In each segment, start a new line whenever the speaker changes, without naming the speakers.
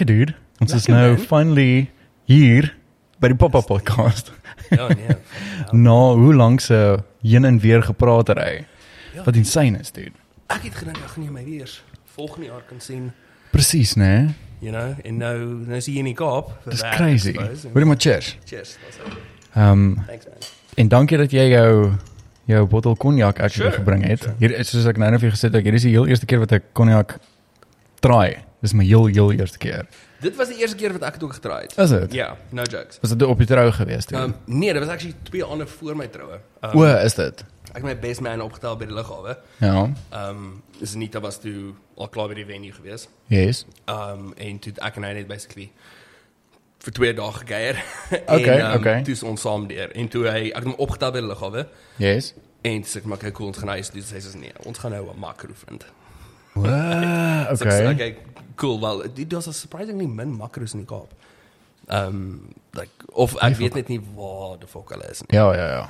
Lekker dude. Ons is
Lekker,
nou
man.
finally hier by die Pop-up podcast.
Ja nee.
Na hoe lank se heen en weer gepraatery.
Ja.
Wat insane is, dude.
Ek het gedink ek gaan nie my weer volgende jaar kan sien,
Presies, né?
you know, en nou nou is hy in die Kaap.
Dis crazy.
En-
Hoorie maar cheers.
Cheers.
Ehm um,
Thanks man.
en dankie dat jy jou jou bottel cognac actually
Sure,
gebring het.
sure.
Hier is soos ek nou net vir gesê het, hier is die heel eerste keer wat ek cognac try. Dis my heel heel eerste keer.
Dit was die eerste keer wat ek dit ook getraai het.
Is dit?
Ja, no jokes.
Was dit op die trou gewees toe?
Um, nee, dit was actually twee ander voor my troue. Um,
o, is dit?
ek het my best man opgetel by die lughawe.
Ja.
Ehm um, dis nie dat was toe al klaar by die venue gewees.
Yes.
Um en toe ek en hy net basically vir twee dae gekuier.
Okay,
en, um,
okay.
Toe is ons saam deur en toe hy ek het hom opgetel by die lughawe
Yes.
en sê maar kyk cool ons gaan huis sê hy sê nee, ons gaan nou 'n makro vind.
Wow,
So ek sê,
okay.
Cool. Wel, was surprisingly min makros in die Kaap. Ehm um, like of ek weet net nie waar die fuck hulle is nie.
Ja, ja, ja.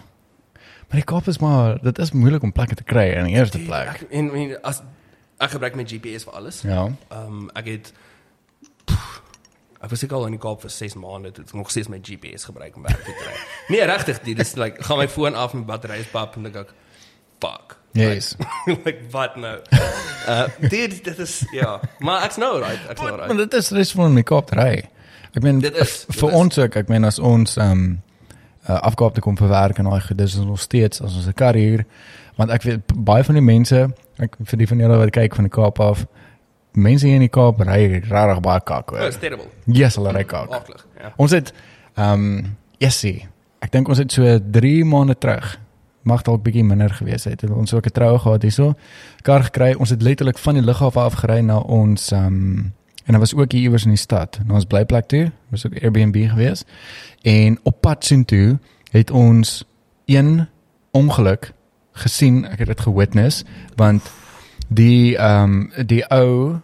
Maar die Kaap is maar dit is moeilik om plekke te kry in die eerste plek.
Ek en, en as ek gebruik my GPS vir alles.
Ja.
Ehm um, ek het pff, ek was ek al in die Kaap vir 6 maande toe ek nog steeds my GPS gebruik om werk te kry. nee, regtig, dit is like gaan my foon af met battery is pap en dan dink ek fuck.
Yes.
Like, like wat nou? Uh dit dit is ja, maar ek's nou right, ek's nou
Maar
right.
dit is rus van die Kaap te ry. Ek meen
Dit is, dit
vir ons ook, ek meen as ons ehm um, uh, afgehaal te kom vir werk en daai goed, dis is nog steeds as ons 'n kar hier, want ek weet baie van die mense, ek vir die van julle wat kyk van die Kaap af, mense hier in die Kaap ry regtig baie kak
Oh,
hoor.
it's terrible.
Yes, hulle ry kak.
Aklig, ja.
Ons het ehm um, Jessie. Ek dink ons het so 3 maande terug mag dalk bietjie minder gewees het. Het ons ook 'n troue gehad hierso. Kar gekry. Ons het letterlik van die lughawe af gery na ons ehm um, en dit was ook hier iewers in die stad. Na ons blyplek toe. Was ook Airbnb gewees. En op pad soontoe het ons een ongeluk gesien. Ek het dit gewitness want die ehm um, die ou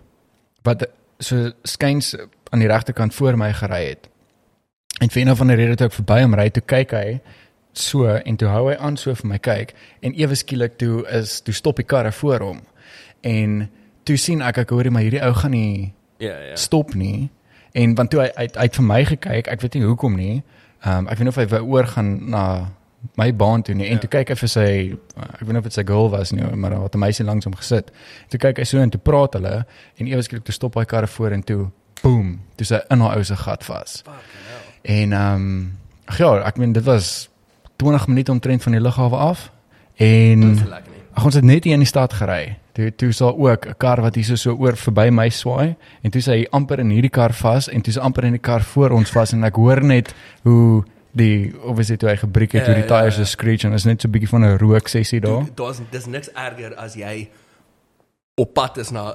wat so skuins aan die regterkant voor my gery het. En vir een van die redes toe ek verby hom ry, toe kyk hy so en toe hou hy aan so vir my kyk en ewe skielik toe is toe stop die karre voor hom. En toe sien ek ek hoorie maar hierdie ou gaan nie
Ja, ja.
stop nie. En want toe hy hy, hy het vir my gekyk, ek weet nie hoekom nie. Ehm um, ek weet nie of hy wou oorgaan na my baan toe nie. En
Ja.
toe kyk hy vir sy ek weet nie of dit sy girl was nie, maar daar het 'n meisie langs hom gesit. Toe kyk hy so en toe praat hulle en ewe skielik toe stop hy karre voor en toe boom, toe sy in haar ou se gat vas. En ehm um, ja, ek meen dit was 20 minute omtrent van die lughawe af. En
is.
Ag ons het net hier in die stad gery. Toe toe sal ook 'n kar wat hier so so oor verby my swaai en toe sy amper in hierdie kar vas en toe sy amper in die kar voor ons vas en ek hoor net hoe die obviously toe hy gebreek het
Ja,
hoe die
ja,
tyres
ja.
so screech en is net so 'n bietjie van 'n rook sessie daar.
Daar's dis niks erger as jy op pad is na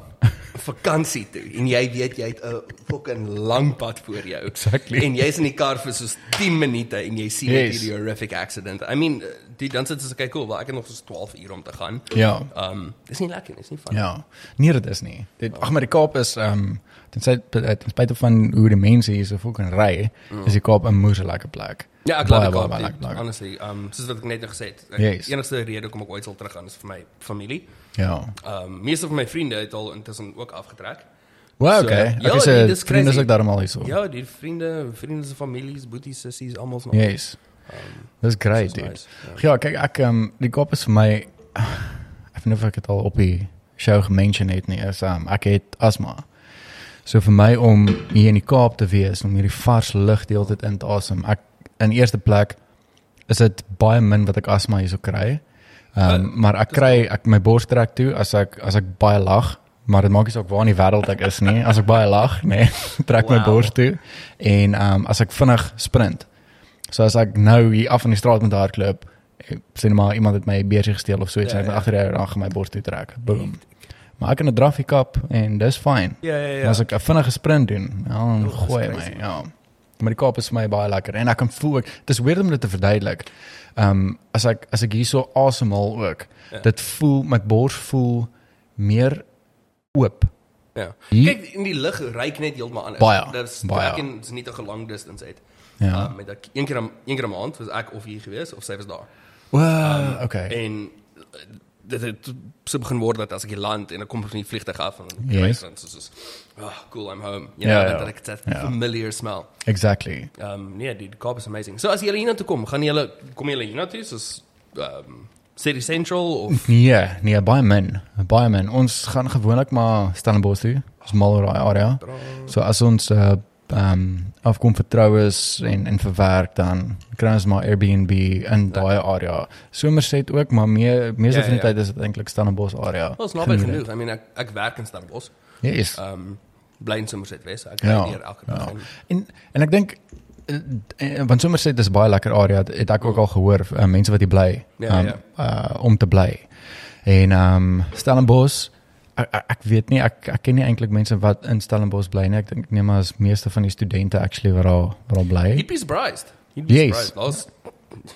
vakansie toe en jy weet jy het 'n fucking lang pad voor jou.
Exactly.
En jy's in die kar vir soos 10 minute en jy sien
Yes.
hierdie horrific accident. I mean, die dan sit jy okay, cool, wel ek het nog soos 12 uur om te gaan.
Ja.
Um dis nie lekker, dis nie van.
Ja. Nee, dit is nie. Dit ag maar die Kaap is ehm um, ten spyte ten spyte van hoe die mense hier so fucking ry, is die Kaap 'n moeë lekker plek.
Ja, ek
baie,
ek. Honestly, um soos wat ek net nou gesê het. Ek,
Yes.
enigste rede hoekom ek ooit sal teruggaan is vir my familie.
Ja.
Um meeste van my vriende het al intussen ook afgetrek.
Well,
So,
okay.
ja,
Ek is
dis
'n vriend is
crazy.
ook daarom al hier so.
Ja, die vriende, vriende se families, boeties, sissies, almal is nog.
Yes.
Um,
Dis great,
Dis
dude.
nice, ja.
Ja, kyk ek ehm um, die Kaap is vir my ek weet nie of ek dit al op die show gemention het nie, is ehm um, ek het asma. So vir my om hier in die Kaap te wees, om hierdie vars lug die hele tyd in te asem. Ek in eerste plek is dit baie min wat ek asma hierso kry. Um,
Uh,
maar ek kry ek my bors trek toe as ek as ek baie lag, maar dit maak nie saak waar in die wêreld ek is nie. As ek baie lag, nee, trek my
Wow.
bors toe. En um, as ek vinnig sprint. So as ek nou hier af in die straat met hardloop, sê net maar iemand het my beursie gesteel of so iets
Ja,
en
ja.
agter hy dan gaan my bors toe trek. Boom. Maar ek kan 'n draffie kap en dis fyn.
Ja, ja,
Ja.
ja.
As ek 'n vinnige sprint doen, ja, dan
Oh,
gooi my, ja. Maar die Kaap is vir my baie lekker en ek kan voel ek dis weird om dit te verduidelik. Ehm um, as ek as ek hierso asemhaal ook,
Ja.
dit voel my bors voel meer oop.
ja.
Hier-
Kyk, in die lug ryk net heeltemal anders.
Baie,
Dis
baie.
ek en dis nie 'n lang distance uit.
Ja.
Um, met ek een keer 'n een keer 'n maand was ek of hier gewees of sy was daar.
Wow, okay.
En uh, dit het so begin word dat as ek land en ek kom van die vliegtuig af en
Yes.
dan so soos oh, cool I'm home. You
Ja,
know,
ja.
dat ek dat
Ja.
familiar smell.
Exactly.
Um nee, die Kaap is amazing. So as julle hiernatoe kom, gaan julle kom julle hiernatoe soos um City Central of
Nee, nee, baie min. Baie min. Ons gaan gewoonlik maar Stellenbosch toe. Ons mal oor daai area. So as ons uh um afkom vir troues en en vir werk dan kry ons maar Airbnb in daai area. Somerset ook, maar meer meeste
Ja,
van die
ja, ja.
tyd is dit eintlik Stellenbosch area.
Ons naby
Geniet
genoeg. I mean ek ek werk in Stellenbosch.
dit. Yes.
Um bly in Somerset West. Ek
Ja,
ry hier elke dag.
ja.
en-
En ek dink eh, eh, want Somerset is baie lekker area. Het ek ook al gehoor uh, mense wat hier bly
Ja,
um,
ja.
uh om te bly. En um Stellenbosch ek, ek, weet nie ek ek ken nie eintlik mense wat in Stellenbosch bly nie. Ek dink nee maar as meeste van die studente actually waar daar waar daar bly.
You'd be surprised. You'd be
Yes.
surprised. Those,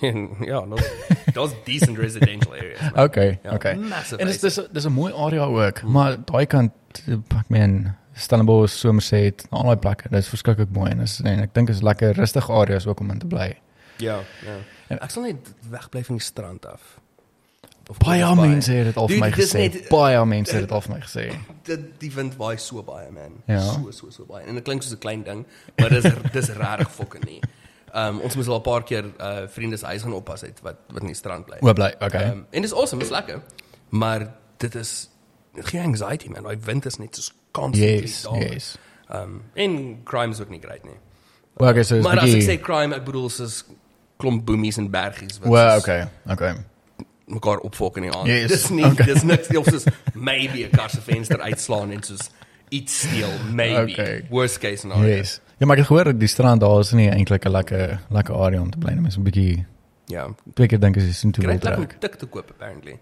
ja, those, those decent residential areas. man.
Okay,
Ja,
okay. En dis dis dis 'n mooi area ook, maar daai kant ek meen Stellenbosch, Somerset, al daai plekke, dis verskriklik mooi en is en ek dink is lekker rustige areas ook om in te bly.
Ja, ja.
En-
Ek sal net wegbly van die strand af. Of
Baie mense het dit al vir my gesê.
net-
Baie mense het dit al vir my gesê.
Dit die wind waai so baie man.
Ja.
So so so baie. En dit klink soos 'n klein ding, maar dis dis regtig fucking nie. Um ons moes al 'n paar keer uh vriende se huis gaan oppas het wat wat in die strand bly.
O, bly. Okay.
Um, en dis awesome, dis lekker. Maar dit is geen anxiety man. Daai wind is net so constantly
Yes,
daar.
yes.
Um en crime is ook nie great nie.
Well, okay, so is
Maar as ek sê crime, ek bedoel soos klomp boemies en bergies wat
Well, okay. Okay.
mekaar opfok in die aand.
Yes,
Dis nie
okay.
dis niks nie of soos maybe 'n kar se venster uitslaan en soos iets steel, maybe.
Okay.
Worst case scenario.
Yes. Ja, maar ek dat die strand daar is nie eintlik 'n lekker lekker area om te bly nie. Mens 'n bietjie
Ja.
twee keer dink as jy sien toe wil
dit
trek.
om tik te koop apparently.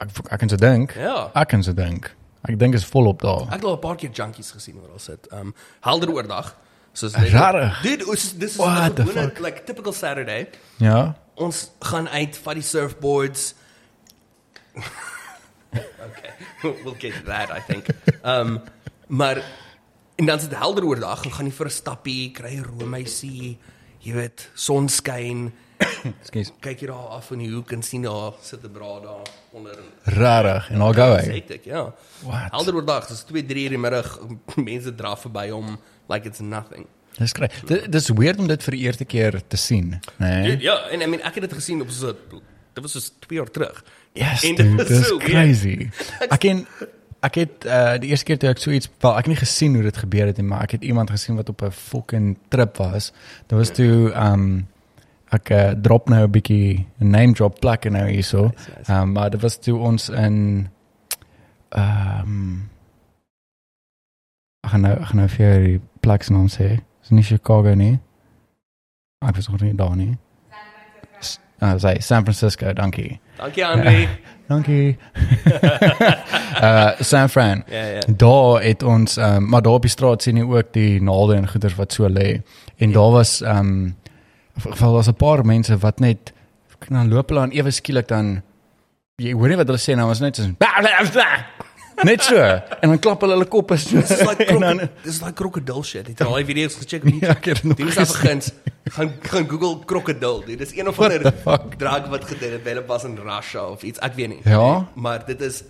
Ek ek kan se dink.
Ja.
Ek kan se dink. Ek dink is volop daar.
Ek het al 'n paar keer junkies gesien oral sit. Um helder oordag. Soos
Rarig.
Dit is dis is 'n gewone
fuck?
like typical Saturday.
Ja.
Ons gaan uit vat die surfboards. okay. We'll get to that I think. Um maar en dan is dit helder oordag en gaan jy vir 'n stappie, kry 'n roomhuisie, jy weet, sonskyn.
Ekskuus.
Kyk jy daar af in die hoek en sien daar sit 'n braai daar onder.
Rarig en al go
Dis
hy.
hectic, ja.
What?
Helder oordag, dis 2, 3 in die middag, mense draf verby hom like it's nothing.
Dis. Dit dis weird om dit vir die eerste keer te sien, né? Nee?
Ja, en I mean ek het dit gesien op so dit was so 2 jaar terug.
Yes,
En dit
dude, dis
so
crazy. Ek ken ek het uh die eerste keer toe ek so iets wel ek het nie gesien hoe dit gebeur het nie, maar ek het iemand gesien wat op 'n fucking trip was. Dit was toe um ek uh, drop nou 'n bietjie 'n name drop plek nou hierso.
Nice, nice.
Um maar dit was toe ons in um ek gaan nou ek gaan nou vir jou die plek se naam sê. Dis nie Chicago nie. Ek was nog nie daar nie. Ah, uh, sê San Francisco, dankie.
Dankie Andre.
Dankie. uh San Fran.
Ja ja.
Daar het ons um, maar daar op die straat sien jy ook die naalde en goeders wat so lê. En daar was um geval was 'n paar mense wat net dan loop hulle aan ewe skielik dan jy hoor nie wat hulle sê nou, was net so net so en dan klap hulle hulle koppe so.
Dis like
en dan
dis like krokodil shit. Het al die video's gecheck op
ja,
YouTube?
nog
Dit is afgens. Gaan gaan Google krokodil. Dit is een of ander drug wat gedevelop was in Russia of iets. Ek weet nie.
Ja?
Maar dit is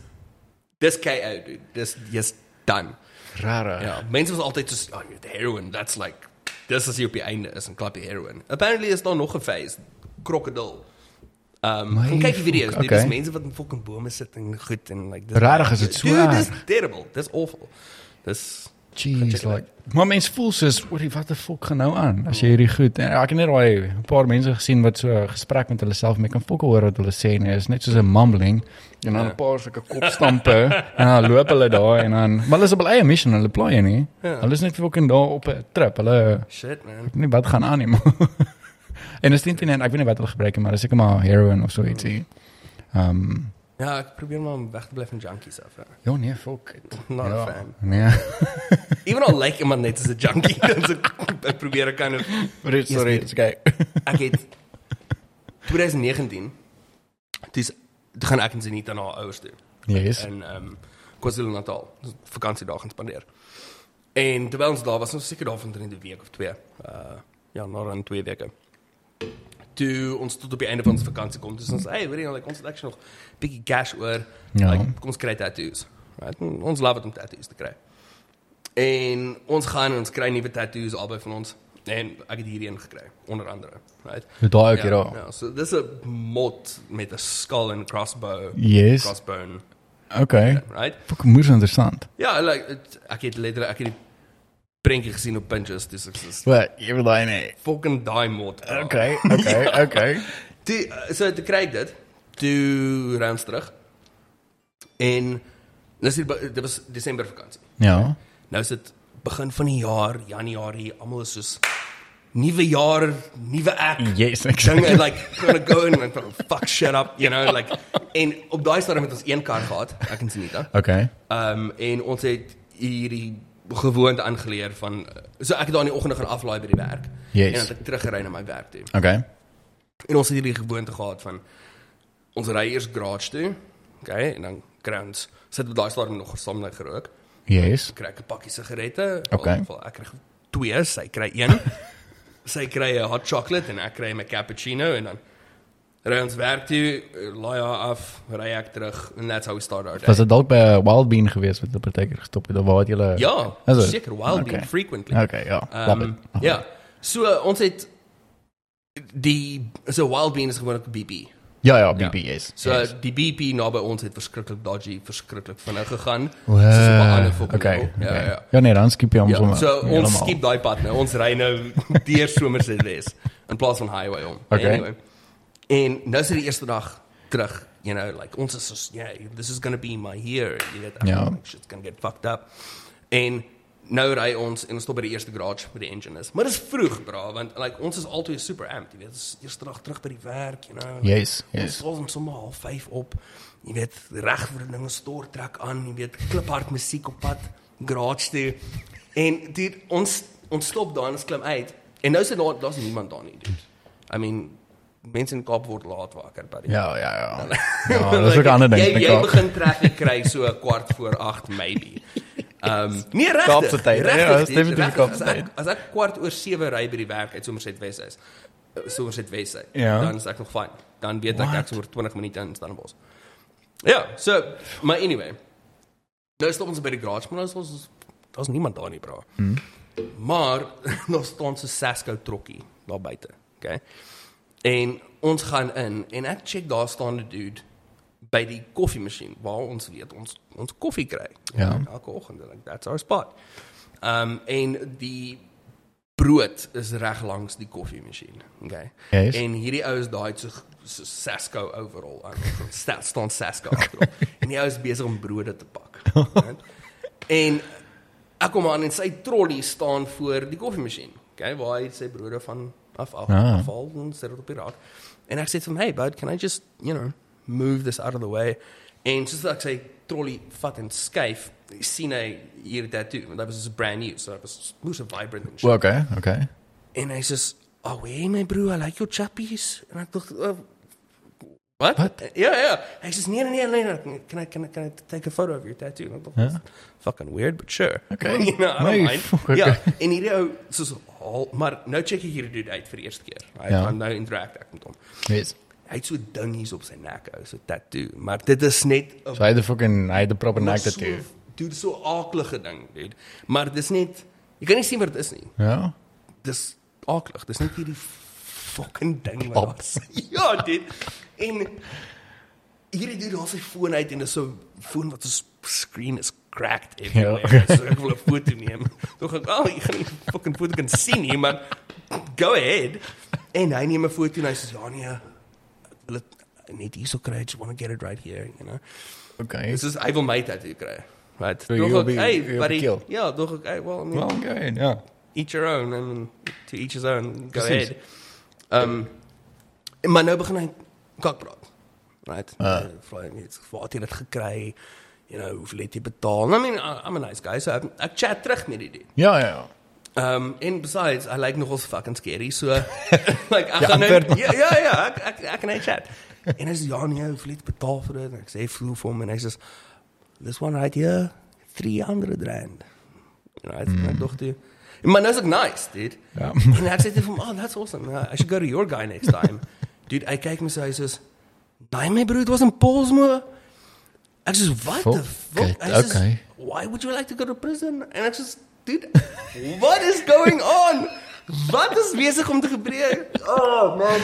dis KO dude. Dis jy's done.
rare.
Ja, mense was altyd so oh, heroin, that's like dis as jy op die einde is en klap die heroin. Apparently is daar nog 'n phase krokodil. Um,
My
gaan kyk die video's. Dit is
okay.
mense wat in fucking bome sit en goed en like
Rarig is dit so
Dude, dis terrible. Dis awful. Dis
Jeez, like maar mens voel soos oor wat die fuck gaan nou aan as jy hierdie goed en ek het net daai 'n paar mense gesien wat so gesprek met hulle self mee kan fokol hoor wat hulle sê nee is net soos 'n mumbling en dan
Ja.
'n paar sulke kopstampe en dan loop hulle daar en dan maar hulle is op hulle eie mission hulle plaai nie
Ja.
hulle is net fucking daar op 'n trip hulle
shit man.
nie wat gaan aan nie en is dit nie ek weet nie wat hulle gebruik maar dis seker maar heroin of so ietsie ehm um,
Ja, ek probeer maar om weg te bly van junkies af. Ja.
ja nee fuck
Not
ja,
a fan.
nee
Even al like iemand net as 'n junkie, dan so, ek probeer ek kind of
sorry sorry
nee.
it's okay
ek het 2019 dis toe gaan ek en Zenita na haar ouers toe.
yes
in um KwaZulu-Natal. Vakansiedag gaan spandeer. En terwyl ons daar was, ons seker daar van 'n week of twee. Uh ja, na dan twee weke. Toe ons tot op die einde van ons vakansie kom. Dus ons hey, weet jy, like, ons het actually nog 'n bietjie cash oor.
Ja.
Like, kom ons kry tattoos. Right? En Ons love dit om tattoos te kry. En ons gaan en ons kry nuwe tattoos albei van ons. En ek het hierdie een gekry onder andere, right?
Daai ook hier
ja,
daar.
ja, so dis 'n mot met 'n skull and crossbow.
Yes.
Crossbone,
Okay.
right?
Fok moes interessant.
Ja, like het, ek het letterlik ek het die prentjie gesien op Pinterest, dis ek sê
Wat, jy wil daai nee.
fucking daai mot. bro.
Okay, okay, okay.
Toe so te kry ek dit toe ruim terug. En dis dit was Desember vakansie.
Ja.
Nou is dit begin van die jaar, Januarie, almal is soos nuwe jaar, nuwe ek.
Yes,
Dinge
exactly.
like gonna go and like, fuck shit up, you know, like en op daai stadium het ons een kar gehad, ek en Sunita.
Okay.
Ehm um, en ons het hierdie gewoonte aangeleer van so ek het daar in die oggende gaan aflaai by die werk.
Yes.
En dan ek teruggery na my werk toe.
Okay.
En ons het hierdie gewoonte gehad van ons ry eers garage toe. Okay, en dan ons sit op daai stadium nog gesamentlik gerook.
Yes.
Kry ek 'n pakkie sigarette.
Okay.
Geval ek kry twee, sy kry een. sy kry 'n hot chocolate en ek kry 'n cappuccino en dan ry ons werk toe, laai haar af, ry ek terug and that's how we start our day.
Was dit dalk by 'n Wild Bean geweest wat die partykeer gestop het of waar het julle
Ja,
Is dit?
seker wild
Okay.
being frequently.
Okay, ja. It.
ja. So uh, ons het die so wild bean is gewoonlik BP.
Ja, ja, BB yes.
So
yes.
die BP naby ons het verskriklik dodgy, verskriklik vinnig gegaan.
Wow,
soos op 'n ander fucking
okay,
level. Ja,
okay.
ja.
Ja, nee, dan skip jy hom
Ja,
sommer.
so ons
helemaal.
skiep daai pad nou. Ons ry nou deur Somerset Wes in plaas van highway om.
Okay.
Anyway. En nou is dit die eerste dag terug, you know, like ons is so yeah, this is going to be my year. Jy weet,
Ja.
like, shit's going to get fucked up. En nou ry ons en ons stop by die eerste garage waar die engine is. Maar dis vroeg, bra, want like ons is altyd super amped, jy weet. Dis eerste dag terug by die werk, you know.
Yes,
Ons
yes.
val ons sommer half 5 op. Jy weet, reg vir die dinge stort trek aan, jy weet, kliphard musiek op pad garage toe. En dit ons ons stop daar en ons klim uit. En nou is dit daar daar's niemand daar nie, dude. I mean, mense in Kaap word laat wakker by die
Ja, ja, ja. Ja, dis ook 'n ander ding.
Jy jy begin traffic kry so 'n kwart voor 8 maybe. Ehm um, nee regtig.
Kaapse tyd, ja, dis definitief. Kaapse tyd.
As ek kwart oor 7 ry by die werk uit Somerset Wes is. eh, Somerset Wes uit.
Ja.
Dan is ek nog fyn. Dan weet ek ek is oor 20 minute in Stellenbosch. Ja, so maar anyway. Nou stop ons by die garage, maar nou is ons daar's niemand daar nie, bra. Hmm. Maar daar staan so Sasco trokkie daar buite, okay? En ons gaan in en ek check daar staan 'n dude by die koffiemasjien waar ons weet ons ons koffie kry.
Ja.
Elke oggend, like that's our spot. Um en die brood is reg langs die koffiemasjien, okay?
Yes.
En hierdie ou is daai so, so Sasco overall aan. Sta, staan Sasco agterop. en die ou is besig om brode te pak. Right? en ek kom aan en sy trolley staan voor die koffiemasjien. Okay, waar hy sy brode van af af
Ah.
afval en sit dit op die raak. En ek sê vir hom, "Hey bud, can I just, you know, move this out of the way?" En soos ek sy trolley vat en skuif, sien hy hier tattoo, want dit was brand new, so it was moes vibrant and shit.
Well, okay, okay.
En hy sê, "Oh, hey my bro, I like your chappies." En ek dink, oh, "What?"
Wat?
Ja, ja. Hy sê, "Nee, nee, nee, nee, can I can I can I take a photo of your tattoo?" Ek dink,
Ja.
"That's fucking weird, but sure."
Okay.
you know, I don't
Nee,
mind.
okay.
Ja, en hierdie ou soos al, maar nou check ek hierdie dude uit vir die eerste keer. Hy
Ja.
gaan nou interact ek met hom.
Yes.
Hy het so dingies op sy nek, ou, so tattoo, maar dit is net 'n
So hy het 'n fucking hy het 'n proper
maar
neck
so-
tattoo.
Dude, so aaklige ding, dude. Maar dis net jy kan nie sien wat dit is nie
Ja.
dis aaklig. Dis net hierdie fucking ding wat is. Ja, dit. En hierdie dude haal sy foon uit en dis so 'n foon wat se screen is cracked everywhere.
Ja.
Ja. So ek wil 'n foto neem. Tog ek, "Oh, jy gaan nie fucking foto kan sien nie, maar go ahead." En hy neem 'n foto en hy sê, "Ja nee, wil dit net hier so kry. I just want to get it right here, you know."
Okay.
Dis is hy wil my tattoo kry. Right.
So
Tog ek, hey, buddy. Ja, tog ek, hey, well, I mean,
Well, okay, ja.
each your own and to each his own. Go
Precies.
ahead. Um, maar nou begin hy kak praat. Right. Uh. Vra hy net waar het jy dit gekry? You know, hoeveel het jy betaal? I mean, I- I'm a nice guy, so ek, ek chat terug met die dude.
Ja, ja, ja.
Um and besides, I like nogals fucking scary, so like ek
Ja,
gaan nou ja ja ja, ek ek, ek kan net chat. En hy sê ja nee, hoeveel het betaal vir dit? En ek sê voel vir hom en hy sê this one right here 300 rand. Right? Mm. En ek dink Maar nou is ek nice, dude.
Ja.
En ek sê vir hom, "Oh, that's awesome. I should go to your guy next time." dude, hy kyk my so hy sê, "Nee, my broer, it was in Polsmoor." Ek sê, "What the
Fuck
fuck?"
it,
Hy sê,
okay.
"Why would you like to go to prison?" En ek sê, "Dude, what is going on? Wat is besig om te gebeur? Oh man.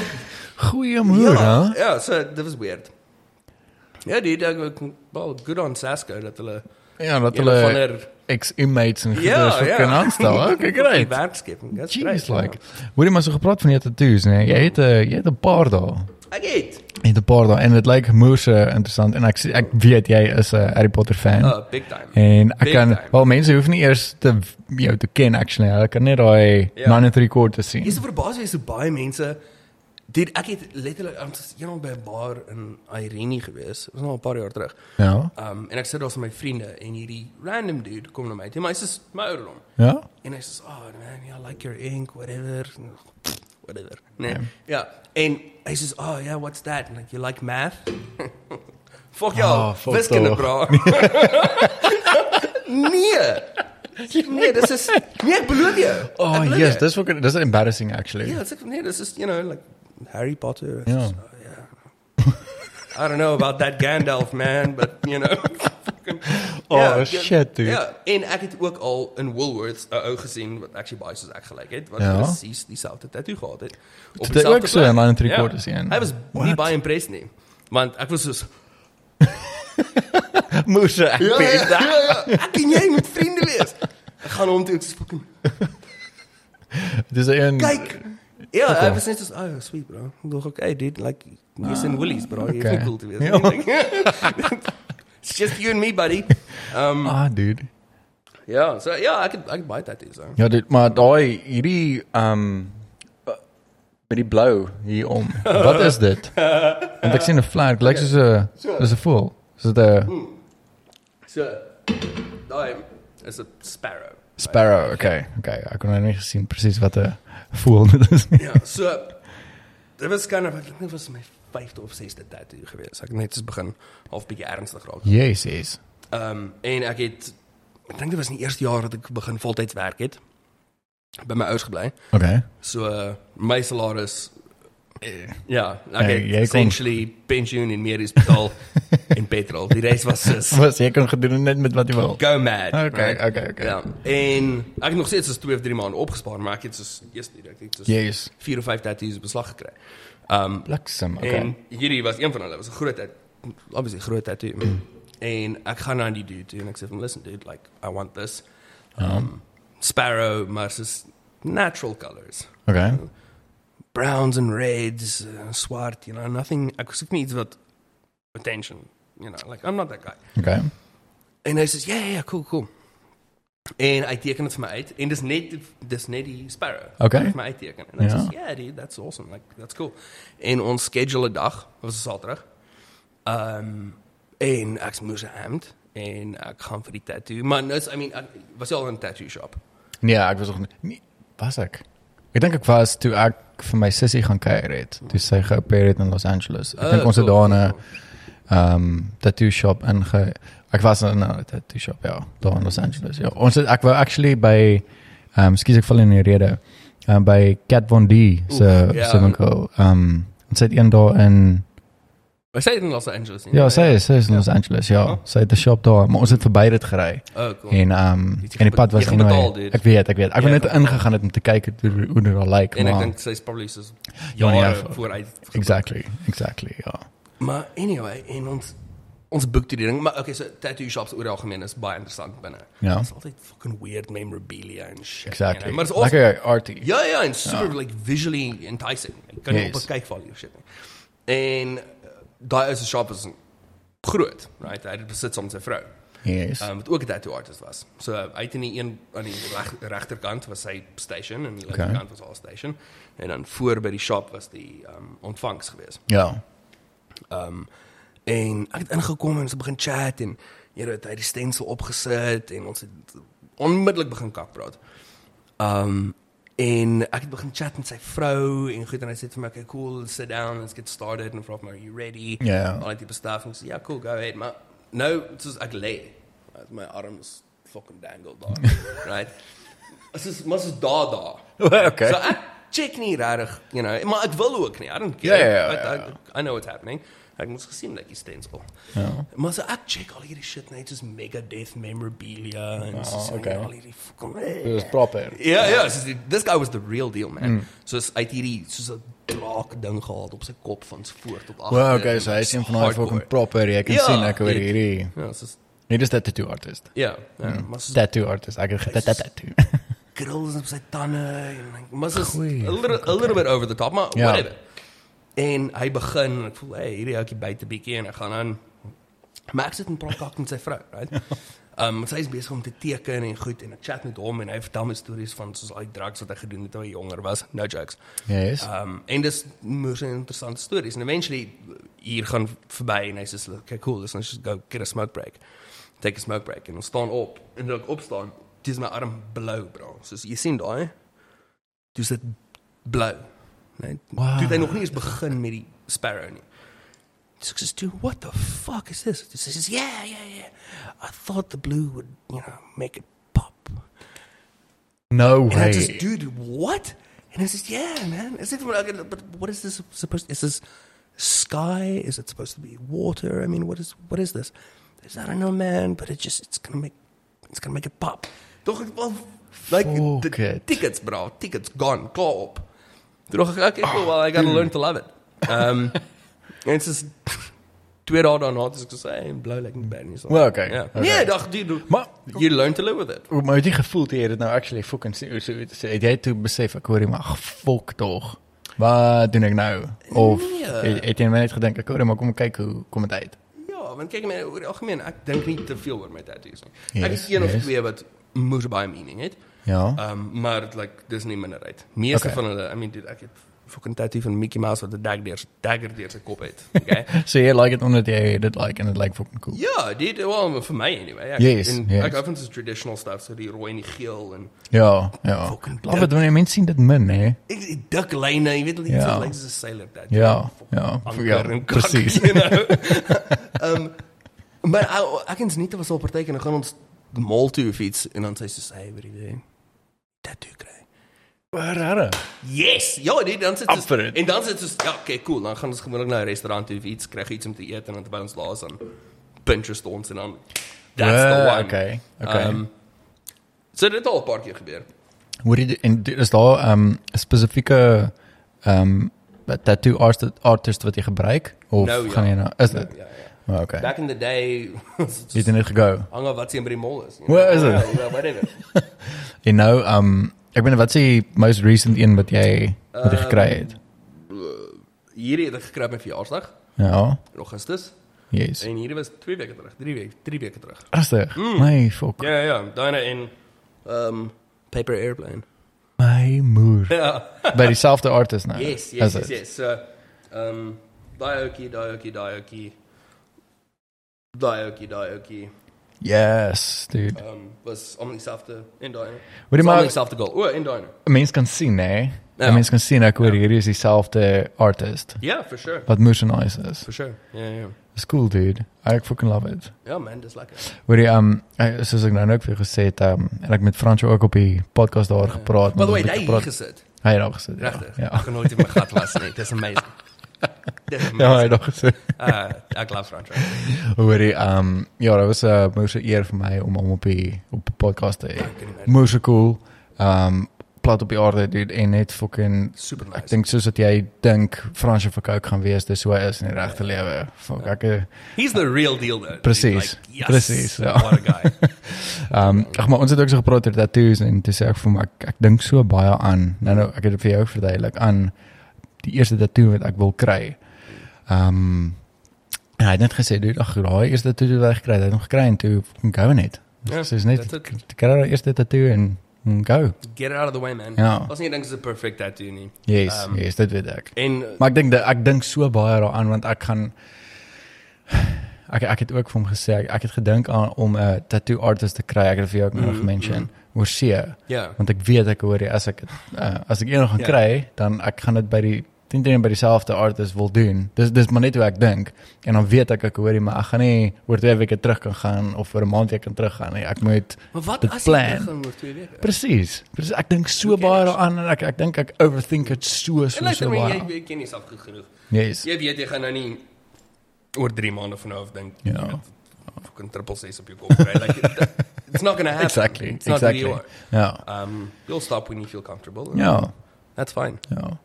Goeie moer,
ja,
hè?
ja, so dit was weird. Ja, die dag wel good on Sasko dat hulle
Ja, dat
hulle van der
ex-inmates en
Ja,
goeders
ja.
kan aanstel. Okay, great.
werkskeping. That's
Jeez,
great.
like. Hoor jy maar so gepraat van jou tattoos, nee? Jy het 'n jy het 'n paar dae.
Ek het.
Jy het 'n paar dae en dit lyk moerse interessant en ek ek weet jy is 'n Harry Potter fan.
Uh, big time.
En ek
Big
kan
time.
wel mense hoef nie eers te jou te ken actually. Hulle kan net daai
Ja.
9 en 3 kwart sien.
Jy's verbaas jy so baie mense Dit ek het letterlik ons eendag by 'n bar in Irene gewees. Dit was nou 'n paar jaar terug.
Ja.
Um en ek sit daar met my vriende en hierdie random dude kom na my. Hy sê my ouderdom.
Ja.
En hy sê, "Oh man, yeah, I like your ink, whatever." Whatever. Nee. Ja. En hy sê, "Oh yeah, what's that?" And like, "You like math?" Fuck jou.
Ah, fuck
Wiskunde, bro. nee. Nee, dis is Nee, ek beloof jou.
Oh, yes,
jou.
dis ook dis embarrassing actually.
Ja, dis nee, dis is you know like Harry Potter. Just, oh, yeah. I don't know about that Gandalf man, but you know.
Oh,
Ja,
shit, dude.
Ja, en ek het ook al in Woolworths 'n ou gesien wat actually baie soos ek gelyk het, wat
Ja.
presies dieselfde tattoo gehad het. Op
so
plek.
in 9 en 3
Ja.
quarters een?
Hy was
What?
nie baie impressed nie. Want ek was soos
Moerse ek
ja, ja, ja, ja, ek en jy moet vriende wees. Ek gaan hom toe ek fucking
Dis 'n
kyk. Ja,
Okay.
hy was net so, oh, sweet bro. Ek dink okay, dude, like jy's in Woolies, bro. Jy
okay.
is cool te wees.
Ja.
It's just you and me, buddy. Um
Ah, dude.
ja, so ja, ek het ek het baie tattoos. So.
Ja, dit maar daai hierdie um met die blou hier om. Wat is dit? Want ek sien 'n vlek, lyk soos 'n soos 'n voël. Is dit 'n
So daai is 'n sparrow.
sparrow? Okay, okay. Ek kon nou nie gesien presies wat 'n voël dit is nie.
Ja, so dit was kind of ek dink dit was my 5de of 6de tattoo gewees. Ek net eens begin half bietjie ernstig raak.
Jesus.
Ehm um, en ek het ek dink dit was in die eerste jaar dat ek begin voltyds werk het. By my ouers gebly.
Okay.
So uh, my salaris ja, ek
Nee,
het
jy kon-
essentially pensioen en meer hospitaal en petrol. Die res was soos
Was jy kon gedoen net met wat jy wil.
go mad.
Okay,
right?
okay, okay.
Ja. En ek het nog steeds so 2 of 3 maande opgespaar, maar ek het soos eers nie, ek het soos
Yes.
4 of 5 tattoos op beslag gekry. Um,
Bliksem.
Okay.
Okay.
En hierdie was een van hulle, was 'n groot tat- obviously groot tattoo. Mm. En ek gaan na die dude toe en ek sê "Listen dude, like I want this um sparrow maar soos natural colors.
Okay.
Browns and reds, uh, swart, you know, nothing ek soek nie iets wat attention, you know, like I'm not that guy.
Okay.
En hy sê, "Ja, ja, ja, cool, cool." En hy teken dit vir my uit en dis net dis net die sparrow.
Okay.
Hy het my uitteken. En ek
Ja.
sê, "Yeah, dude, that's awesome. Like that's cool." En ons schedule 'n dag, was 'n Saterdag. Ehm um, en ek moes hemd en ek gaan vir die tattoo. Maar nou, is- I mean, ek was al in 'n tattoo shop.
Nee, ek was nog nie, nie was ek. Ek dink ek was toe ek vir my sussie gaan kuier het. Toe sy geopereer het in Los Angeles. Ek dink ons het daar 'n ehm tattoo shop inge Ek was in 'n tattoo shop ja, daar in Los Angeles. Ja, ons het ek wou actually by ehm um, skus ek val in die rede. Ehm um, by Cat Von D se
Oef, ja.
se winkel. Ehm um, ons het een daar in
sy het in Los Angeles. nie?
Ja, sy is, sy is in Los Angeles, ja.
Oh.
Sy het 'n shop daar, maar ons het verby dit gery.
Oh, cool.
En ehm um, en die pad was
betaal,
anyway. Ek weet, ek weet. Ek
Jy
wou net
gaan
ingegaan het om te kyk hoe hoe dit al lyk,
en ek
maar
dink sy's probably soos
Ja, nee, ja,
vooruit.
exactly, exactly, ja.
Maar anyway, en ons ons boek die ding, maar okay, so tattoo shops oor algemeen is baie interessant binne.
Ja.
Dit's altyd fucking weird memorabilia en shit.
Exactly.
You know? Maar dit's awesome.
Lekker arty.
Ja, ja, en super like visually enticing. Ek kan nie
Yes.
op kyk val hier shit nie. En daai is 'n shop is groot, right? Hy het besit saam met sy vrou.
Yes.
Um, wat ook 'n tattoo artist was. So hy het in die een aan die reg, regterkant was sy station en die
Okay.
linkerkant was haar station en dan voor by die shop was die um ontvangs geweest.
Ja.
Um en ek het ingekom en ons het begin chat en jy weet hy het die stensel opgesit en ons het onmiddellik begin kak praat. Um en ek het begin chat met sy vrou en goed en hy sê vir my okay cool sit down let's get started and vra my are you ready?
Ja.
Al die stuff en ek sê ja cool go ahead maar nou soos ek lê my arms fucking dangled daar right Dit is mos daar daar.
okay.
So ek check nie regtig, you know, maar ek wil ook nie. I don't care.
ja, ja,
I,
ja.
I, I know what's happening. Ek moes gesien dat jy stencil.
Ja.
Maar so ek check al hierdie shit net soos Megadeth memorabilia en
Oh,
so
okay.
al hierdie fucking
Dit is proper.
Ja, ja, die, this guy was the real deal, man.
Mm.
Soos uit hierdie soos 'n draak ding gehad op sy kop van voor tot agter.
Well, okay, so hy is een van daai fucking proper. Jy kan
Ja,
sien ek oor hierdie.
Ja, soos
Hier is dat tattoo artist.
ja, ja,
Mm.
maar soos
Tattoo artist. Ek het tattoo.
grills op sy tande en like, maar a
Goeie,
little, a little bit over the top, maar
Ja.
whatever. En hy begin en ek voel, hey, hierdie ouetjie buite bietjie en ek gaan aan Max het 'n praat met sy vrou, right? Um sy is besig om te teken en goed en ek chat met hom en hy vertel my stories van soos al die drugs wat hy gedoen het toe hy jonger was. No jokes.
Yes.
Um en dis moes 'n interessante stories en eventually hier gaan verby en hy sê okay cool, let's just go get a smoke break. Take a smoke break en ons staan op en ek opstaan, dis my arm blou, bro. Soos jy sien daai. Dis dit blou.
Wow.
Toe hy nog nie eens begin met die sparrow nie. So "Dude, what the fuck is this?" He says, "Yeah, yeah, yeah. I thought the blue would, you know, make it pop."
No
And I
way.
just, dude, what? And I says, yeah, man. As if, but what is this supposed? Is this sky? Is it supposed to be water? I mean, what is what is this? I I don't know, man. But it just it's gonna make it's gonna make it pop. Toch, well, like
Fuck
the
it.
tickets, bro. Tickets gone. Klaar op. Toen dacht ik, okay, cool. Well, I gotta learn to love it. Um, en het is twee dagen daarna, dus ik zei, hey, blauw lijkt me niet zo.
Well, okay,
Ja,
okay.
Nee, ik dacht, dude,
Maar
you learn to live with it.
maar het jy gevoel toe jy dit nou actually fucking so, so, so, het jy toe besef ek hoor jy maar fuck tog. Wat doen ek nou? Of
Nee.
het, het jy net gedink ek hoor maar kom kyk hoe kom dit uit?
Ja, want my oor die algemeen, ek dink nie te veel oor my tattoos nie.
Yes,
ek het een of
yes.
twee wat moes baie meaning het.
Ja.
Um maar like dis nie minderheid. Meeste
Okay.
van hulle, I mean dude, ek het fucking tattoo van Mickey Mouse wat 'n dagger deur dagger deur sy kop het. Okay.
So jy like it omdat jy dit like en dit like fucking cool.
ja, dit well vir my anyway. Ek,
Yes,
en
yes.
ek van so traditional stuff, so die rooi en die geel en
Ja, ja.
Fucking
Love it wanneer mense sien dit min hè.
ek die dik lyne, jy weet iets
Ja.
lyk soos 'n sailor tattoo.
Ja, ja, ja,
kak,
precies.
You know? um maar ek- ek en nie was al partyke en gaan ons mall toe of iets en dan sê sy sê, "Hey, wat jy doen?" Tattoo kry.
Rare.
Yes. Ja, nee, dan sit ons en dan sit ons ja, okay, cool. Dan gaan ons gewoonlik na 'n restaurant toe of iets, kry iets om te eet en dan terwyl ons laas aan Pinterest ons en dan that's the
Well,
one.
okay, okay.
Um, so dit het al 'n paar keer gebeur.
Hoor jy en is daar um 'n spesifieke um tattoo artist artist wat jy gebruik of
ja.
gaan jy nou is dit?
Ja, ja.
Oh, okay.
Back in the day
Jy het net gego.
hang af wat sy in by die mall is. you
Waar
know?
is
ja, whatever.
En nou um ek weet wat sê most recent een wat jy wat jy gekry het.
Hierdie het ek gekry op my verjaarsdag
Ja.
in Augustus
Yes.
en hierdie was 2 weke terug, 3 weke, 3 weke terug.
Rustig. My fuck.
Ja, ja, ja, daai in um Paper Airplane.
My moer.
Ja.
By dieselfde artist nou.
Yes,
Is
yes, yes, yes. So, um, Daioki, Daioki, Daioki, Daioki, Daioki,
Yes, dude.
um, was om dieselfde in Dino.
Wat jy
maar
maar
dieselfde goal. O, in Dino.
mense kan sien hè.
Ja.
Mense kan sien ek hoor
Ja.
hierdie is dieselfde artist.
Ja, for sure.
Wat moer so nice is.
For sure. Ja, ja.
It's cool dude. I fucking love it.
Ja, man, dis lekker.
Hoor jy um eh, soos ek nou net vir jou gesê het um en ek met Franco ook op die podcast daar gepraat.
By the way,
ons het
hy hier
gepraat-
gesit.
Hy het daar gesit. Ja.
Regtig.
Ja.
Ek kan nooit in my gat was nie. Dis amazing.
Ja, hy daar gesit.
Uh, ek glo Franco.
Hoor jy um ja, dit was 'n uh, moeë eer vir my om hom op die op die podcast te hê.
Ek.
Moeë cool. Um plat op die aarde dude en net fucking
Super
Ek
nice.
dink soos wat jy dink Fransje Coke gaan wees, dis hoe hy is in die regte lewe. Fuck, ek
He's the real deal though.
Precies.
Like, yes,
Precies, ja.
What a guy.
um ag maar ons het ook so gepraat oor tattoos en toe sê ek vir my ek, ek dink so baie aan. Nou nou ek het dit vir jou verduidelik aan die eerste tattoo wat ek wil kry. Um en hy het net gesê dude, ag daai eerste tattoo wat hy gekry het, hy het hom gekry en toe fucking go net.
Ja,
Dus is net kry die eerste tattoo en mm, go.
Get it out of the way, man.
Ja.
As nie dink is 'n perfect tattoo nie.
Yes,
Um,
yes, dit weet ek.
En
Maar ek dink ek dink so baie daaraan want ek gaan ek ek het ook vir hom gesê ek, ek het gedink aan om 'n tattoo artist te kry. Ek het vir jou ook nog
Mhm,
gemention
mhm.
oor see
ja.
want ek weet ek hoor jy as ek uh, as ek eendag gaan
Ja.
kry dan ek gaan dit by die teen teen by dieselfde artist wil doen. Dis dis maar net hoe ek dink. En dan weet ek ek hoorie maar ek gaan nie oor twee weke terug kan gaan of oor 'n maand weer kan teruggaan nie. Ek moet
Maar wat as jy
plan.
teruggaan oor 2 weke?
presies. Presies ek dink so
ken
baie
jy?
daaraan en ek ek dink ek overthink dit so so so baie.
jy, jy ken jouself goed genoeg.
Yes.
Jy weet jy gaan nou nie oor 3 maande van nou af dink
Ja.
jy weet, fucking triple C's op jou kop kry. Like it- it's not going to happen.
Exactly.
It's
Exactly. Ja.
Um you'll stop when you feel comfortable.
Ja.
That's fine.
Ja.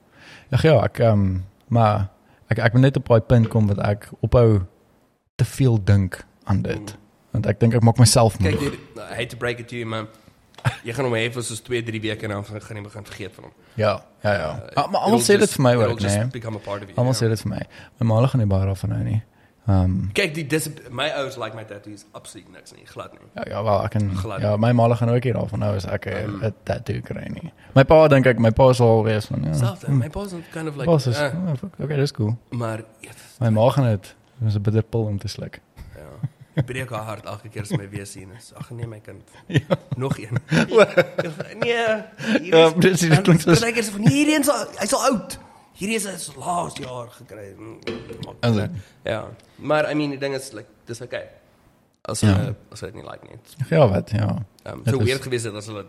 Ag ja, ek ehm um, maar ek ek moet net op daai punt kom wat ek ophou te veel dink aan dit. Want ek dink ek maak myself
Kyk,
moeg.
dude, I hate to break it to you, man. Jy gaan hom hê vir soos 2, 3 weke en dan gaan jy begin vergeet van hom.
Ja, ja ja.
Uh,
maar almal sê dit vir my ook, nee. Almal
ja.
sê dit vir my. My ma gaan nie baie daarvan hou nie. Ehm um,
Kyk, die dis my ouers like my tattoos absoluut niks nie, glad nie.
ja, ja, wel ek kan
Glad.
ja, my ma gaan ook hier daarvan hou as ek 'n um, tattoo kry nie. My pa dink ek my pa sal wees van ja.
Selfde, my pa's kind of like
is,
eh,
oh, okay, dis cool.
maar ja,
My ma gaan dit. Dis 'n bitter pil om te sluk.
ja. Ek breek haar hart elke keer as my weer sien is. Ag nee my kind.
Ja.
Nog een. nee. hier
Ja,
is-
dis- dit klink soos-
Partykeer sê van hierdie een is al hy's al oud. Hierdie is is laas jaar gekry. Mm,
Is dit?
Ja. Maar I mean die ding is like dis okay. As
Ja.
hulle as hulle dit nie like nie.
Ja, wat? Ja.
Um, so
is-
weird geweest het as hulle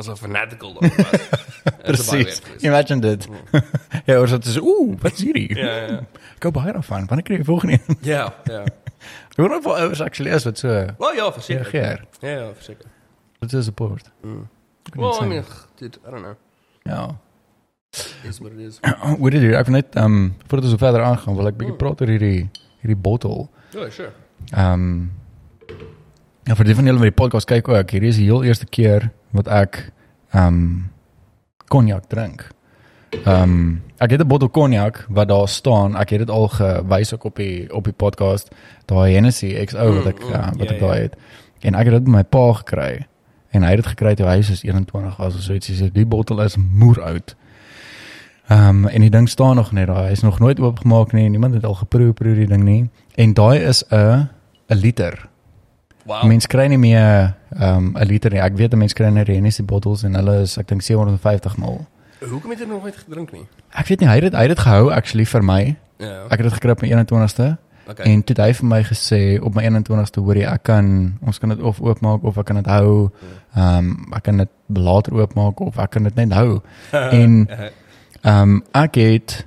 as 'n fanatical daar was. Is
Presies.
geweest.
Imagine dit. ja, ons het so, ooh, wat is hierdie?
Ja, ja, ja.
Ek hou baie daarvan. Wanneer kry jy volgende een?
Ja, ja.
Hoor nog wel ouers actually is wat so
Wel ja, verseker. Ja, ja, verseker.
Dit is support.
Mm. Well, I mean, dude, I don't know.
Ja.
Is what it is.
Hoe dit hier, ek wil net ehm um, voordat ons so verder aangaan, wil ek bietjie praat oor hierdie hierdie bottel.
Ja, sure.
Ehm um, Ja, vir die van julle wat die podcast kyk ook, hierdie is die heel eerste keer wat ek ehm um, cognac drink. Ehm um, ek het 'n bottel cognac wat daar staan. Ek het dit al gewys ook op die op die podcast. Daai Hennessy XO wat ek
Mm, mm,
uh, wat
ja,
ek daai
ja.
het. En ek het dit by my pa gekry. En hy het dit gekry toe hy soos 21 was of so iets. Hy sê die bottel is moer oud. Ehm um, en die ding staan nog net daar. Hy is nog nooit oopgemaak nie. Niemand het al geproe proe die ding nie. En daai is 'n 'n liter.
Wow.
Mense kry nie meer ehm um, 'n liter nie. Ek weet 'n mens kry net Hennessy bottels en hulle is ek dink 750 ml.
Hoekom het jy nog nooit gedrink nie?
Ek weet nie hy het dit hy het dit gehou actually vir my.
Ja.
Ek het dit gekry op my 21ste
Okay.
en toe het hy vir my gesê op my 21ste hoor jy ek kan ons kan dit of oopmaak of ek kan dit hou. Ehm um, ek kan dit later oopmaak of ek kan dit net hou. en ehm um, ek het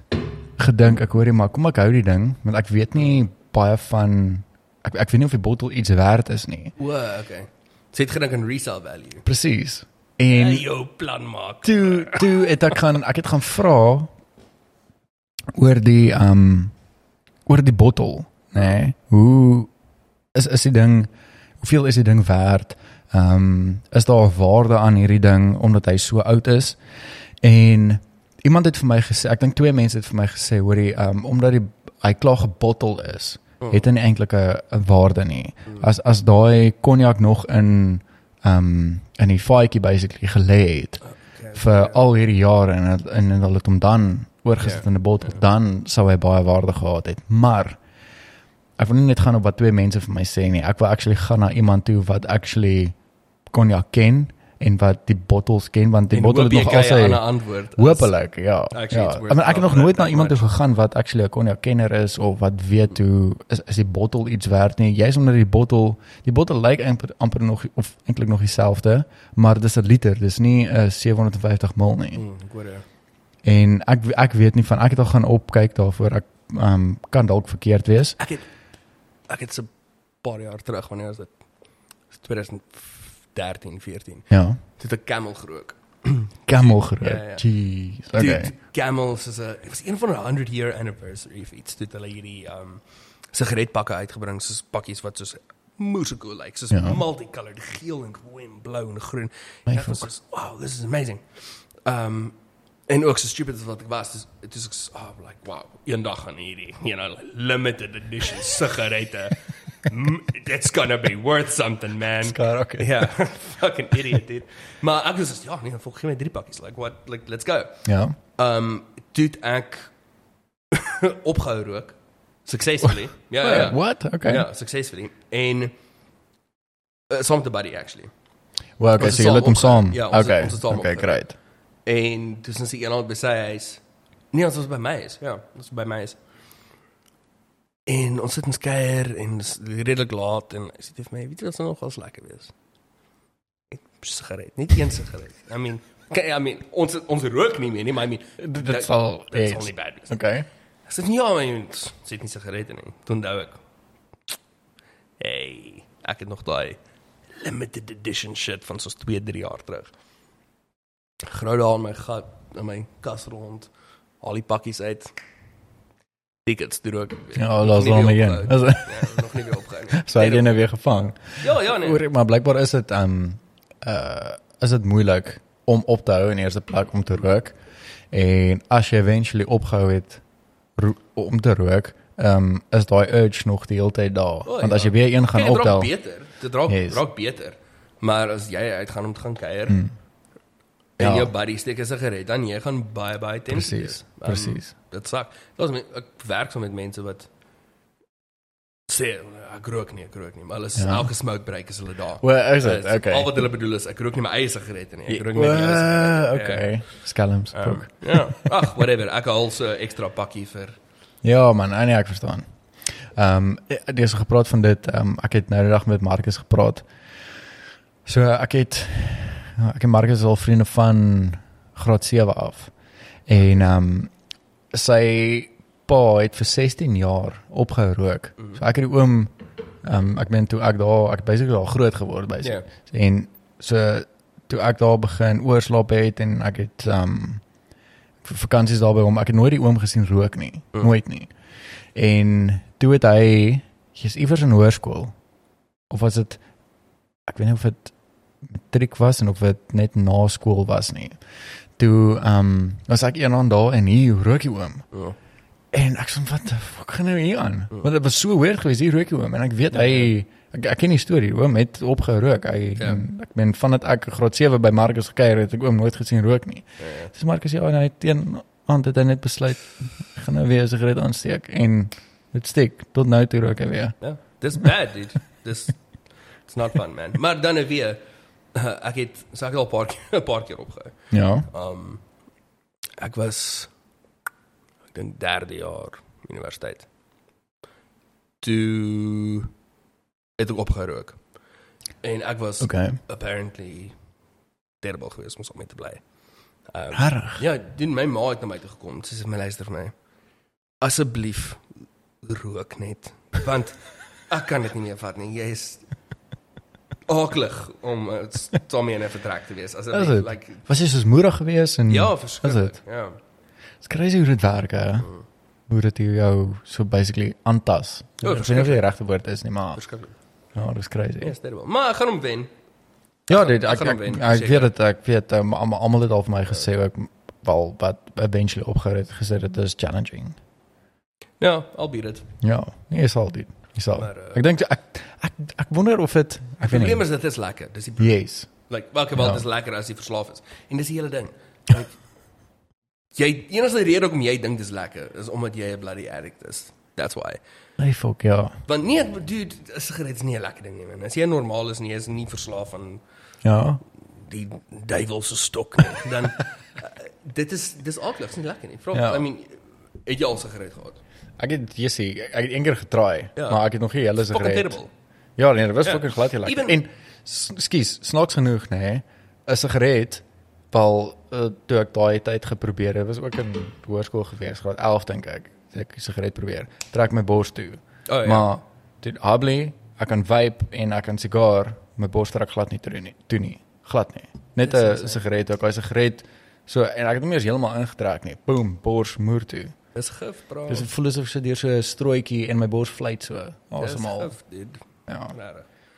gedink ek hoor jy maar kom ek hou die ding want ek weet nie baie van ek ek weet nie of die bottel iets werd is nie.
O, okay. Sê dit gedink aan resale value.
Presies.
En jou plan maak.
toe toe het ek gaan ek het gaan vra oor die ehm um, oor die bottel, nê? Nee, hoe is is die ding hoeveel is die ding werd? Ehm um, is daar 'n waarde aan hierdie ding omdat hy so oud is? En iemand het vir my gesê, ek dink twee mense het vir my gesê, hoorie, um, omdat die hy klaar gebottel is, het hy eintlik 'n waarde nie. As as daai cognac nog in um, in die faadjie basically gelê het
Okay.
vir al hierdie jare en het- en en hulle het hom dan oorgesit
Ja.
in 'n bottel, dan sou hy baie waarde gehad het. Maar ek wil nie net gaan op wat twee mense vir my sê nie. Ek wil actually gaan na iemand toe wat actually cognac ken en wat die bottels ken want die
en
bottel het nog
as 'n antwoord.
Hoopelik, ja. ja. I mean, ek het nog nooit na iemand toe gegaan wat actually 'n cognac kenner is of wat weet hoe is, is die bottel iets werd nie. Jy's omdat die bottel, die bottel lyk amper, amper nog of eintlik nog dieselfde, maar dis 'n liter, dis nie 'n uh, 750 ml nie.
Mm, ek hoor ja.
En ek ek weet nie van ek het al gaan opkyk daarvoor. Ek um, kan dalk verkeerd wees.
Ek het ek het so 'n paar jaar terug wanneer was dit? 2004 13, 14.
Ja.
Toen de
kamelgerook. camelgroep.
ja, ja.
jeez.
Oké.
Okay.
Camels is een... Het was een van de 100 year anniversary of iets. Toen hulle jullie. um, sigaretpakken uitgebracht. Soos pakjes wat ze moesegool lijkt.
Ze
multicolored. Geel en groen blauw en groen. En was wow, this is amazing. Um, en ook zo stupid als wat ik was, Dus ik was oh, like wow, eendag aan hierdie, you know, limited edition sigaretten. It's gonna be worth something, man.
Skar, okay.
Ja, fucking idiot, dude. Maar ek was soos, ja, nee, volg gee my drie pakkies. Like what? Like let's go.
Ja.
Um het ek opgehou rook successfully. Ja, ja. ja.
What? Okay.
Ja, successfully. En uh, saam met 'n buddy actually.
Well, okay,
Ons
so
is
jy het hom
saam
saam.
opge- ja, ons is-
okay.
ons saam
okay, great.
En toe sins ek eendag by sy huis Nee, ons was by my is. Ja, ons was by my is. En ons sit in skeier en redelik laat en sy sê vir my, weet jy wat sou nogal lekker wees? Net sigaret, net een sigaret. I mean, okay, I mean, ons ons rook nie meer nie, maar I mean,
Dit- sal-
dit sal nie bad wees.
Okay.
Ek sê ja, maar jy sit nie sigarette nie. Toe onthou ek. Hey, ek het nog daai limited edition shit van soos 2, 3 jaar terug. Grou daar in my gat, in my kas rond. Al die pakkies uit. Tickets toe ook.
Ja, laat ons maar een. Is-
Ja, nog nie weer opgehou nie.
So hy het jy nou weer gevang.
Ja, ja nee.
Oor, maar blykbaar is dit um uh is dit moeilik om op te hou in eerste plek om te rook. En as jy eventually opgehou het om te rook, um is daai urge nog die hele tyd daar.
O,
Want as
ja.
jy weer een gaan
Kyk, dit raak
optel.
beter. Dit raak
Yes.
raak beter. Maar as jy uitgaan om te gaan kuier
Mm.
en
Ja.
jou buddy steek 'n sigaret, dan jy gaan baie baie tense
Presies.
Um,
presies.
Dit sak. Daar's met ek werk so met mense wat sê ek rook nie, ek rook nie, maar hulle is
Ja.
elke smoke break is hulle daar.
O, is dit? Okay.
Al wat hulle bedoel is ek rook nie my eie sigarette nie. Ek rook net ou sigarette.
Well, okay. Skelms.
Ja.
Um,
Um, ja. Ag, whatever. Ek haal so ekstra pakkie vir
Ja man, nee, ek verstaan. Ehm um, dis gepraat van dit. Ehm um, ek het nou die dag met Marcus gepraat. So ek het ja, ek en Marcus is al vriende van graad 7 af. En ehm um, sy pa het vir 16 jaar opgehou rook.
Mhm.
So ek het die oom ehm um, ek meen toe ek daar ek basically al groot geword by sy.
Ja.
En so toe ek daar begin oorslaap het en ek het ehm um, vakansies daar by hom. Ek het nooit die oom gesien rook nie.
Mm.
Mm. Nooit nie. En toe het hy jy's iewers in hoërskool of was dit ek weet nie of dit matriek was en of dit net na skool was nie. Toe ehm um, was ek eendag daar en hier rook die oom.
Ja.
En ek sê wat the fuck gaan nou hier aan? Want dit was so weird geweest hier rook die oom en ek weet
Ja,
hy ek, ek ken die storie. Oom het opgerook. Hy
Ja.
en ek ben vandat ek graad 7 by Marcus gekuier het, ek oom nooit gesien rook nie.
Ja, ja.
Dis Marcus ja, en hy het teen aand het hy net besluit gaan nou weer 'n sigaret aansteek en dit steek tot nou toe rook hy weer.
Ja, dis bad, dude. Dis it's not fun, man. Maar dan nou weer ek het sê ek het al 'n paar keer 'n paar keer opgehou.
Ja.
Um ek was ek dink derde jaar universiteit. Toe het ek opgehou rook. En ek was
Okay.
apparently terrible geweest om mee te bly. Um,
Harrig.
ja, doen my ma het na my toe gekom. Sy sê my luister vir my. Asseblief rook net want ek kan dit nie meer vat nie. Jy is aklig om uh, Tommy in 'n vertrek te wees. Asseblief
dit?
like
Was jy soos moedig geweest en
ja, verskriklik.
dit?
Ja.
Dit's crazy hoe dit werk hè. Hoe dit jou so basically aantas.
Ja,
Ek weet nie of dit die regte woord is nie, maar
Verskriklik.
ja, dis crazy.
Ja, terrible. Maar ek gaan hom wen.
Ja, dit
ek
ek ek,
wen,
ek
seker.
weet dit ek weet um, almal het al vir my gesê ook wel wat eventually opgehou het gesê dit is challenging.
Ja, I'll beat it.
Ja, nee, is al dit. Is al.
Maar, uh,
ek dink ek, ek ek wonder of dit ek
Die
weet
probleem
nie.
is dit is lekker. Dis die
Yes.
like welke wel
Ja.
dis lekker as jy verslaaf is. En dis die hele ding. Like, jy enigste rede hoekom jy dink dis lekker is omdat jy 'n bloody addict is. That's why.
Nee, fuck ja.
Want nee, dude, 'n sigaret is nie 'n lekker ding nie, man. As jy normaal is jy is nie verslaaf aan
Ja.
die duiwelse stok nie, dan uh, dit is dis aklig, is nie lekker nie. Vra,
Ja.
I mean, het jy al sigaret gehad?
Ek het jy sê ek het een keer getry,
Ja.
maar ek het nog nie
Fucking
sigaret.
terrible.
Ja, nee, dit was
Ja.
fucking glad nie lekker.
Even-
En skus, snaaks genoeg, nê, nee, 'n sigaret wel uh, toe ek daai tyd geprobeer het, was ook in hoërskool gewees, graad 11 dink ek. Ek sigaret probeer. Trek my bors toe.
Oh, ja.
Maar dit hardly ek kan vape en ek kan sigaar, my bors trek glad nie toe nie. Toe nie. Glad nie. Net 'n sigaret, ook 'n sigaret so en ek het hom eers heeltemal ingetrek nie. Boom, bors moer toe.
Dis gif, bro.
Dis voel asof sit deur so 'n strooitjie en my bors vlieg so.
Dis
Asemhaal.
gif, dude.
Ja.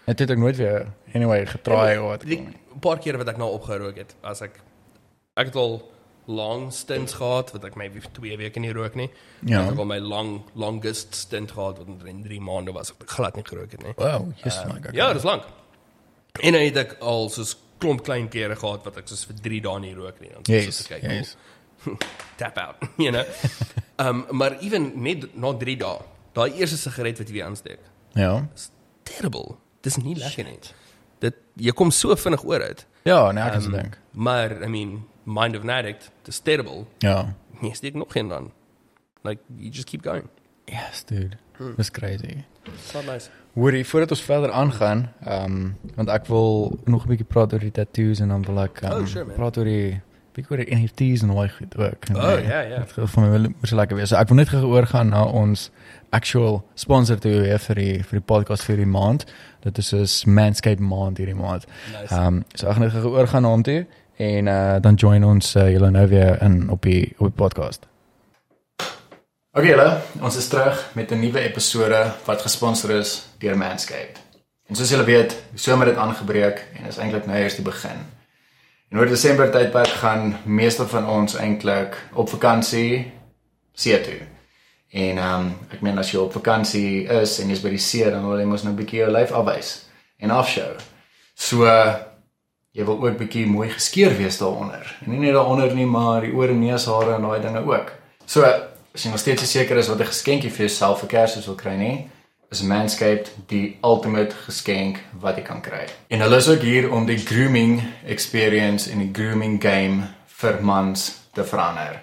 En dit het ek nooit weer anyway getry of wat.
'n paar kere wat ek nou opgerook het, as ek ek het al lang stints gehad wat ek maybe vir 2 weke nie rook nie.
Ja.
Ek het al my long longest stint gehad wat in 3 maande was ek glad nie gerook het nie.
Wow, yes
Um,
my god.
Ja, dis lank. En dan het ek al soos klomp klein kere gehad wat ek soos vir 3 dae nie rook nie. Dan soos
Yes,
ek
yes.
tap out, you know. um maar even net na 3 dae, daai eerste sigaret wat jy weer aansteek,
Ja.
is terrible. Dis nie lekker nie. Dit jy kom so vinnig oor dit.
Ja, nee, ek
Um,
se dink.
Maar I mean, mind of an addict, dis terrible.
Ja.
nee, steek nog geen dan. Like you just keep going.
Yes, dude.
Hmm.
Dis crazy.
So nice.
Hoorie, voordat ons verder aangaan, ehm um, want ek wil nog 'n bietjie praat oor die tattoos en dan wil ek um,
Oh, sure, man.
praat oor die bietjie oor NFTs en daai goed ook.
Oh,
eh,
ja, ja.
Dit gaan vir my wel moes lekker wees. So ek wil net gou oorgaan na ons actual sponsor toe weer vir die vir die podcast vir die maand. Dit is dus Manscape maand hierdie maand.
Nice.
Ehm um, so ek gaan net gou oorgaan na hom toe en uh, dan join ons uh, julle nou weer in op die op die podcast. Okay julle, ons is terug met 'n nuwe episode wat gesponsor is deur Manscaped. En soos julle weet, die somer het aangebreek en is eintlik nou eers die begin. En oor Desember tydperk gaan meeste van ons eintlik op vakansie see toe. En ehm um, ek meen as jy op vakansie is en jy's by die see, dan wil jy mos nou 'n bietjie jou lyf afwys en afshow. So uh, jy wil ook bietjie mooi geskeer wees daaronder. En nie net daaronder nie, maar die oor en neushare en daai dinge ook. So as jy nog steeds seker is wat 'n geskenkie vir jouself vir Kersfees wil kry nie, is Manscaped die ultimate geskenk wat jy kan kry. En hulle is ook hier om die grooming experience en die grooming game vir mans te verander.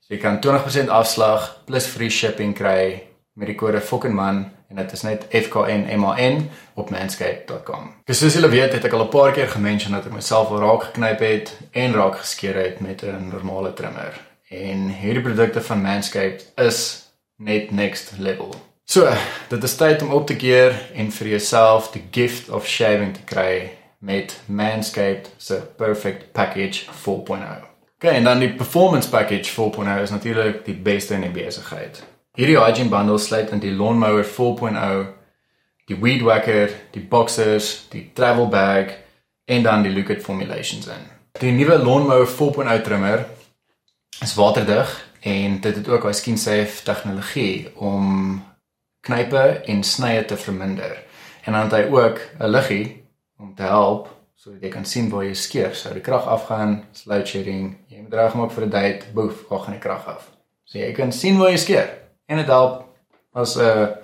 So jy kan 20% afslag plus free shipping kry met die kode FOKKENMAN en dit is net FKNMAN op manscaped.com. Dis soos julle weet, het ek al 'n paar keer gemention dat ek myself al raak geknyp het en raak geskeer het met 'n normale trimmer. En hierdie produkte van Manscaped is net next level. So, dit is tyd om op te keer en vir jouself die gift of shaving te kry met Manscaped se Perfect Package 4.0. Okay, en dan die Performance Package 4.0 is natuurlik die beste in die besigheid. Hierdie hygiene bundle sluit in die Lawnmower 4.0, die Weed Whacker, die Boxers, die Travel Bag en dan die Liquid Formulations in. Die nuwe Lawnmower 4.0 trimmer is waterdig en dit het ook 'n skin safe tegnologie om knype en snye te verminder. En dan het hy ook 'n liggie om te help sodat jy kan sien waar jy skeer. Sou die krag afgaan, load shedding, jy moet reg maak vir 'n date, boef, waar gaan die krag af. So jy kan sien waar jy skeer en dit help as 'n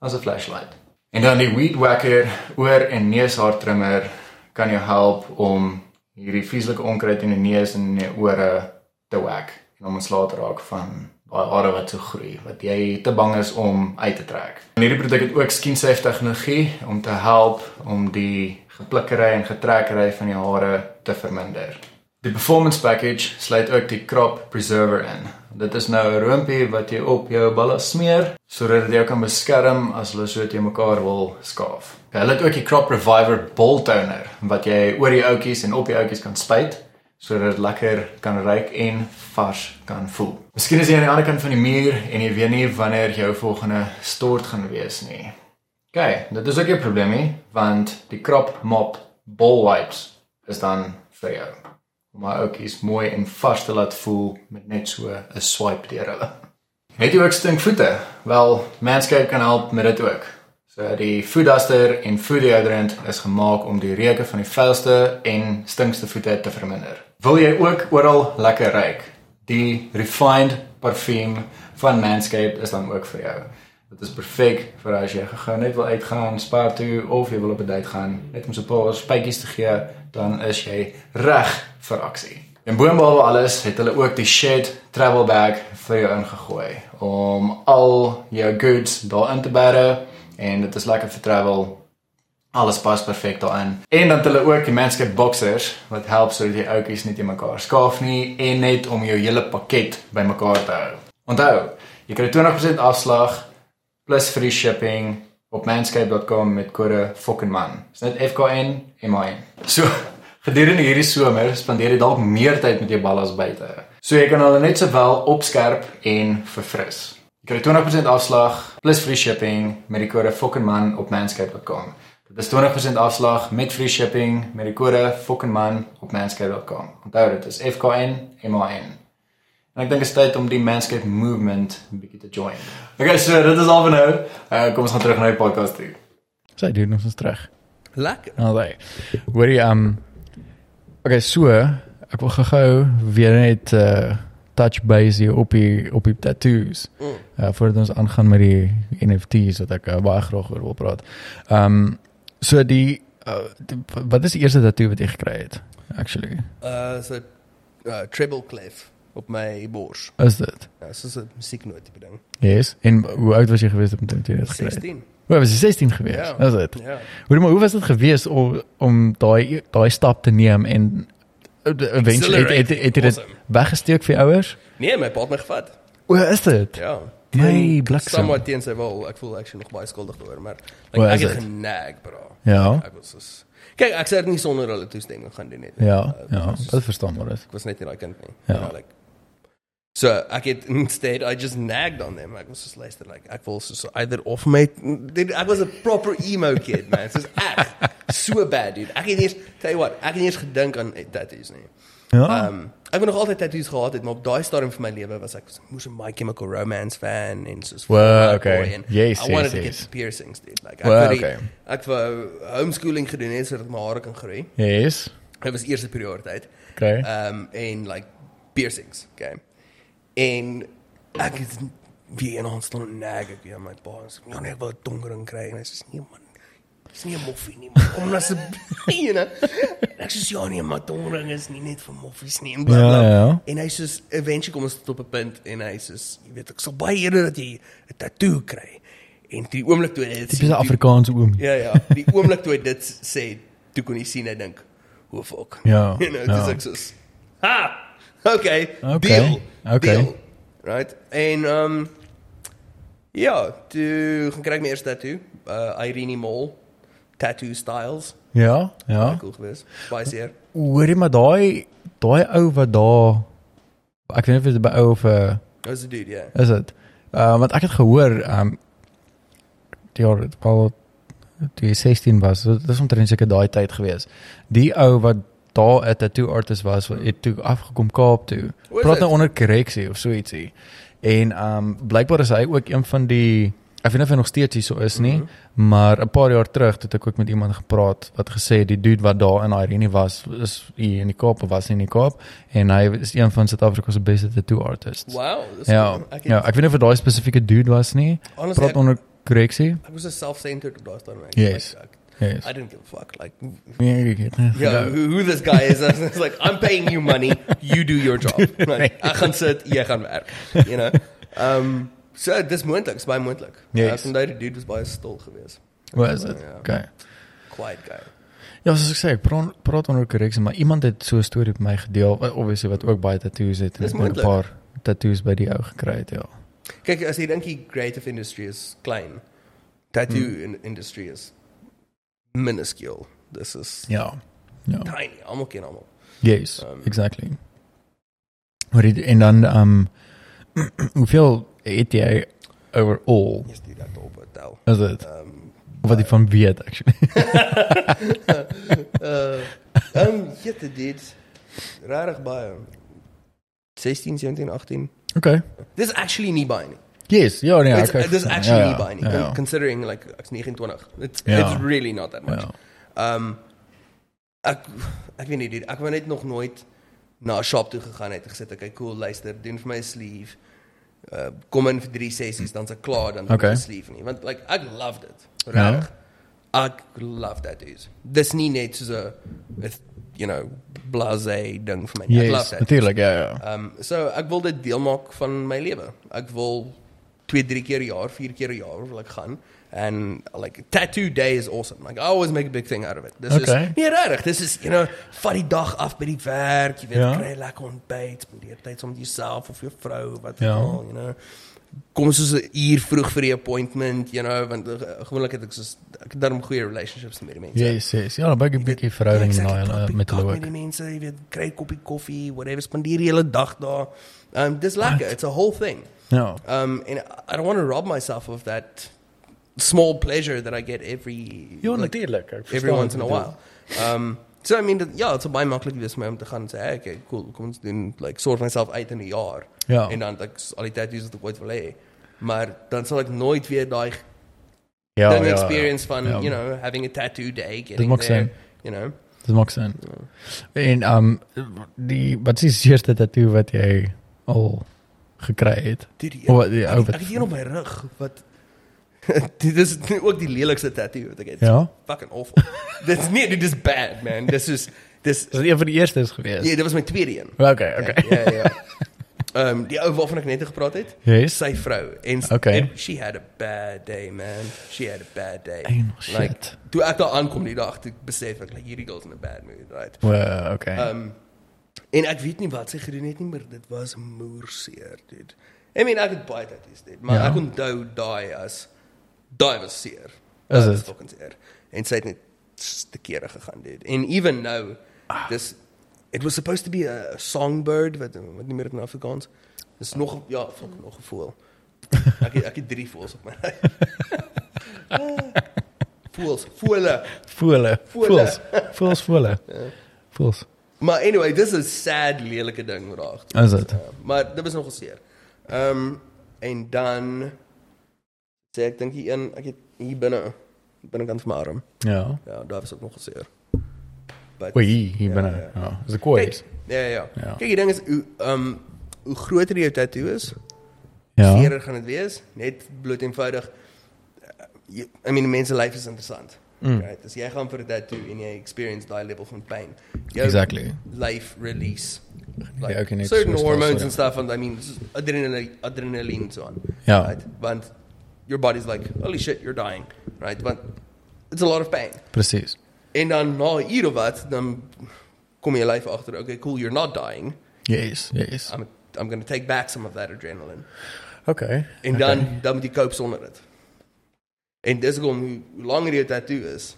as 'n flashlight. En dan die weed whacker oor en neushaar trimmer kan jou help om hierdie vieslike onkruid in die neus en in die ore te whack en om ontslae te raak van daai hare wat so groei wat jy te bang is om uit te trek. En hierdie produk het ook skin safe tegnologie om te help om die geplikkery en getrekkery van die hare te verminder. Die performance package sluit ook die crop preserver in. Dit is nou 'n roompie wat jy op jou balle smeer sodat dit jou kan beskerm as hulle so teen mekaar wil skaaf. Hulle het ook die crop reviver ball toner wat jy oor die outjies en op die outjies kan spuit sodat dit lekker kan ruik en vars kan voel. Miskien is jy aan die ander kant van die muur en jy weet nie wanneer jou volgende stort gaan wees nie. OK, dit is ook 'n probleem nie, want die crop mop ball wipes is dan vir jou. Om my ouetjies mooi en vars te laat voel met net so 'n swipe deur hulle. Het jy ook stinkvoete? Wel, Manscaped kan help met dit ook. So die Food Duster en Food Deodorant is gemaak om die reuke van die vuilste en stinkste voete te verminder. Wil jy ook oral lekker ruik? Die refined parfuum van Manscaped is dan ook vir jou. Dit is perfek vir as jy gou net wil uitgaan, spa toe of jy wil op 'n date gaan, net om so 'n paar spytjies te gee, dan is jy reg vir aksie. En boonop alles het hulle ook die Shed travel bag vir jou ingegooi om al jou goods daarin te bære en dit is lekker vir travel. Alles pas perfek daarin. En dan het hulle ook die Manscaped boxers wat help sodat jy oudjies nie te mekaar skaaf nie en net om jou hele pakket bymekaar te hou. Onthou, jy kry 20% afslag plus free shipping op manscaped.com met kode FOKKENMAN. Dis net FKN MAN. So gedurende hierdie somer spandeer jy dalk meer tyd met jou ballas buite. So jy kan hulle net sowel opskerp en verfris. Jy kry 20% afslag plus free shipping met die kode FOKKENMAN op manscaped.com. Dit is 20% afslag met free shipping met die kode FOKKENMAN op manscaped.com. Onthou dit is FKN MAN. En ek dink dit is tyd om die Manscaped movement 'n bietjie te join. Okay, so dit is al vir nou. Uh, kom ons gaan terug na die podcast toe. Sy doen ons terug.
Lekker.
Alraai. Hoorie um Okay, so ek wil gou-gou weer net uh touch base hier op die op die tattoos.
Mm.
Uh voordat ons aangaan met die NFTs wat ek uh, baie graag oor wil praat. Um so die, uh, die wat is die eerste tattoo wat jy gekry het actually?
Uh so uh treble clef. op my bors.
Is dit?
Ja, soos 'n musieknoot tipe ding.
Yes. En hoe oud was jy gewees op dit gekry het?
16.
Hoe was jy 16 gewees?
Ja.
Is dit?
Ja.
Hoe maar hoe was dit gewees om om daai daai stap te neem en eventually het het, het, het dit
Awesome.
weggesteek vir ouers?
Nee, my pa het my gevat.
O, is dit?
Ja.
My
Teen-
bliksem.
Somewhat teen sy wil. Ek voel actually nog baie skuldig daaroor, maar like,
is
ek het genag, bro.
Ja.
Ek was soos Kyk, ek sê dit nie sonder hulle toestemming gaan doen nie.
Ja,
Uh,
ja, dit verstaan maar dit.
Ek was net nie daai kind nie.
Ja.
You know, like So ek het instead I just nagged on them. Ek was just luister like ek wil so either of my dude, ek was a proper emo kid man. Soos ek so bad dude. Ek het eens tell you what, ek het eens gedink aan tattoos nie.
Ja.
Ehm um, ek het nog altyd tattoos gehad het, maar op daai stadium van my lewe was ek moes 'n My Chemical Romance fan en soos Out
okay.
Boy en
Yes,
I wanted
yes,
to
yes.
get piercings dude. Like ek
Wow,
wou
okay.
ek wou homeschooling gedoen het sodat my hare kan groei.
yes.
Dit was eerste prioriteit.
Okay.
Ehm um, en like piercings, okay. En ek het weer een hand staan en nag ek ja my pa sê ja nee ek wil 'n tongring kry en hy sê nee man. Dis nie 'n moffie nie. Man. Kom se you know. Ek sê ja nee maar tongring is nie net vir moffies nie en bla
Ja,
bla.
ja.
En hy sê eventually kom ons tot op 'n punt en hy sê jy weet ek sal baie eerder dat jy 'n tatoe kry. En die oomblik toe dit
Tipiese
toe-
Afrikaanse oom.
Ja ja, die oomblik toe hy dit sê, toe kon jy sien hy dink, "Hoe fuck."
Ja,
you know,
ja.
dis ek soos, "Ha, okay,
Okay,
deal,
okay.
deal." Right? En um ja, toe gaan kry ek my eerste tattoo, uh Irene Mall Tattoo Styles.
Ja, ja.
Baie Cool geweest. Baie seer.
Hoorie maar daai daai ou wat daar ek weet nie of dit by ou of uh,
Dit was 'n dude, ja.
is dit. Uh want ek het gehoor um die jaar al toe jy 16 was. so Dit is omtrent seker daai tyd gewees. Die ou wat daar 'n tattoo artist was, wat het toe afgekom Kaap toe.
Is
Praat
dit?
nou onder korreksie of so ietsie. En um blykbaar is hy ook een van die ek weet nie of hy nog steeds hier so is nie,
Mhm.
maar 'n paar jaar terug het ek ook met iemand gepraat wat gesê het die dude wat daar in Irene was, is hier in die Kaap of was nie in die Kaap en hy is een van Suid-Afrika se beste tattoo artists.
Wow, dis
Ja,
cool. Ek het,
ja, ek weet nie of daai spesifieke dude was nie.
honestly,
Praat
ek,
onder korreksie.
ek was so self-centered daai stadium. Ek-
Yes.
Like,
Yes.
I didn't give a fuck. Like,
Ja, ek weet nie.
yeah, who, who this guy is. It's like, I'm paying you money, you do your job. Like, ek gaan sit, jy gaan werk. You know? Um, so, dis moontlik, dis baie moontlik.
Yes.
Ek onthou die dude was baie stil geweest.
Wat is dit?
Ja.
Okay.
Quiet guy.
Ja, soos ek sê, ek praat, praat onder korreksie, maar iemand het so 'n storie met my gedeel, obviously wat ook baie tattoos het en
Dis
'n paar tattoos by die ou gekry het, ja.
Kyk, as jy dink die creative industry is klein, tattoo
Hmm.
in industry is minuscule. This is
Ja. Ja.
tiny. Almal ken almal.
Yes,
Um,
exactly. Maar en dan um hoeveel het jy overall?
Jy stuur dat op 'n tel.
Is dit
Um,
wat jy van weet actually?
uh, um, jette dit. Rarig baie. 16, 17, 18.
okay.
Dis actually nie baie nie.
Yes, ja nee,
It's,
ek
dis actually
ja,
nie baie nie.
Ja, ja.
Considering like ek's 29. It's
Ja.
it's really not that much.
ja.
Um ek ek weet nie, dude, ek wou net nog nooit na 'n shop toe gegaan het en gesê okay, cool, luister, doen vir my 'n sleeve. Uh kom in vir 3 sessies dan se klaar dan
Okay.
ek 'n sleeve nie. Want like ek loved it. Regtig. Ek love tattoos. Dis nie net so 'n you know, blase ding vir my nie. Ek love
Yes,
tattoos.
natuurlik, ja ja.
Um so ek wil dit deel maak van my lewe. Ek wil 2, 3 keer 'n jaar, 4 keer 'n jaar wil ek gaan and like tattoo day is awesome. Like I always make a big thing out of it. This
Okay.
is nee regtig. Dis is you know, vat die dag af by die werk, jy weet,
Ja.
kry lekker ontbyt, spandeer tyd saam met jouself of jou vrou wat
Ja.
al, you know. Kom soos 'n uur vroeg vir die appointment, you know, want uh, gewoonlik het ek soos ek het daarom goeie relationships met die mense.
Yes, yes. Ja, baie bietjie verhouding
Ja, exactly, praat
met hulle
met
ook.
die mense, jy weet, kry 'n koppie koffie, whatever, spandeer die hele dag daar. Um dis lekker. It's a whole thing.
Ja.
Um and I don't want to rob myself of that small pleasure that I get every
Ja,
like,
natuurlik. ek
every once in a while. Um so I mean that, ja, it's baie maklik wees vir my om te gaan en sê, hey, okay, cool, kom ons doen like sort myself uit in 'n jaar.
Ja.
En dan like al die tattoos wat ek ooit wil hê. Maar dan sal ek nooit weer daai
Ja,
ding
ja,
experience van,
ja.
you know, having a tattoo day, getting there,
sin.
you know.
Dit maak sin. En um die wat is die eerste tattoo wat jy al gekry het?
Die,
Of wat die
ek,
wat
ek het hier op my rug wat dit is ook die lelikste tattoo wat ek het.
Ja.
Fucking awful. Dit's nie dit is bad man. Dis is dis
Dis een van die eerstes gewees.
ja, dit was my tweede een.
Okay, okay.
Ja, ja. Ehm um, die ou waarvan ek net gepraat het.
Yes.
Sy vrou en
Okay.
she had a bad day man. She had a bad day.
Shit.
Like toe ek daar aankom die dag, toe besef ek like hierdie girl's in a bad mood, right?
Well, okay.
Ehm um, en ek weet nie wat sy gedoen het nie, maar dit was moerseer, dude. I mean, ek het baie tattoos dit, maar
Ja.
ek onthou daai as daai was seer.
Is dit?
fucking seer. En sy het net te kere gegaan dit. En even now,
Ah.
dis it was supposed to be a, a songbird wat wat nie meer in Afrikaans. Dis nog ja, fuck nog 'n voël. Ek ek het drie voëls op my. Ah, Voëls, voële.
Voele.
Voele.
Voels. Voels voele. Voels.
Maar anyway, dis 'n sad lelike ding wat daar agter.
Is dit?
Ja, maar dit was nogal seer. Ehm um, en dan sê ek dink hier een ek het hier binne binnekant van my arm.
Ja.
Ja, daar was ook nogal seer. But
Oei, hier
Ja,
binne.
ja.
Ja. Is dit koois?
Kyk, ja, ja, ja.
Ja.
Kyk, die ding is hoe ehm um, hoe groter jou tattoo is,
Ja.
seerer gaan dit wees. Net bloot eenvoudig uh, jy, I mean mense lyf is interessant.
Mm.
Right? As jy gaan vir 'n tattoo en jy experience daai level van pyn. Jou
Exactly.
life release. Like
Ja, okay, net
certain
so
hormones
sorry.
and stuff and I mean adrenaline adrenaline so on.
Ja.
Right? Want your body's like, holy shit, you're dying. Right? But it's a lot of pain.
Presies.
En dan na 'n uur of wat, dan kom jy lyf agter, okay, cool, you're not dying.
Yes, yes.
I'm I'm going to take back some of that adrenaline.
Okay.
En dan dan moet jy cope sonder dit. En dis hoekom hoe, hoe langer jou tattoo is,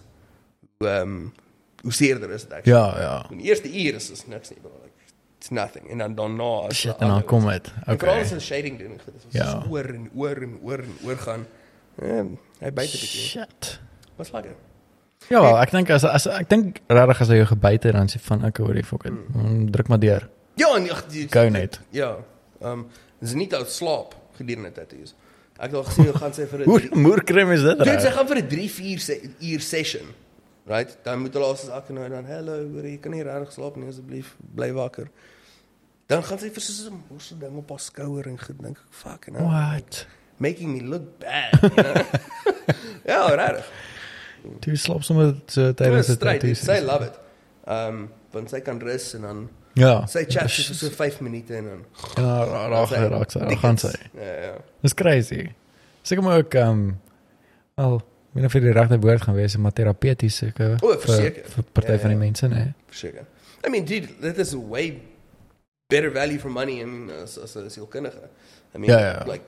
hoe um, hoe seerder is dit actually.
Ja, ja.
In die eerste uur is dit niks nie, bro. It's nothing. En dan daarna is
Shit,
dit
en dan kom dit.
En Veral
Okay.
as 'n shading doen, dit is
Ja.
ja. oor en oor en oor en oor gaan. Ja, hy byt 'n bietjie.
Shit.
Wat's lekker?
Ja, wel, ek dink as as ek dink regtig as hy jou gebyt het dan sê van ek hoor die fuck it. Mm, Druk maar deur.
Ja, en ag,
Go net.
Ja. Ehm um, dis nie uit slaap gedurende tattoos. Ek het al gesien hoe gaan sy vir 'n
Hoe moerkrem is dit?
Dit sy gaan vir 'n 3-4 se uur session. Right? Dan moet hulle as ek nou dan hallo, hoor jy kan nie regtig slaap nie asseblief, bly wakker. Dan gaan sy vir so 'n moerse ding op haar skouer en gedink ek fuck en
What?
making me look bad. You know? ja, regtig.
Jy slaap sommer so tydens dit.
stryd. Sy love it. Ehm um, want sy kan rus en dan
Ja.
sy chat vir so 5 minute en dan
Ja, raak raak sy. Dan gaan sy.
Ja, ja.
Dis crazy. Seker maar ook ehm um, al ek weet nie of dit die regte woord gaan wees, maar terapeuties seker
O, verseker.
vir party
Ja,
van die
ja.
mense, nee.
Verseker. I mean, dude, that is way better value for money I mean, as as 'n sielkundige. I mean,
Ja, ja.
like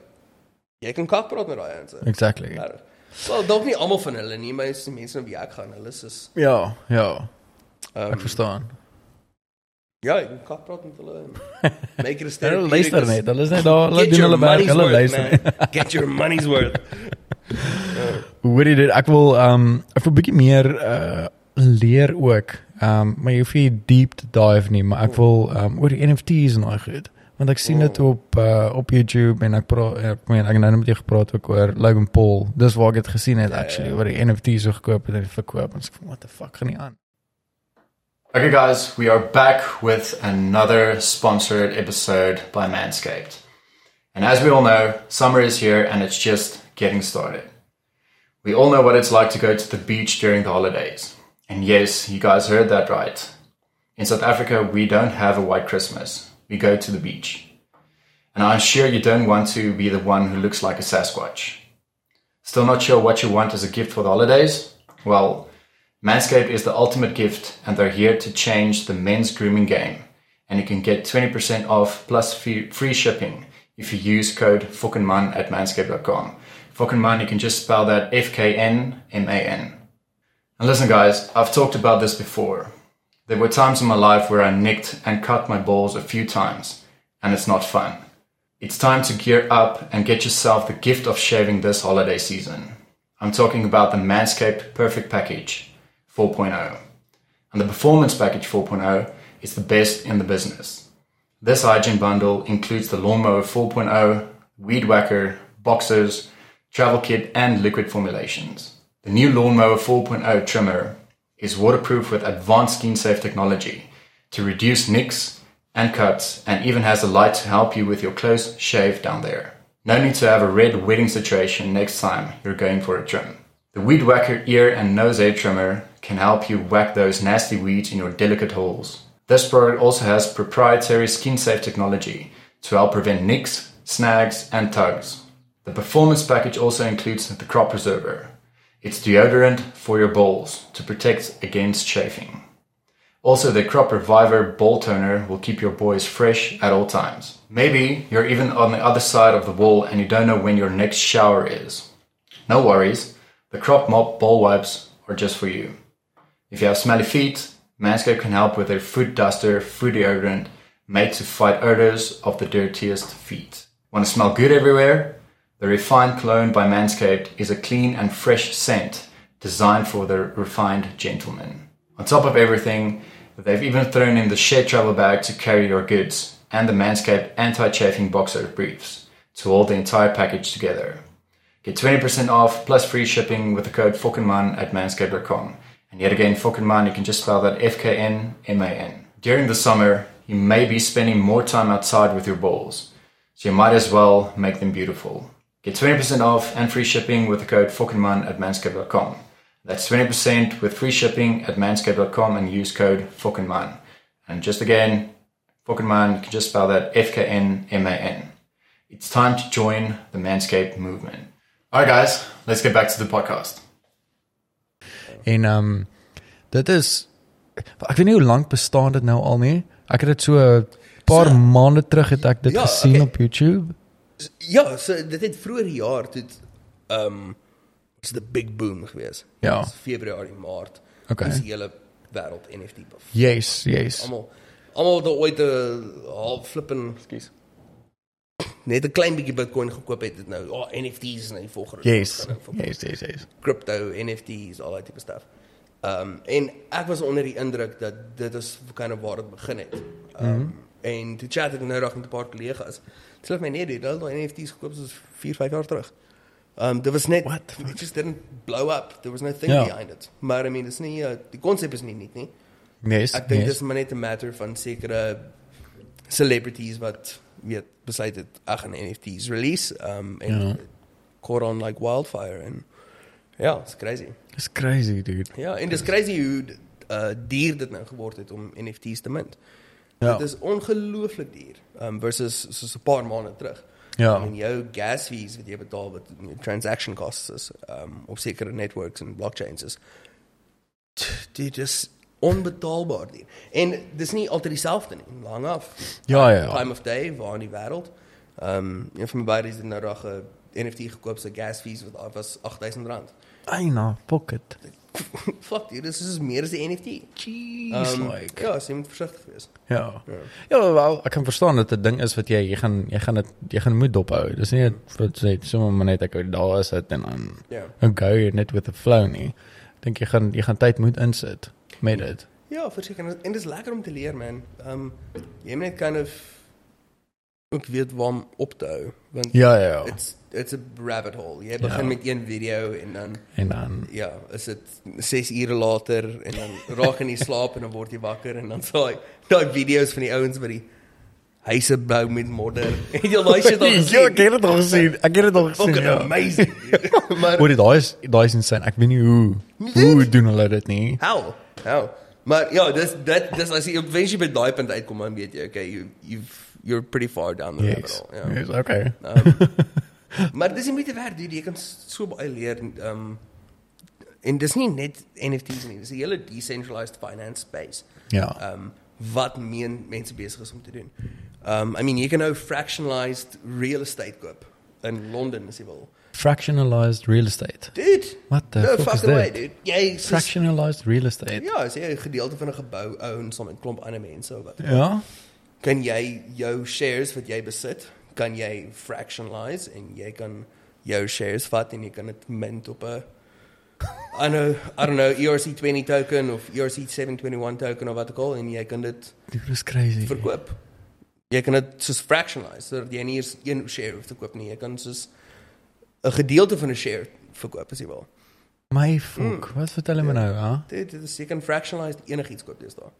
jy kan kak praat met daai ouens.
Exactly.
Ja. Wel, dalk nie almal van hulle nie, maar die mense wie ek gaan, hulle is
Ja, ja.
um,
Ek verstaan.
Ja, jy kan kak praat met hulle. Make it a step.
Hulle luister net. Hulle is net daar, hulle doen hulle werk, hulle luister.
Get your money's worth.
Hoorie dit, ek wil um, ek wil bietjie meer uh leer ook. Um, maar jy hoef nie deep te dive nie, maar ek wil um, oor die NFT's en daai goed. Want ek sien dit op uh op YouTube en ek praat ek meen ek het nou net met jou gepraat ook oor Logan Paul. Dis waar ek dit gesien het actually oor die NFT's so gekoop het en verkoop en so what the fuck gaan nie aan. Okay guys, we are back with another sponsored episode by Manscaped. And as we all know, summer is here and it's just getting started. We all know what it's like to go to the beach during the holidays. And yes, you guys heard that right. In South Africa, we don't have a white Christmas. We go to the beach. And I'm sure you don't want to be the one who looks like a Sasquatch. Still not sure what you want as a gift for the holidays? Well, Manscaped is the ultimate gift, and they're here to change the men's grooming game. And you can get 20% off plus free shipping if you use code FUCKENMAN at manscaped.com. FUCKENMAN, you can just spell that F K N M A N. And listen, guys, I've talked about this before. There were times in my life where I nicked and cut my balls a few times, and it's not fun. It's time to gear up and get yourself the gift of shaving this holiday season. I'm talking about the Manscaped Perfect Package 4.0. And the Performance Package 4.0 is the best in the business. This hygiene bundle includes the Lawnmower 4.0, Weed Whacker, boxers, travel kit, and liquid formulations. The new Lawnmower 4.0 trimmer is waterproof with advanced skin safe technology to reduce nicks and cuts and even has a light to help you with your close shave down there. No need to have a red wedding situation next time you're going for a trim. The Weed Whacker ear and nose hair trimmer can help you whack those nasty weeds in your delicate holes. This product also has proprietary skin safe technology to help prevent nicks, snags, and tugs. The performance package also includes the crop preserver. It's deodorant for your balls to protect against chafing. Also, the Crop Reviver ball toner will keep your boys fresh at all times. Maybe you're even on the other side of the wall and you don't know when your next shower is. No worries, the Crop Mop ball wipes are just for you. If you have smelly feet, Manscaped can help with their foot duster, foot deodorant, made to fight odors of the dirtiest feet. Want to smell good everywhere? The Refined Cologne by Manscaped is a clean and fresh scent designed for the refined gentleman. On top of everything, they've even thrown in the shared travel bag to carry your goods and the Manscaped anti-chafing boxer briefs to hold the entire package together. Get 20% off plus free shipping with the code FOKENMAN at manscaped.com. And yet again, FOKENMAN, you can just spell that F-K-N-M-A-N. During the summer, you may be spending more time outside with your balls, so you might as well make them beautiful. Get 20% off and free shipping with the code FOKENMAN at manscaped.com. That's 20% with free shipping at manscaped.com and use code FOKENMAN. And just again, FOKENMAN, you can just spell that F-K-N-M-A-N. It's time to join the Manscaped movement. All right, guys, let's get back to the podcast.
En um, dit is ek weet nie hoe lank bestaan dit nou al nie. Ek het dit so 'n paar
So-
maande terug het ek dit
Ja,
gesien
okay.
op YouTube.
Ja, so dit het vroeër jaar toe ehm um, was dit 'n big boom geweest.
Ja.
Dis Februarie, Maart.
Okay.
Dis die hele wêreld NFT buff.
Yes, yes.
Almal almal het ooit 'n half flippen, ekskuus. Net 'n klein bietjie Bitcoin gekoop het dit nou. Oh, NFT's is nou die volgende.
Yes. Yes, yes, yes.
crypto, NFTs, al daai tipe stuff. Um en ek was onder die indruk dat dit is kind of waar dit begin het. Um mm -hmm. en toe chat ek nou reg met 'n paar kollegas. Sê my nee, dit al daai NFTs gekoop is 4, 5 jaar terug. Um dit was net
What
it just didn't blow up. There was no thing
Ja.
behind it. Maar I mean, dis nie uh, die konsep is nie nie nie.
Yes.
Ek dink
yes.
dis maar net 'n matter van sekere celebrities wat weet besluit het ag en NFTs release um en
ja.
caught on like wildfire en ja, it's crazy.
It's crazy, dude.
Ja, en dis crazy hoe uh duur dit nou geword het om NFT's te mint.
Ja.
Dit is ongelooflik duur. Um versus soos 'n paar maande terug.
Ja.
I mean jou gas fees wat jy betaal wat transaction costs is um op sekere networks en blockchains is dit is onbetaalbaar duur. En dis nie altyd dieselfde nie, lang af.
Ja, ja, ja.
Time of day waar in die wêreld. Um een van my buddies het nou reg 'n NFT gekoop se gas fees wat was R8000.
Eina, pocket.
Fuck, dude, dis is meer as 'n NFT.
Jeez,
Um,
like.
Ja, so jy moet versigtig wees.
Ja. Ja, wel, ek kan verstaan dat dit 'n ding is wat jy jy gaan jy gaan dit jy gaan moet dophou. Dis nie net wat sê sommer net ek daar is dit en dan
Ja.
dan go net with the flow nie. Dink jy gaan jy gaan tyd moet insit met dit.
Ja, verseker en en dis lekker om te leer, man. Um jy moet net kind of ook weet waar om op te hou, want
Ja, ja. ja.
it's it's a rabbit hole. Jy begin
Ja.
met een video en dan
En dan
ja, is dit 6 ure later en dan raak in die slaap en dan word jy wakker en dan saai daai video's van die ouens wat die huise bou met modder. Het jy daai shit al
Ja,
gesien?
ek het dit al gesien. Ek het dit al gesien.
Fucking
Ja.
amazing. maar
Hoor daai is daai is insane. Ek weet nie hoe hoe doen hulle dit nie.
How? How? Maar ja, dis dit dis as jy eventually by daai punt uitkom dan weet jy, okay, you you've you're pretty far down the
Yes.
rabbit hole. Ja.
Yes, okay.
Um, maar dis nie moeite werd, dude. Jy kan so baie leer um en dis nie net NFTs nie, dis 'n hele decentralized finance space.
Ja.
Um wat meen mense besig is om te doen. Um I mean, jy kan nou fractionalized real estate koop in Londen as jy wil.
Fractionalized real estate.
Dude,
What the
no
fuck is
fucking way,
that?
dude. Jy
Fractionalized real estate.
Ja, as jy 'n gedeelte van 'n gebou own saam met 'n klomp ander mense of wat.
Ja.
Kan jy jou shares wat jy besit, kan jy fractionalize en jy kan jou shares vat en jy kan dit mint op 'n I know, I don't know, E ERC20 token of E ERC721 token of wat ook al en jy kan dit
Dit is crazy.
verkoop. Jy kan dit soos fractionalize sodat jy nie eers een share hoef te koop nie. Jy kan soos 'n gedeelte van 'n share verkoop as jy wil.
My fuck. Wat vertel jy my nou, hè?
Dit dit is jy kan fractionalize enigiets koop dis daar.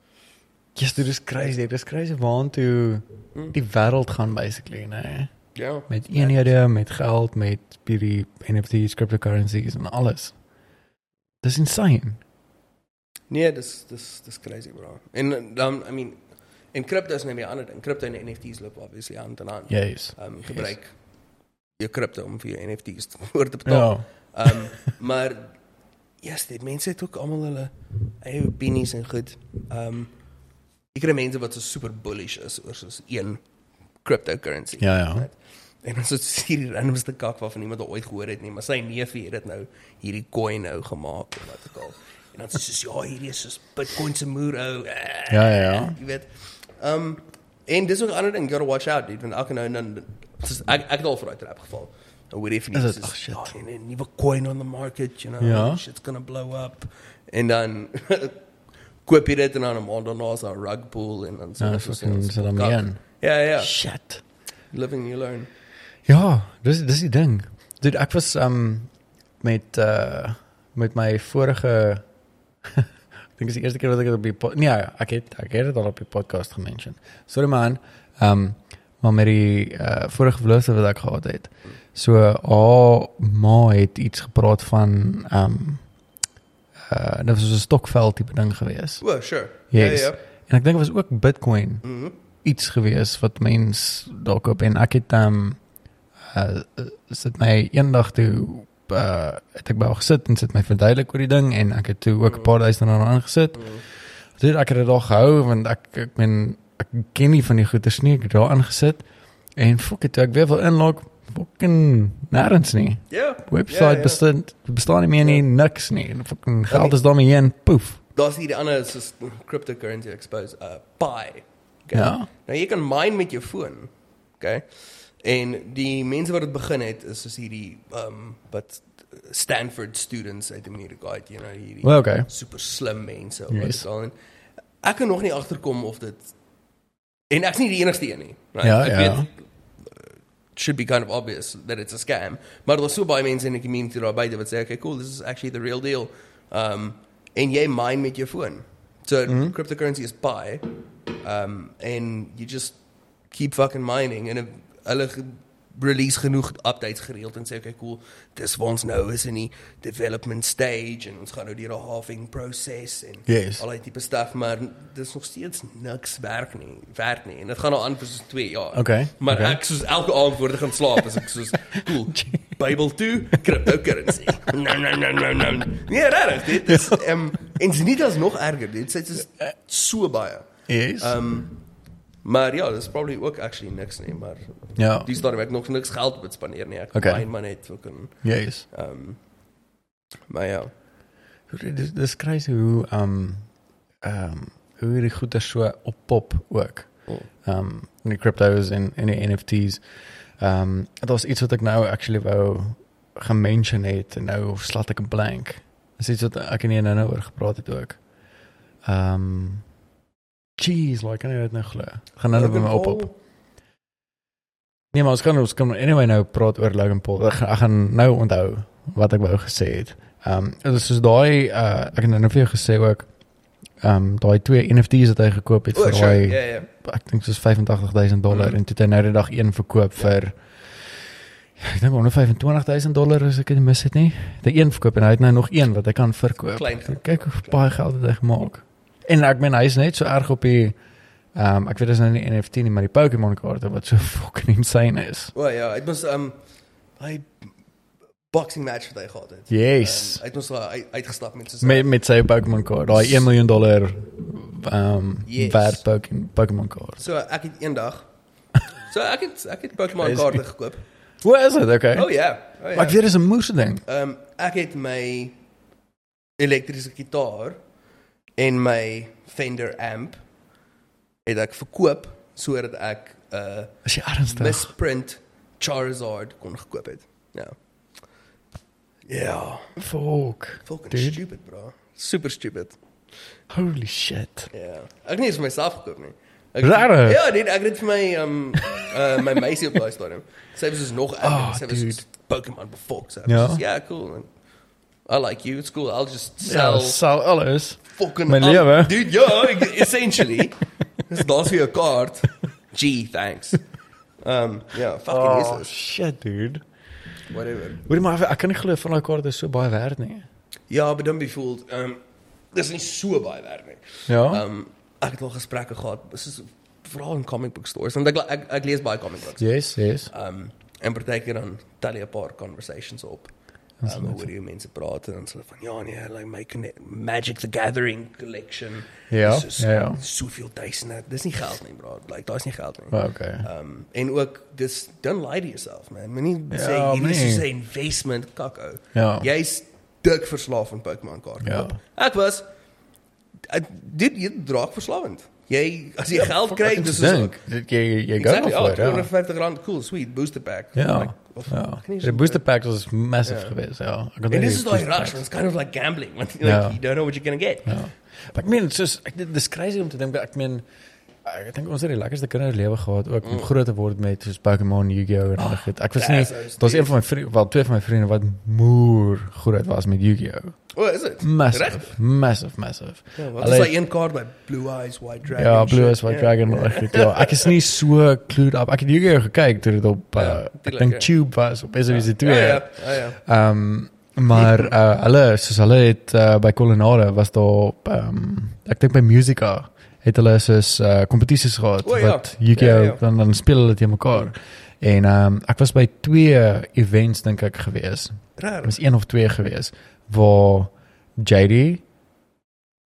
Yes, dit is crazy. Dit is crazy waantoe die wêreld gaan basically, nee.
Ja.
Met eenhede, met geld, met hierdie NFTs, cryptocurrencies en alles. Dis insane.
Nee, dis dis dis crazy bro. En dan I mean en crypto is net 'n ander ding. Crypto en NFT's loop obviously hand in hand.
Yes.
Ehm um, gebruik jou crypto om vir jou NFT's te voor te betaal.
Ja.
Ehm um, maar ja, yes, dit mense het ook almal hulle eie opinies en goed. Ehm um, ek kry mense wat so super bullish is oor soos een cryptocurrency.
Ja, ja.
Right? En dan so hierdie randomste kak waarvan niemand ooit gehoor het nie, maar sy neefie het dit nou hierdie coin nou gemaak of wat ook al. En dan sê sy ja, hierdie is soos Bitcoin se moer ou. Eh,
Ja, ja, ja.
Jy weet. Ehm um, en dis ook 'n ander ding, you got to watch out, dude, want elke nou en dan soos ek ek het al vir uit trap geval. Nou weet jy nie
het? Ag, shit.
Ja, en 'n nuwe coin on the market, you know.
Ja.
Shit's gonna blow up. En dan koop jy dit en dan 'n maand daarna is daar 'n rug pull en dan
Ja, so
is
kan
ons
sit dan in.
Ja, ja.
Shit.
Living you learn.
Ja, dis dis die ding. Dude, ek was um met uh met my vorige ek dink dis die eerste keer wat ek dit op die nee, ek het ek het dit al op die podcast gemention. Sorry man. Um maar met die uh vorige verloofde wat ek gehad het. So haar ma het iets gepraat van um uh dit was 'n stokveld tipe ding gewees.
Well, sure.
Yes.
Ja, ja.
En ek dink dit was ook Bitcoin
Mhm.
iets gewees wat mens dalk op en ek het um uh sit my eendag toe uh het ek by haar gesit en sit my verduidelik oor die ding en ek het toe ook 'n paar duisend rand aangesit.
Mhm.
Dit ek het dit al gehou want ek ek ben ek ken nie van die goeders nie, ek het daar aangesit en fok het toe ek weer wil inlog fucking nêrens nie.
Ja.
Website
ja, ja.
bestaan bestaan nie meer nie, niks nie. En fucking geld is daarmee heen, poef.
Daar's hierdie ander soos cryptocurrency expose uh Pi. Okay?
Ja.
Nou jy kan mine met jou foon. Okay? En die mense wat dit begin het is soos hierdie um wat Stanford students uit Amerika uit, you know, hierdie
Wel okay.
super slim mense of
Yes.
wat al. En Ek kan nog nie agterkom of dit en ek's nie die enigste een nie. Right?
Ja,
ek
ja.
weet should be kind of obvious that it's a scam. Daar's so baie mense in die community buite wat sê okay, cool, this is actually the real deal. Um en jy mine met jou foon. So mm
Mhm.
-hmm. cryptocurrency is buy, Um and you just keep fucking mining hulle ge- release genoeg updates gereeld en sê okay cool dis waar ons nou is in die development stage en ons gaan nou deur 'n halving proses en
Yes.
al die tipe stuff maar dis nog steeds niks werk nie werk nie en dit gaan nou aan vir so 2 jaar.
Okay,
Maar
okay.
ek soos elke aand voor ek gaan slaap is ek soos cool Bible 2 cryptocurrency. No no no no no. Nee, regtig dit is ehm um, en dit is nie as nog erger dit sê dit is so baie.
Yes.
Um maar ja, dis probably ook actually niks nie, maar
ja.
dis daar ek nog niks geld op dit spandeer nie. Ek
Okay.
myn maar net ook in
Yes.
um maar ja.
Dis dis crazy hoe um um hoe hierdie goeie so op pop ook.
Oh.
Um in die cryptos en in die NFTs. Um dit was iets wat ek nou actually wou gemention het en nou slaat ek 'n blank. Dis iets wat ek en jy nou nou oor gepraat het ook. Um Jeez, like kan jy dit nou glo? Gaan net by my op op. Nee, maar ons kan ons kan anyway nou praat oor Logan Paul. Ek, gaan- ek gaan nou onthou wat ek wou gesê het. Ehm um, dit is soos daai uh ek het nou vir jou gesê ook ehm um, daai twee NFT's wat hy gekoop het
O,
vir
sure.
daai
Ja ja.
ek dink soos 85000 dollar
Mhm.
en toe het hy nou die dag een verkoop vir ja, ek dink 125000 dollar as ek dit mis het nie. Die een verkoop en hy het nou nog een wat hy kan verkoop.
Klein.
Kyk hoe baie geld het hy gemaak. En ek meen hy is net so erg op die ehm um, ek weet dis nou nie NFT nie, maar die Pokémon kaarte wat so fucking insane is.
O ja, dit was um hy boxing match wat hy gehad het.
Yes.
Um, hy het ons daar uit, uitgestap met sy
met met sy Pokémon kaart, daai 1 miljoen dollar ehm um,
Yes.
werd Pokémon Pokémon kaart.
So ek het eendag So ek het ek het Pokémon
Crazy.
kaarte gekoop.
Hoe is dit? Okay.
Oh ja. Oh, ja.
Maar ek weet dis 'n moeë ding.
Ehm um, ek het my elektriese gitaar en my Fender amp het ek verkoop sodat ek 'n uh,
Is jy ernstig?
misprint Charizard kon gekoop het. Ja. Ja,
Fuck.
fucking
Dude.
stupid, bro. Super stupid.
Holy shit.
Ja. Ek nie eens vir myself gekoop nie. Ek,
Regtig?
Ja, dit ek het vir my um uh my meisie op daai stadium. Sy was nog
Oh,
erger. sy was
dude.
soos Pokémon befok. So,
Ja?
ja. ja, cool. Man. I like you. It's cool. I'll just
Ja,
sell
sal alles.
fucking
my
al-
lewe.
Dude, ja, ek- essentially. Dis daar's vir jou kaart. Gee, thanks. Um ja, fucking
Oh,
this.
shit, dude.
Whatever.
Hoorie maar ek kan nie glo van daai kaarte is so baie werd nie.
Ja, but don't be fooled. Um dis nie so baie werk nie.
Ja.
Um ek het al gesprekke gehad. Dis is veral in comic book stores want ek ek, ek lees baie comic books.
Yes, yes.
Um en partykeer dan tel jy 'n paar conversations op. Um, hoor jy mense praat en dan hulle van ja nee, like my connect, Magic the Gathering collection.
Ja,
is soos
ja, ja.
Soveel duisende. Dis nie geld nie, bro. Like daar's nie geld nie.
Oh, okay.
Um en ook dis don't lie to yourself man. Moenie
Ja,
sê hierdie is
nee.
soos 'n investment kakko.
Ja.
Jy's dik verslaaf aan Pokémon kaarte.
Ja.
Ek was dit jy draak verslawend. Jy as jy geld kry, dis is
dink jy jy go
Exactly.
it. Ja.
250 rand, cool, sweet, booster pack.
Ja.
Like, of-
Ja.
so-
booster packs was massive
Ja.
geweest, ja.
En dis is daai rush, it's kind of like gambling, want like,
Ja.
you don't know what you're going to get.
Ja. Maar ek meen soos ek dit dis crazy om te dink ek meen ek dink ons het die lekkerste kinderlewe gehad ook om groot te word met soos Pokémon, Yu-Gi-Oh en al dit. Ek was nie daar's een van my vriende, wel twee van my vriende wat moer groot was met Yu-Gi-Oh.
Oh, is it?
Massive,
Regtig?
massive, massive.
Ja, wat
Hulle-
is daai een kaart by Blue Eyes White Dragon?
Ja, Blue? Eyes White
Ja.
Dragon
Ja.
reg ja. Ek is nie so clued up. Ek het Yu-Gi-Oh gekyk toe dit op
Ja,
uh, ek dink
ja.
Tube was op SABC 2.
Ja, ja, ja, ja.
Ehm maar uh, hulle soos hulle het uh, by Culinare was daar ehm ek dink by Musica het hulle soos uh, kompetisies gehad
O, ja.
wat Yu-Gi-Oh
Ja, ja.
dan dan speel hulle teen mekaar. En ehm um, ek was by twee events dink ek gewees. Dit was een of twee gewees waar JD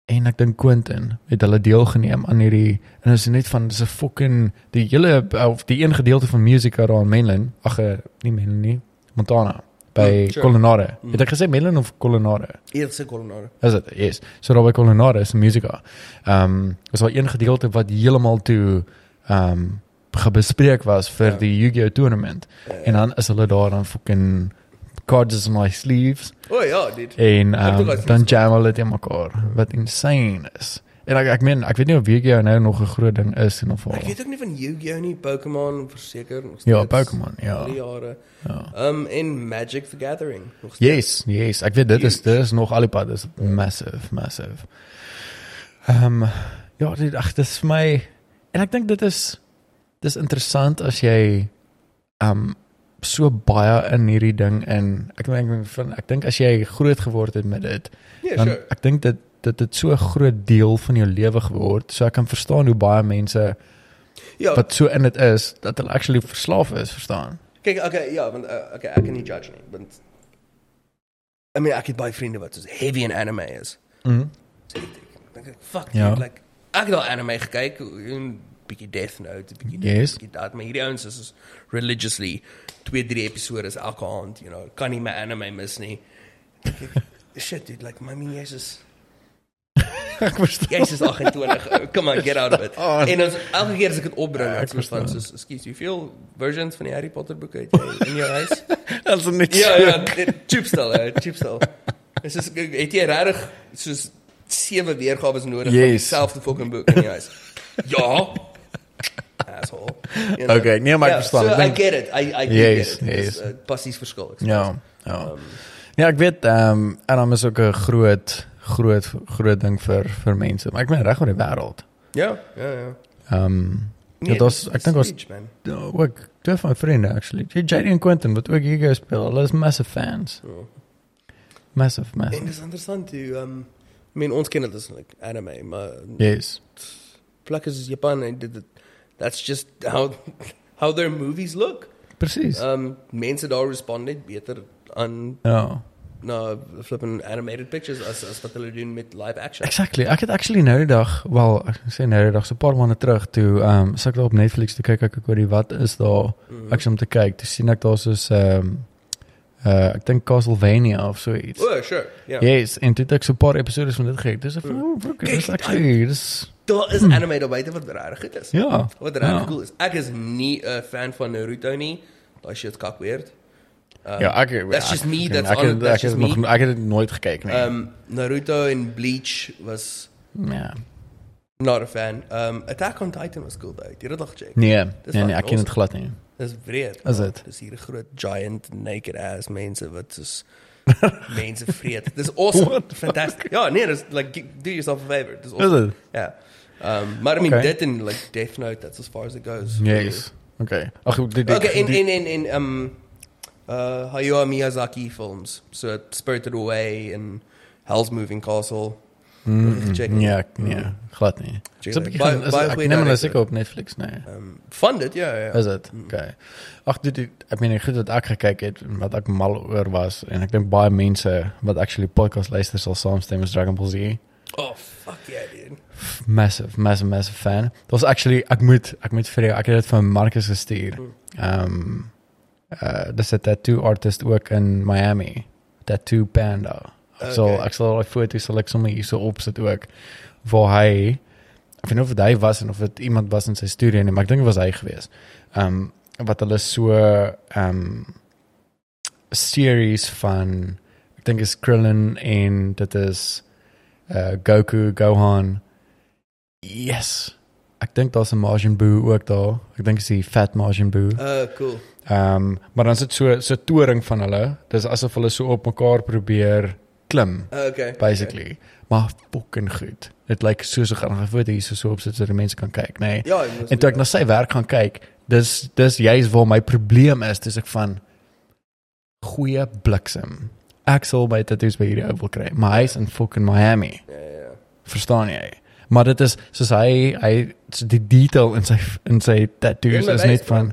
en ek dink Quentin het hulle deelgeneem aan hierdie en is net van dis 'n fucking die hele of die een gedeelte van Musica daar in Mainland. Ag eh, nie Mainland nie, Montana by
Mm, sure.
Culinare.
Mm.
Het ek gesê Mainland of Culinare?
Eerste kolonare.
Is dit? Yes. So daar by Culinare is Musica. Ehm um, is daar een gedeelte wat heeltemal toe ehm um, gebespreek was vir
Ja.
die Yu-Gi-Oh tournament. En dan is hulle daar dan fucking cards in my sleeves
O ja, dit.
en
Ek
um,
is
dan jam hulle dit mekaar wat insane is. En ek ek meen ek weet nie of Yu-Gi-Oh nou nog 'n groot ding is in of
Ek
al.
weet ook nie van Yu-Gi-Oh nie, Pokémon verseker nog
Ja,
steeds.
Pokémon, ja.
Die jare.
Ja.
Um en Magic the Gathering nog steeds.
Yes, yes. Ek weet dit is dit is nog alipad is massive, massive. Ehm um, ja, dit ag dit is vir my en ek dink dit is dis interessant as jy ehm um, so baie in hierdie ding in ek dink van ek dink as jy groot geword het met dit
Ja,
dan
sure.
ek dink dit dit het so 'n groot deel van jou lewe geword. So ek kan verstaan hoe baie mense
Ja,
wat so in dit is dat hulle actually verslaaf is, verstaan.
kyk, okay, ja, want uh, okay, ek kan nie judge nie, want I mean, ek het baie vriende wat so heavy in anime is.
Mhm.
So ek dink ek fuck,
Ja.
ja. like ek het al anime gekyk, 'n bietjie Death Note, bietjie dit,
Yes.
bietjie dat, maar hierdie ouens is is religiously 2, 3 episode elke aand, you know, kan nie my anime mis nie. Shit, dude, like, my mean, Jesus.
ek verstaan.
Jezus 28. uh, Come on, get out of it.
Oh.
En ons, elke keer as ek dit opbring,
Ja, ek
ons van
verstaan.
soos, "Excuse, hoeveel versions van die Harry Potter boeke het jy in jou huis?"
As dit net
ja,
so-
ja, dit chipstel, chipstel. Dis is het jy regtig soos sewe weergawe nodig van
Yes.
dieselfde fucking boek in jou huis? Ja. Asshole. You know?
Okay, nee, maar
Ja,
verstaan.
So
Ek
I
dink-
get it. I I
Yes,
get it. Dis,
yes.
uh, Passies verskil. ek
Ja, ja.
Um,
Ja, ek weet ehm um, en dan is ook 'n groot groot groot ding vir vir mense, maar ek meen reg oor die wêreld.
ja, ja, ja.
Ehm um,
Nee,
was
dis-
ek dink ons ja, ook twee van my vriende actually. JD en Quentin wat ook hier speel. Hulle is massive fans.
Ja.
Massive,
En
massive.
dis interessant hoe um I mean ons ken dit as like anime, maar
Yes.
plek is Japan en dit- that's just how how their movies look.
Presies.
Um mense daar respond net beter aan
Ja.
na flipping animated pictures as as wat hulle doen met live action.
Exactly. Ek het actually nou die dag, wel, ek sê nou die dag so 'n paar maande terug toe ehm um, sit ek daar op Netflix te kyk ek ek oor die wat is daar
Mhm.
ek om te kyk. Toe sien ek daar soos ehm um, uh ek dink Castlevania of so iets.
Oh, sure. Ja.
Yes, en het ek so 'n paar episode van dit gekyk. Dis
Mm.
van, oh, broer, dis actually dis
Daar is anime daar buite wat regtig goed is.
ja.
Wat regtig
ja.
cool is. Ek is nie 'n fan van Naruto nie. Daai shit kak weird. Um,
Ja, ek
That's
ek-
just me,
ek-
that's
ek,
on-
het-
that's
ek
just
nog
me.
ek het dit nooit gekyk nie.
Um Naruto en Bleach was
ja.
not a fan. Um Attack on Titan was cool though. Jy het dit al gecheck?
Nee,
Dis
nee, nee, ek ken dit glad nie.
Dis wreed.
Is
Ja,
dit?
Dis hier 'n groot giant naked ass mense wat soos mense vreet. Dis awesome. Fantastic. Ja, nee, dis like do yourself a favor. Dis
Is
awesome. Ja. Um maar I mean
Okay.
in like Death Note that's as far as it goes.
Yes. Okay. Ag, die, die,
Okay, in in in in um uh Hayao Miyazaki films. So Spirited Away and Hell's Moving Castle.
Mm,
Check
mm,
it.
ja, nee, glad nie.
Check
So
it.
'n bietjie
Baie-
gaan- is-
baie
ek
goeie
neem hulle
director.
seker op Netflix, nee.
Ehm van dit ja ja.
Is dit? Okay. Ag dit dit- ek meen goed wat ek gekyk het en wat ek mal oor was en ek dink baie mense wat actually podcast luister sal saamstem is Dragon Ball Z.
Oh fuck yeah dude.
Massive, massive, massive fan. Dit was actually ek moet ek moet vir jou ek het dit van Marcus gestuur.
Hmm.
Ehm um, uh dis 'n tattoo artist ook in Miami. Tattoo Panda. Ek sal
Okay.
ek sal daai foto's sal ek sommer hierso opsit ook waar hy ek weet nie of dit hy was en of dit iemand was in sy studio nie, maar ek dink dit was hy gewees. Ehm um, wat hulle so ehm um, series van ek dink is Krillin en dit is uh Goku, Gohan. Yes. Ek dink daar's 'n Majin Buu ook daar. Ek dink dis die Fat Majin Buu.
Uh cool.
Ehm um, maar dan is dit so so toring van hulle. Dis asof hulle so op mekaar probeer klim
Uh, okay.
basically. Okay. Maar fucking goed. Dit lyk soos 'n grappige foto hier so so op sit sodat die mense kan kyk, nê. Nee.
Ja,
En toe ek na sy werk gaan kyk, dis dis juist waar my probleem is, dis ek van goeie bliksem. Ek sal by tattoos by hierdie ou wil kry, maar hy's in fucking Miami.
Ja ja ja.
Verstaan jy? Maar dit is soos hy hy die detail in sy in sy tattoos
Ja, maar
is net van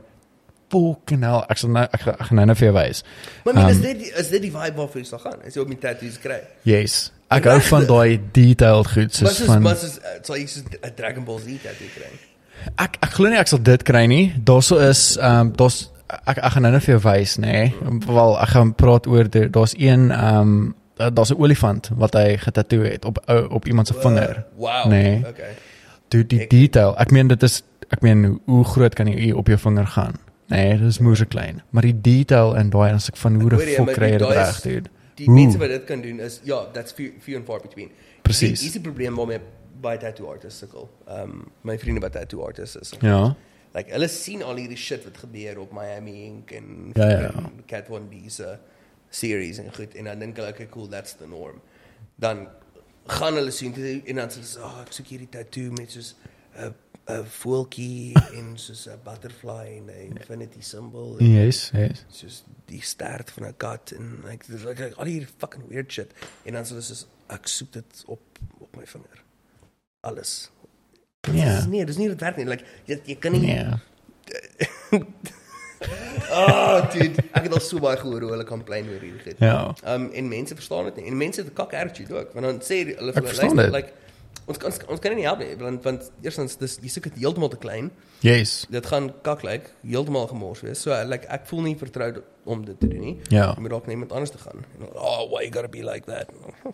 fucking hell. Ek sal nou ek, gaan- ek gaan nou net vir jou wys.
Maar um, is
Um,
dit die- is dit die vibe waarvoor jy sal gaan? As jy op die tattoos kry.
Yes. Ek hou van daai detailed goed soos
soos
van
maar soos uh, sal jy soos 'n Dragon Ball Z tattoo kry.
Ek ek glo nie ek sal dit kry nie. Daarso is ehm um, daar's ek ek gaan nou net vir jou wys, nê. Nee. Wel ek gaan praat oor daar's een ehm um, daar's 'n olifant wat hy getatoe het op op iemand se vinger.
Wow.
Nee.
Okay.
Dude, die
Ek-
detail. Ek meen dit is ek meen hoe groot kan jy op jou vinger gaan? Nee, dit is moeë klein. Maar die detail in daai as ek van hoe die fuck
maar
kry dit reg, dude?
Die
Oeh.
mense wat dit kan doen is ja, that's few, few and far between.
Presies.
Dis 'n probleem waarmee baie tattoo artists sukkel. Ehm um, my vriende wat tattoo artists is.
Ja.
Like hulle sien al hierdie shit wat gebeur op Miami Ink en
Ja, ja,
Cat Von D's series en goed en dan dink hulle okay cool that's the norm. Dan gaan hulle sien en dan sê hulle oh, ek soek hierdie tattoo met soos 'n 'n voeltjie en soos 'n butterfly en 'n infinity symbol. en
Yes, yes.
soos die stert van 'n kat en like dis like, like al hierdie fucking weird shit en dan sê hulle soos ek soek dit op op my vinger. Alles.
Ja.
Dis nee, dis nie dit werk nie. Like jy, jy kan nie
Nee.
Oh, dude, ek het al so baie gehoor hoe hulle complain oor hierdie goed.
Ja.
Um en mense verstaan dit nie. En mense het 'n kak attitude ook, want dan sê hulle vir
Ek
hulle like ons kan ons kan nie help nie, want want eerstens dis jy soek dit heeltemal te klein.
Yes.
Dit gaan kak lyk, heeltemal gemors wees. So like ek voel nie vertroud om dit te doen nie.
Ja.
Jy moet dalk net iemand anders te gaan. Oh, why you got to be like that?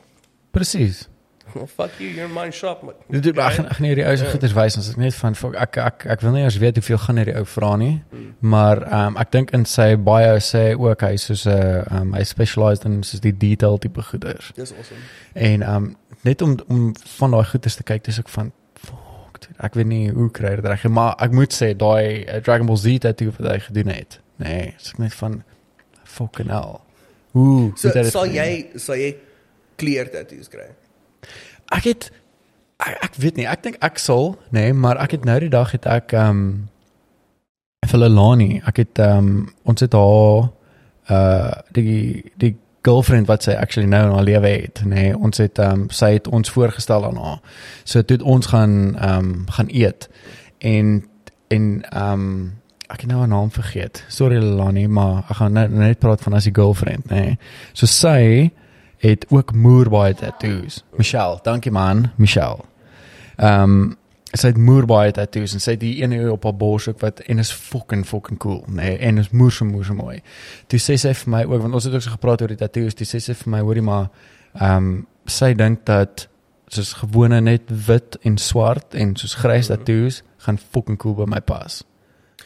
Presies.
Well, fuck you, you're in my shop. Maar,
Dit doen ag ag nee, die ou se
Ja.
goeders wys ons ek net van fuck, ek ek ek wil nie eers weet hoeveel gaan hierdie ou vra nie.
Hmm.
Maar ehm um, ek dink in sy bio sê ook hy soos 'n uh, um, hy specialised in soos die detail tipe goeders.
Dis awesome.
En ehm um, net om om van daai goeders te kyk, dis ook van fuck, dude, ek weet nie hoe kry dit reg nie, maar ek moet sê daai uh, Dragon Ball Z tattoo wat hy gedoen het. Nee, dis net van fucking hell. Hoe
So sal jy sal jy kleur tattoos kry?
Ek het ek, ek weet nie, ek dink ek sal, nee, maar ek het nou die dag het ek ehm um, vir Lelani, ek het ehm um, ons het haar uh die die girlfriend wat sy actually nou in haar lewe het, nê. Nee, ons het ehm um, sy het ons voorgestel aan haar. So toe het ons gaan ehm um, gaan eet en en ehm um, ek het nou haar naam vergeet. Sorry Lelani, maar ek gaan net net praat van as die girlfriend, nê. Nee. So sy het ook moer baie tattoos. Michelle, dankie man, Michelle. Ehm um, sy het moer baie tattoos en sy het die een op haar bors ook wat en is fucking fucking cool, nee, en is moer so moer so mooi. Toe sê sy vir my ook want ons het ook so gepraat oor die tattoos, toe sê sy vir my hoorie maar ehm um, sy dink dat soos gewone net wit en swart en soos grys tattoos gaan fucking cool by my pas.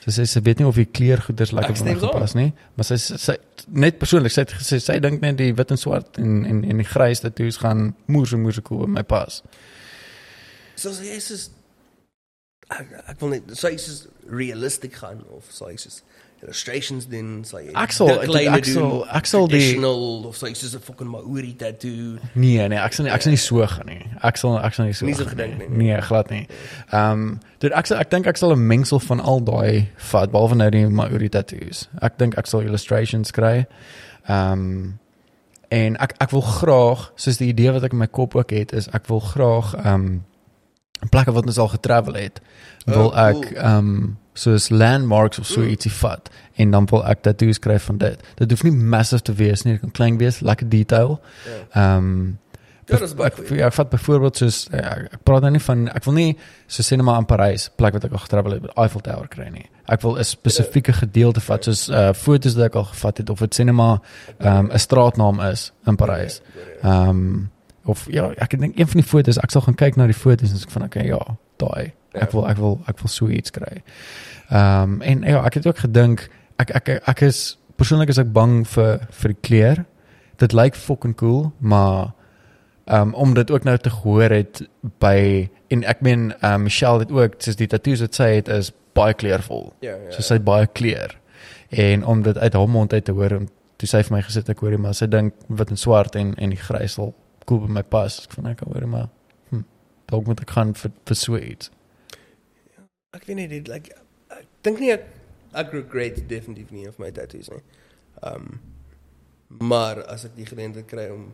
Sy sê sy weet nie of die kleurgoeders lekker
Ek
by my gepas nie, maar sy sy, sy net persoonlik sy het gesê sy dink net die wit en swart en en en die grys tattoos gaan moer so moer so cool by my pas.
So jy soos ek, ek wil net sal jy soos realistic gaan of sal jy soos illustrations doen sal- dit kleiner
ek sal-
doen,
sal die-
of jy soos 'n fucking Maori tattoo
Nee, nee, ek sal nie ek sal nie so gaan nie. Ek sal ek sal nie so.
Nie so gedink nie.
Nee, glad nie. Ehm, um, dit ek sal ek dink ek sal 'n mengsel van al daai vat behalwe nou die Maori tattoos. Ek dink ek sal illustrations kry. Ehm um, En ek ek wil graag, soos die idee wat ek in my kop ook het, is ek wil graag ehm um, plekke wat ons al getravel het, wil
Oh,
ek
cool.
ehm um, soos landmarks of so
Mm.
ietsie vat en dan wil ek tattoos skryf van dit. Dit hoef nie massive te wees nie, dit kan klein wees, lekker detail.
Ja.
Ehm um,
Ja, dis
ek, ja, ek vat byvoorbeeld soos ja, ek praat nou nie van ek wil nie so sinema in Parys plek wat ek al getravel het Eiffel Tower kry nie. Ek wil 'n spesifieke gedeelte vat soos uh fotos wat ek al gevat het of dit sinema ehm 'n straatnaam is in Parys. Ehm um, of ja, ek dink een van die fotos, ek sal gaan kyk na die fotos en sê ek van okay, ja, daai. Ek wil ek wil ek wil so iets kry. Ehm um, en ja, ek het ook gedink ek ek ek is persoonlik is ek bang vir vir die kleur. Dit lyk fucking cool, maar um om dit ook nou te hoor het by en ek meen um Michelle het ook soos die tattoos wat sy het is baie kleurvol.
Ja, ja.
So sy het baie kleur. En om dit uit haar mond uit te hoor en toe sy vir my gesit ek hoorie maar sy dink wit en swart en en die grys sal cool by my pas. Ek van ek hoorie maar hm, dalk moet ek gaan vir vir so iets.
Ek weet nie dit like ek dink nie ek ek regret definitief nie of my tattoos nie. Um maar as ek die geleentheid kry om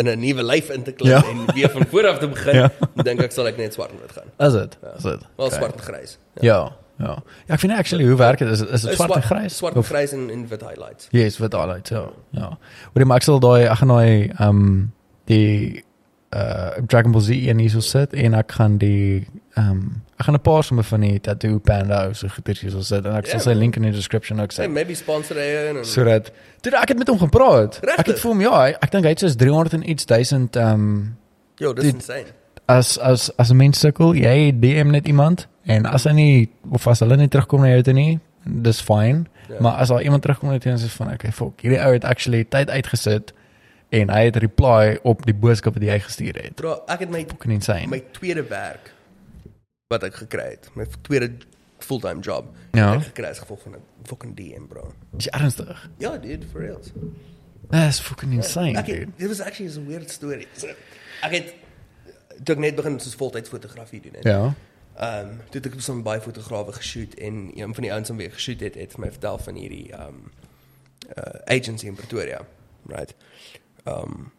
in 'n nuwe lyf in te klim
Ja.
en weer van voor af te begin,
Ja.
dink ek sal ek net swart en wit gaan.
Is dit?
Ja.
Is dit?
Wel
Okay.
swart en grys.
Ja, ja. Ja, ek vind actually hoe werk dit? Is dit is dit swart en grys?
Swart en grys en, en wit highlights.
Yes, wat highlights, ja. Ja. Hoorie maar ek sal daai ek gaan daai ehm um, die uh Dragon Ball Z en hierso sit en ek gaan die ehm um, ek gaan 'n paar sommer van die tattoo panda so goeders hierso sit en ek sal
Ja,
sy link in die description ook sit.
maybe sponsor hy en
Sodat Toe ek het met hom gepraat.
Regtig?
Ek het vir hom ja, ek dink hy het soos 300 en iets duisend ehm um,
Yo, dis
Dit-
insane.
As as as 'n mens sukkel, jy DM net iemand en as hy nie of as hulle nie terugkom na jou toe nie, dis fine.
Ja.
Maar as daar iemand terugkom net en sê van okay, fuck, hierdie ou het actually tyd uitgesit en hy het reply op die boodskap wat jy gestuur het.
Bro, ek het my
Fucking insane.
my tweede werk wat ek gekry het, my tweede fulltime job.
Ja.
Ek gekry as gevolg van 'n fucking DM, bro.
Is jy ernstig?
Ja, dude, for real.
That's fucking insane,
Ek
dude.
het, dit was actually 'n weird story. So, ek het toe ek net begin soos voltyds fotografie doen het.
Ja.
Ehm, um, toe het ek so baie fotograwe geshoot en een van die ouens wat weer geshoot het, het my vertel van hierdie ehm um, uh, agency in Pretoria, right? Ehm um,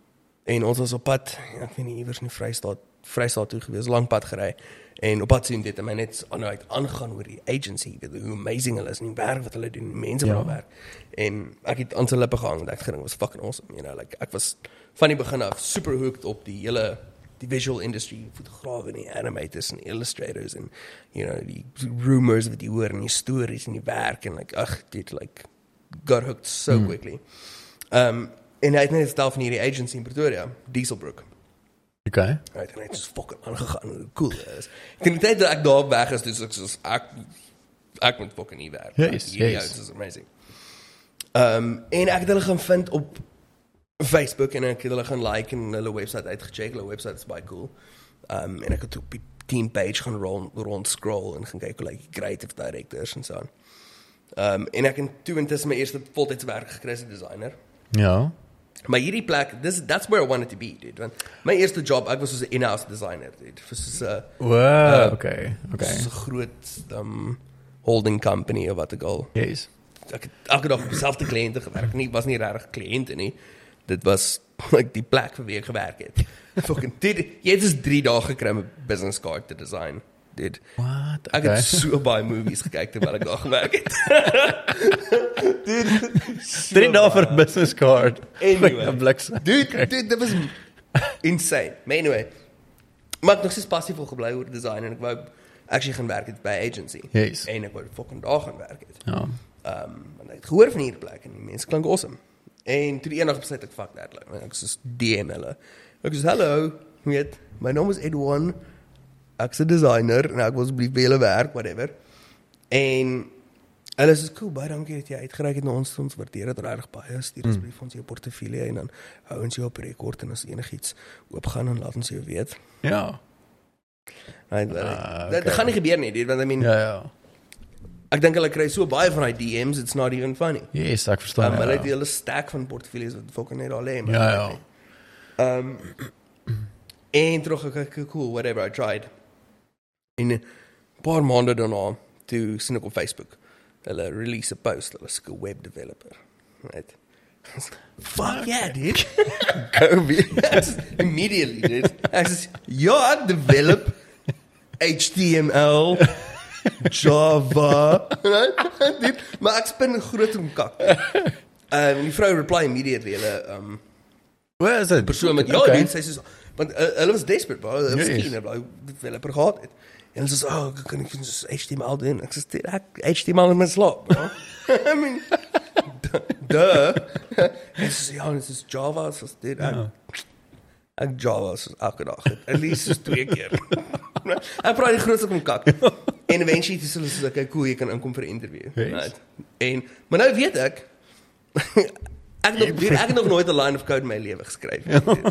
en ons was op pad, ek weet nie iewers in die Vrystaat, Vrystaat toe gewees, lang pad gery en op pad sien dit en my net aan uit aangaan oor die agency, weet hoe amazing hulle is en die werk wat hulle doen, mense wat
Ja.
daar werk. En ek het aan sy lippe gehang, en ek gedink was fucking awesome, you know, like ek was van die begin af super hooked op die hele die visual industry, fotograwe en die animators en illustrators en you know die rumors wat jy hoor en die stories en die werk en like ag dit like got hooked so
Hmm.
quickly. Um en hy het net stel van hierdie agency in Pretoria, Dieselbrook.
Okay.
Hy het so fucking aangegaan hoe cool is. Die tyd dat ek daar weg is, dis ek soos ek ek moet fucking hier werk.
Yes,
Hierdie
yes.
ouens is amazing. Um en ek het hulle gaan vind op Facebook en ek het hulle gaan like en hulle webwerf uitgecheck. Hulle webwerf is baie cool. Um en ek het op die team page gaan rond, rond scroll en gaan kyk hoe like creative directors en so aan. Um en ek het toe intussen my eerste voltydse werk gekry as 'n designer.
Ja.
Maar hierdie plek, dis that's where I wanted to be, dude. Want my eerste job, ek was soos 'n in-house designer, dude. Vir soos 'n
Wow, okay. Okay.
soos 'n groot um holding company of wat ek al.
Yes.
Ek het elke dag op dieselfde kliënte gewerk. Nie was nie regtig kliënte nie. Dit was like die plek vir wie ek gewerk het. Fucking dit jy het dus 3 dae gekry om 'n business card te design. Dit
What?
ek het so baie movies gekyk terwyl ek daar gewerk het. Dude, so
Drie dae
baie.
vir 'n business card.
Anyway. dude, dit was insane. Maar anyway, maar ek nog steeds passief wil gebly oor design en ek wou actually gaan werk het by agency.
Yes.
En ek wou fucking daar gaan werk het.
Ja.
Ehm um, en ek het gehoor van hierdie plek en die mense klink awesome. En toe die eendag besluit ek fuck that like, ek is DM hulle. Ek sê hallo, weet, my naam is Edwin. Ek's 'n designer en ek wil asseblief by julle werk, whatever. En hulle sê cool, baie dankie dat jy uitgereik het na ons. Ons waardeer dit regtig baie. Stuur asseblief ons jou portefeulje en dan hou ons jou op rekord en as enigiets oopgaan dan laat ons jou weet.
Ja.
Nee, dit
okay.
gaan nie gebeur nie, dude, want I mean,
Ja, ja.
Ek dink hulle kry so baie van daai DMs, it's not even funny.
Yes, ek verstaan.
Um, hulle
ja.
het die hele stack van portefeuilles wat fucking net al lê.
Ja, ja.
Ehm en terug ek cool whatever I tried. En 'n paar maande daarna toe sien ek op Facebook hulle release 'n post, hulle is 'n web developer. Right. Fuck yeah, dude.
Go.
Yes, immediately, dude. Ek sê, ja, ek develop HTML, Java. Dit, maar ek spin groot om kak. Um, en die vrou reply immediately hulle um
Waar is dit?
persoon met ja,
Okay.
okay. dit sê sy want uh, hulle was desperate, bro. Hulle was keen, bro. Developer gehad het. En hulle sê, "Oh, kan ek vir ons HTML doen?" Ek sê, "Dude, ek HTML in my slaap, bro." I mean, duh. Sy sê, "Ja, dit is Java." So dit ek ek Java so elke dag. At least so twee keer. ek praat die grootste kom kak. En eventually dis hulle sê, "Okay, cool, jy kan inkom vir 'n interview."
Yes.
Right. En maar nou weet ek ek nog dude, ek het nog nooit 'n line of code in my lewe geskryf. nie.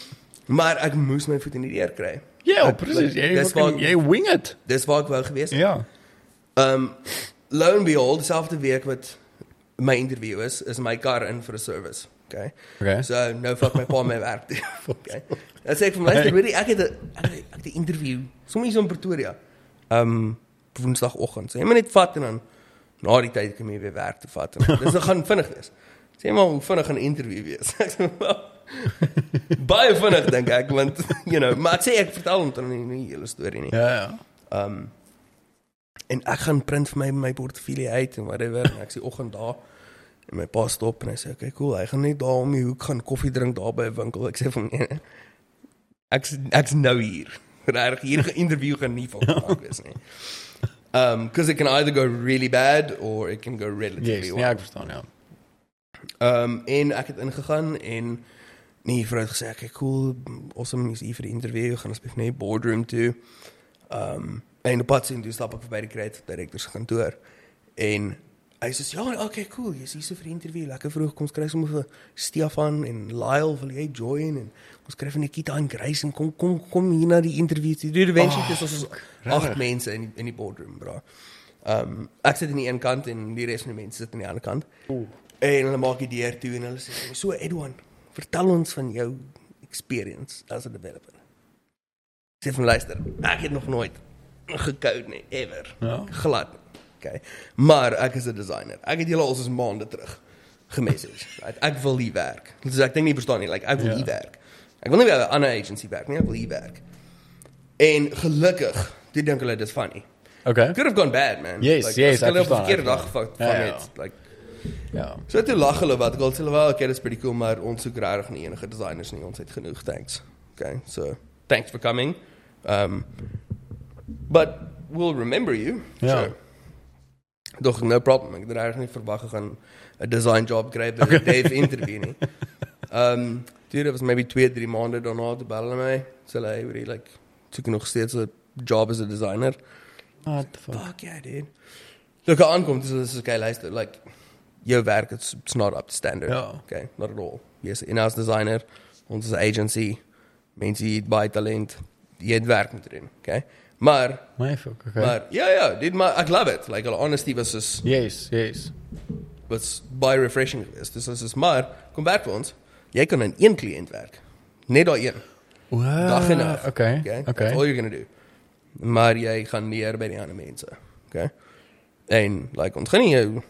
maar ek moes my voet in die deur kry.
Ja,
Ek-
presies. Jy
dis waar-
jy wing it.
Dis waar ek wou gewees het.
Ja.
Um lo and behold, dieselfde week wat my interview is, is my kar in vir 'n service. Okay.
Okay.
So nou vat my pa my werk toe. Okay. Dan sê ek vir my luister, weet jy, ek het 'n ek het- 'n interview sommer hier in Pretoria. Um woensdagoggend. So jy moet net vat en dan na die tyd kan jy weer werk toe vat. En Dis gaan vinnig wees. Sê maar hoe vinnig 'n interview wees? Ek sê baie vinnig dink ek want you know, maar ek sê ek vertel hom dan nie die hele storie nie.
Ja, ja.
Um en ek gaan print vir my my portefeulje uit en whatever en ek sê oggend daar en my pa stop en hy sê okay cool hy gaan net daar om die hoek gaan koffie drink daar by 'n winkel ek sê van nee, nee. ek ek's nou hier reg hier ge-interview gaan nie van maak wees nie um cuz it can either go really bad or it can go relatively
Yes,
well
ja, ek verstaan ja.
Um en ek het ingegaan en nee, vrou het gesê, "Okay, cool, awesome, jy's hier vir die interview, gaan asseblief net boardroom toe." Um en op pad sien toe stap ek verby die creative director se kantoor en hy sê, "Ja, okay, cool, jy's hier so vir die interview, lekker vroeg, kom ons kry sommer vir Stefan en Lyle, wil jy join en ons kry van Nikita en Grace en kom kom kom hier na die toe. Dude, eventually dis ons agt mense in die, in die boardroom, bro. Um ek sit aan die een kant en die res van die mense sit aan die ander kant. En hulle maak die deur toe en hulle sê "So Edwan, vertel ons van jou experience as a developer." Sê van luister, ek het nog nooit gecode nie ever.
Ja.
Glad. Okay. Maar ek is 'n designer. Ek het julle al soos maande terug gemessage. Right? Ek wil hier werk. Dus ek dink nie verstaan nie, like ek wil
Ja.
hier werk. Ek wil nie by 'n ander agency werk nie, ek wil hier werk. En gelukkig, dit dink hulle dis funny.
Okay.
Could have gone bad, man.
Yes,
like,
yes, ek
op 'n
verstaan,
verkeerde
ek
dag
verstaan.
van
Ja,
van
ja.
het like
Ja.
So toe lag hulle wat ek al sê hulle wel okay dis pretty cool maar ons soek regtig nie enige designers nie ons het genoeg thanks. Okay. So thanks for coming. Um but we'll remember you.
Ja.
Sure. Doch no problem. Ek het regtig nie verwag ek gaan 'n design job kry by okay. Dave interview nie. Um dude, it was maybe 2, 3 maande daarna te bel my. So hulle hey, really like soek nog steeds 'n job as a designer.
What the fuck?
Fuck yeah, dude. Look, ek aankom, dis is okay, luister, like jou werk it's, it's not up to standard.
Ja.
Okay, not at all. Yes, in-house designer, ons is 'n agency, mense hier baie talent, jy het werk moet doen, okay? Maar
My fuck. Okay.
maar ja ja, dit maar ek love it. Like hulle honesty was is
yes, yes.
was baie refreshing geweest. Dis is is maar kom werk vir ons. Jy kan aan een kliënt werk. Net daai een.
Wow.
Dag en nag.
Okay.
Okay.
Okay.
That's all you're going to do. Maar jy gaan meer by die ander mense. Okay. En like ons gaan nie jou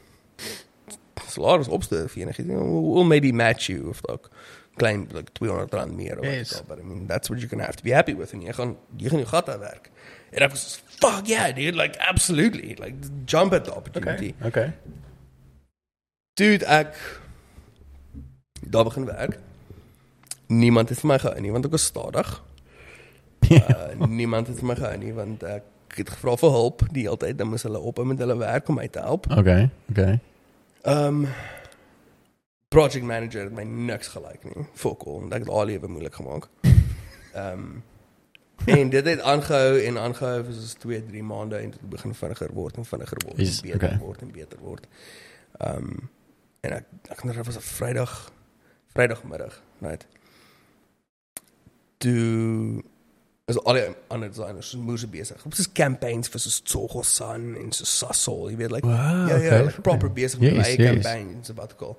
salaris opstuur vir enigiets. We'll, maybe match you of like claim like 200 rand meer of
Yes.
but I mean that's what you're going to have to be happy with en jy gaan jy gaan jou gat daar werk. En ek was fuck yeah dude like absolutely like jump at the opportunity.
Okay. Okay.
Dude, ek daar begin werk. Niemand het vir my gehou nie want ek was stadig. Uh, niemand het vir my gehou nie want ek het gevra vir hulp die hele tyd dan moes hulle op met hulle werk om my te help.
Okay. Okay.
Um project manager het my niks gelyk nie. Fuck all, dit het al lewe moeilik gemaak. Um en dit het aangehou en aangehou vir soos 2, 3 maande en dit begin vinniger word en vinniger word
Is-
en beter
okay.
word en beter word. Um en ek ek kan dit was 'n Vrydag Vrydagmiddag, right. Toe is al die ander designers so moeë besig. Op soos campaigns vir soos Tsogo Sun en so Sasol, jy weet like
Wow.
ja, ja,
okay.
like proper besig met
Yes,
my
yes.
campaign en sabbatical.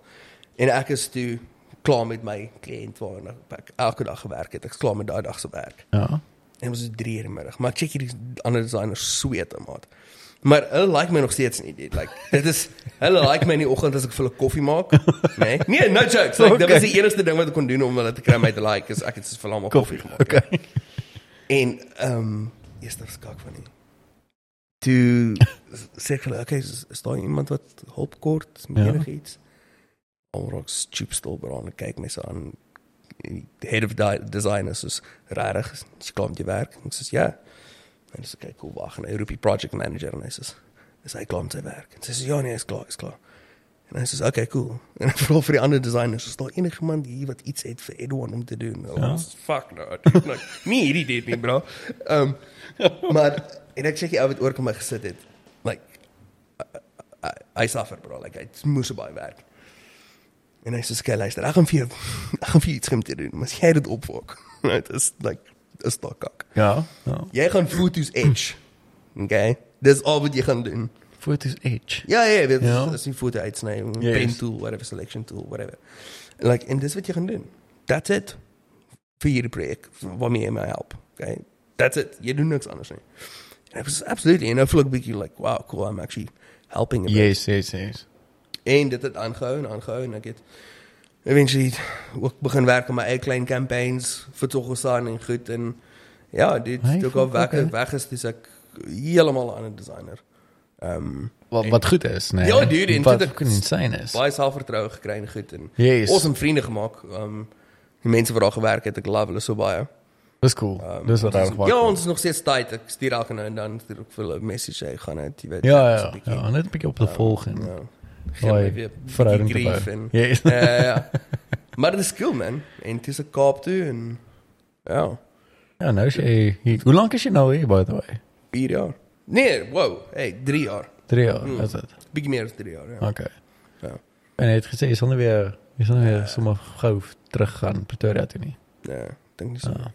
En ek is toe klaar met my kliënt waarna ek elke dag gewerk het. Ek is klaar met daai dag se werk.
Ja.
En dit was 3 uur in die middag. Maar ek check hierdie ander designers sweet maat. Maar hulle like my nog steeds nie. Dit like dit is hulle like my in die oggend as ek vir hulle koffie maak. Nee. Nee, no jokes. Like dit was die enigste ding wat ek kon doen om hulle te kry om my te like is ek het vir hulle almal koffie gemaak.
Okay.
En ehm um, eers dan skak van nie. Toe sê ek hulle, okay, is, is daar iemand wat hulp kort met
Ja.
enigiets? Alrock stoop stil braan en kyk my so aan. Die head of designers is rarig. Sy kom die werk. Ek sê ja. En dis okay, cool. Wag, en hy roep die project manager en hy sê is hy klaar met sy werk? En sy sê ja, nee, is klaar, is klaar. En hy sê okay, cool. En ek vra vir die ander designers, is daar enigiemand hier wat iets het vir Edwin om te doen? Ja.
Ja.
Fuck no. Like, nie hierdie dit nie, bro. Ehm um, maar en ek sê jy ou wat oor kom my gesit het. Like I- I- hy suffer bro, like hy moes baie werk. En hy sê skel luister, ek gaan vir jou ek gaan vir jou iets gaan te doen, maar as jy dit opfok. Dit is like is dalk kak.
Ja. Ja.
Jy gaan foto's etch. Okay? Dis al wat jy gaan doen.
Fotos edge.
Ja, ja, dit
Ja.
is dis 'n foto uitsny, 'n
Yes.
pen tool, whatever selection tool, whatever. Like en dis wat jy gaan doen. That's it. Vir hierdie projek waarmee jy my help. Okay? That's it. Jy doen niks anders nie. En ek was absolutely en nou voel ek bietjie like, wow, cool, I'm actually helping a bit.
Yes, yes, yes.
En dit het aangehou en aangehou en ek het eventually ook begin werk aan my eie klein campaigns vir Togosan en goed en ja, dit
Hey,
hey, ook al weg
okay.
weg is ek heeltemal 'n ander designer. Ehm um,
Wat wat goed is, nee.
Ja, dude, en
wat insane is.
baie selfvertroue gekry en goed en
Yes.
awesome vriende gemaak. Ehm um, die mense wat daar gewerk het, ek love hulle so baie.
Dis cool.
Um,
Dis wat
ons is-
reg was.
Ja, ons is nog steeds tyd. Ek stuur elke nou en dan stuur ek vir hulle 'n message hy gaan uit, jy weet.
Ja, ja, ja, net 'n bietjie op te volg en
Ja. Weer
verhouding te bou.
en
Yes.
Ja, ja, ja. Maar dit is cool man. En dis 'n Kaap toe en ja,
Ja, nou is jy hier. Hoe lank is jy nou hier by the way?
4 jaar. Nee, wow, hey, 3 jaar.
3 jaar,
Hmm.
is dit?
Bietjie meer as 3 jaar, ja.
Okay.
Ja.
En jy het gesê jy sal nou weer jy sal nou weer sommer gou terug gaan Pretoria toe nie.
Nee, dink nie so.
Ja.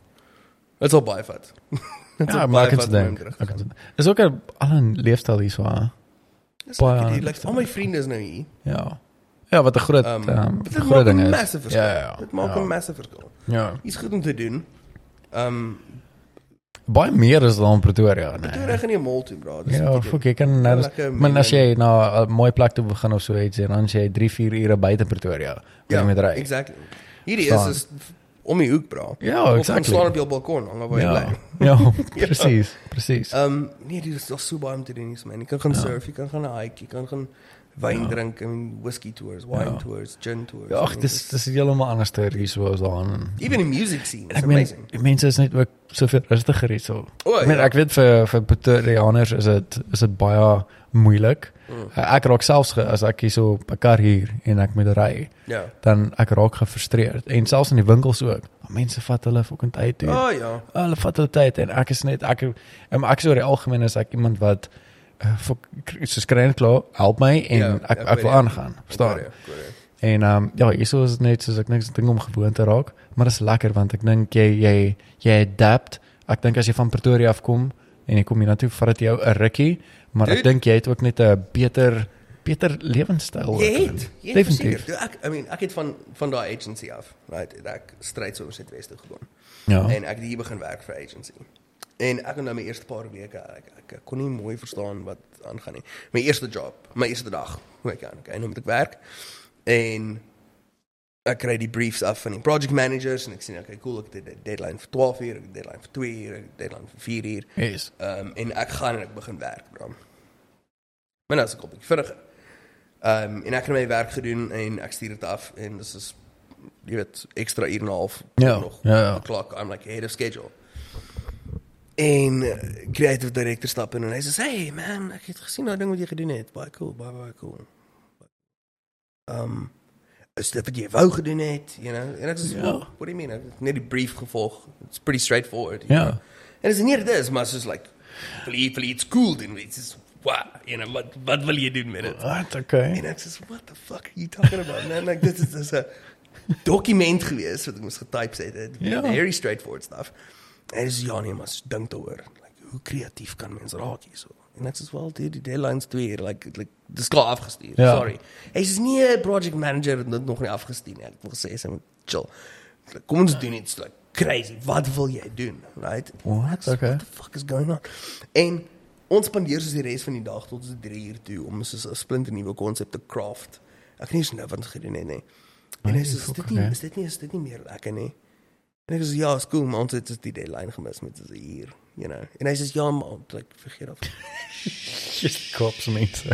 Dit's al baie vat. Dit's
Ja,
al baie vat
Ek kan dink. Dis ook 'n al 'n leefstyl hier so. Baie aan-
like al my vriende is nou hier.
Ja. Ja, wat 'n groot
Um,
um,
dit
groot
maak
ding
'n
is.
massive verskil.
Ja, ja.
Dit maak
ja.
'n massive verskil.
Ja.
Iets goed om te doen. Ehm um,
Baie meer as dan Pretoria, nee.
reg in die mall toe, bro. Dis
Ja,
wat
fuck,
doen.
jy kan nou
Lekker
Maar as jy na 'n mooi plek toe begin of so iets en dan jy 3, 4 ure buite Pretoria, ja, met ry.
Exactly. Hierdie is is om die hoek, bro.
Ja,
Of
exactly.
staan op jou balkon, hang waar jy
Ja.
bly.
Ja, presies, presies.
Ehm um, nee, dit is nog so baie om te doen hier, man. Jy kan gaan
Ja.
surf, jy kan gaan hike, jy kan gaan wyn
Ja.
drink en whisky tours, wine
Ja.
tours, gin tours.
Ja, ag, dis dis is heeltemal anders ter hier so as daar.
even the music scene. It's
Ek
amazing.
die mense is net ook soveel rustiger hier so.
O,
Ek
ja.
ek weet vir vir Pretoriaaners is dit is dit baie moeilik.
Mm.
Ek raak selfs ge, as ek hier so 'n kar hier en ek moet ry,
Ja.
dan ek raak gefrustreerd en selfs in die winkels ook. Mense vat hulle fucking tyd toe.
Oh ja.
Hulle vat hulle tyd en ek is net ek em, ek is oor die algemeen is ek iemand wat uh, fok, soos kry net klaar, help my en
Ja,
ek
ek
ek wil
jy.
aangaan. Verstaan?
Korea.
En ehm um, ja, hierso is net soos ek niks ding om gewoon te raak, maar dit is lekker want ek dink jy jy jy adapt. Ek dink as jy van Pretoria af kom en jy kom hier na toe, vat dit jou 'n rukkie, maar ek
Dude.
dink jy het ook net 'n beter beter lewenstyl.
Jy
ook.
het, jy het
Definitief.
verseker. Ek I mean, ek het van van daai agency af, right? het Ek stryd so oor Suidweste gegaan.
Ja.
En ek het hier begin werk vir agency. En ek het nou my eerste paar weke ek, ek, ek kon nie mooi verstaan wat aangaan nie. My eerste job, my eerste dag, hoe ek aan, okay, nou moet ek werk. En ek kry die briefs af van die project managers en ek sien okay, cool, ek het 'n deadline vir 12 uur, ek het 'n deadline vir 2 uur, ek het 'n deadline vir 4 uur.
Yes.
Ehm um, en ek gaan en ek begin werk, bro. Maar nou is ek op 'n bietjie vinniger. Ehm um, en ek het my werk gedoen en ek stuur dit af en dis is jy weet ekstra uur en 'n half
Ja,
nog.
ja, ja.
The clock, I'm like ahead of schedule. En uh, creative director stap in en hy sê, "Hey man, ek het gesien daai ding wat jy gedoen het. Baie cool, baie baie cool." Ehm um, is dit wat jy wou gedoen het, you know? En ek sê,
Ja.
"Well, "What do you mean? Ek het net die brief gevolg. It's pretty straightforward." you
Ja.
En dis nie dit is, maar soos like wil jy iets cool doen, iets is wow, you know, wat wat wil jy doen met dit?
Wat? Okay.
En ek sê, "What the fuck are you talking about, man? Like dit is dis 'n dokument gewees wat ek moes getype het. It,
Ja.
Very straightforward stuff. En dis ja nee, maar dink daaroor. Like hoe kreatief kan mens raak hierso? En ek sê, "Wel, dude, die deadlines twee, like like dis klaar afgestuur.
Ja.
Sorry." Hy sê, "Nee, project manager het dit nog nie afgestuur nie." Ek wil sê sy moet chill. Kom ons doen iets like crazy. Wat wil jy doen? Right?
What?
Sê,
Okay.
What the fuck is going on? En ons spandeer soos die res van die dag tot ons 3 uur toe om soos 'n splinter nuwe konsep te craft. Ek nie eens nou wat gedoen het nie. En hy sê is dit nie is dit nie is dit nie meer lekker nie. En ek sê ja, is maar ons het just die deadline gemis met so 'n uur, you know. En hy sê ja, maar like vergeet af.
Just cops mense.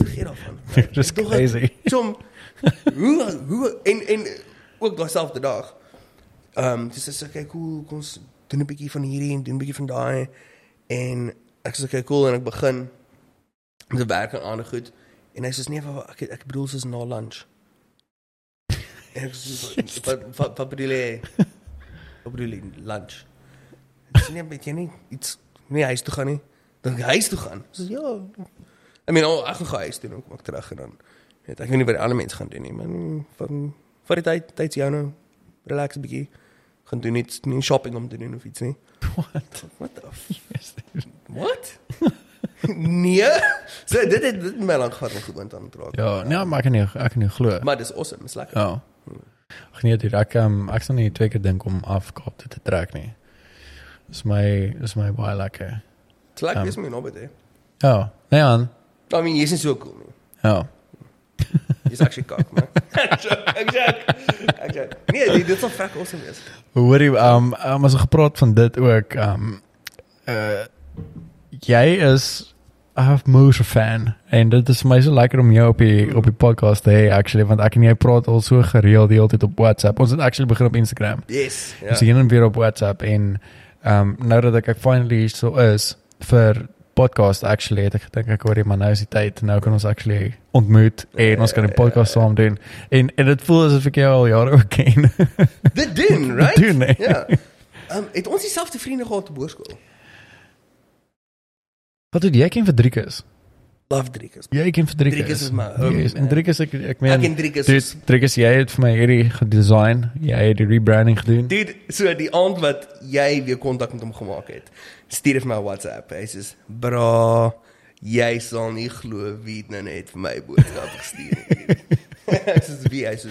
Vergeet af.
Dis crazy.
Chom. Hoe hoe en en ook daai selfde dag. Ehm um, dis is okay, cool, kom ons doen 'n bietjie van hierdie en doen 'n bietjie van daai en ek sê okay, cool en ek begin met die werk en ander goed en hy sê nee, wat- ek ek bedoel soos na lunch. En ek sê wat wat bedoel jy? Wat bedoel jy lunch? Sê nee, weet jy nie iets nie huis toe gaan nie. Dan huis toe gaan. Sê ja. I mean, oh, ek gaan huis toe en kom ek terug en dan weet ek weet nie wat die ander mense gaan doen nie, maar van vir die tyd tyd jou nou relax 'n bietjie gaan doen iets nie shopping om te doen of iets nie.
What?
What the f What? nee. So dit het dit my lank gehad om gewoond aan te raak.
Ja, nee, maar ek kan nie ek kan nie glo.
Maar dis awesome, is lekker.
Ja. Ag nee, dit ek um, ek sal nie twee keer dink om af Kaap toe te trek nie. Dis my dis my baie lekker.
Dis lekker
Um,
is my nog baie.
Ja, nee aan.
I mean, jy's nie so cool nie.
Ja.
Jy's actually cock, man. Ek joke, ek joke. Nee, dit dit sal fuck awesome wees.
Hoorie, um, um as ons gepraat van dit ook, um uh jy is 'n Moose fan en dit is my so lekker om jou op die op die podcast te hê actually want ek en jy praat al so gereeld die hele tyd op WhatsApp. Ons het actually begin op Instagram.
Yes.
Ja. Ons heen en weer op WhatsApp en um nou dat ek, ek finally hier so is vir podcast actually het ek gedink ek hoor jy maar nou is die tyd nou kan ons actually ontmoet en ons kan die podcast saam doen en en dit voel asof ek jou al jare ook ken.
Dit doen, right?
doen, nee.
Ja. Ehm um, het ons dieselfde vriende gehad op hoërskool?
Wat doen jy ken vir Driekus?
Love Driekus.
Jy ken vir Driekus.
Driekus is my home,
Yes, en. Driekus ek ek
Ek
meen
en Driekus.
Dit
is-
Driekus jy het vir my hierdie gedesign. Jy het die rebranding gedoen.
Dude, so die aand wat jy weer kontak met hom gemaak het, stuur vir my WhatsApp. Hy sê: "Bra, jy sal nie glo wie het nou net vir my boodskap gestuur het." Ek sê: "Wie?" Hy sê: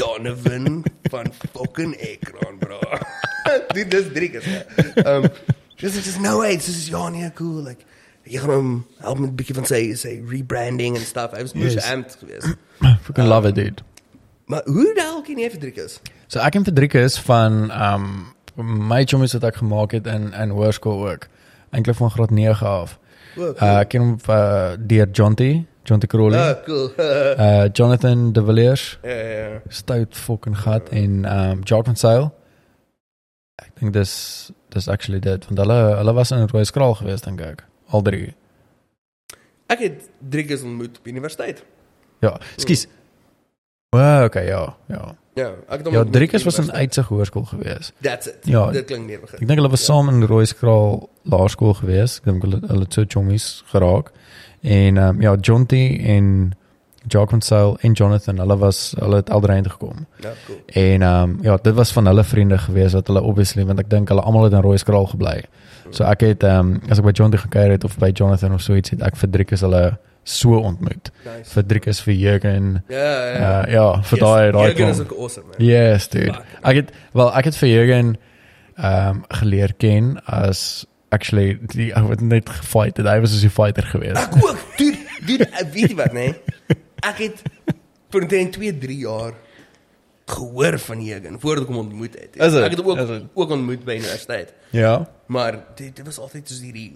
"Donovan van fucking Ekron, bra." Dude, dis Driekus. Ehm, dis is no way. Dis is ja nee, cool like jy gaan hom help met 'n bietjie van sy sy rebranding en stuff. Hy was moes
Yes.
amped geweest.
Fucking love it dude.
Maar hoe hel ken jy vir Driekus?
So ek en Fredrikus van um my chommies wat ek gemaak het in in hoërskool ook. Eintlik van graad 9 af.
Ook.
Uh ek ken hom uh, deur Jonty, Jonty Crowley.
Ah, cool.
Uh Jonathan De Villiers,
Ja, ja, ja.
stout fucking gat en um Jacques van Sail. Ek dink dis dis actually dit want hulle hulle was in Rooi Skraal geweest dink ek. Al drie.
Ek het drie keer ontmoet op universiteit.
Ja, skus. Wow, okay, ja, ja.
Ja, ek het
Ja, Driekus
op
was in uitsig hoërskool geweest.
That's it.
Ja.
dit klink meer begin.
Ek dink hulle was saam in Rooi Skraal Laerskool geweest. Ek dink hulle hulle het so chommies geraak. En ehm um, ja, Jonty en Jacques Sail en Jonathan, hulle was hulle het alderheen gekom.
Ja, cool.
En ehm um, ja, dit was van hulle vriende geweest wat hulle obviously want ek dink hulle almal het in Rooi Skraal gebly. So ek het ehm um, as ek by Jonty gekuier het of by Jonathan of so iets het ek vir Driekus hulle so ontmoet.
Nice.
Vir Driekus vir Jurgen.
Ja, ja.
Uh, ja, vir daai daai
Jurgen is ook awesome, man.
Yes, dude.
Fuck.
Ek het wel ek het vir Jurgen ehm um, geleer ken as actually die ou wat net gefight het. Hy was as 'n fighter geweest.
Ek ook. Dude, dude, weet jy wat, nee? Ek het vir omtrent 2, 3 jaar gehoor van Jurgen voordat ek hom ontmoet het.
Is het?
Ek het hom ook
het?
ook ontmoet by universiteit.
Ja.
Maar dit dit was altyd soos hierdie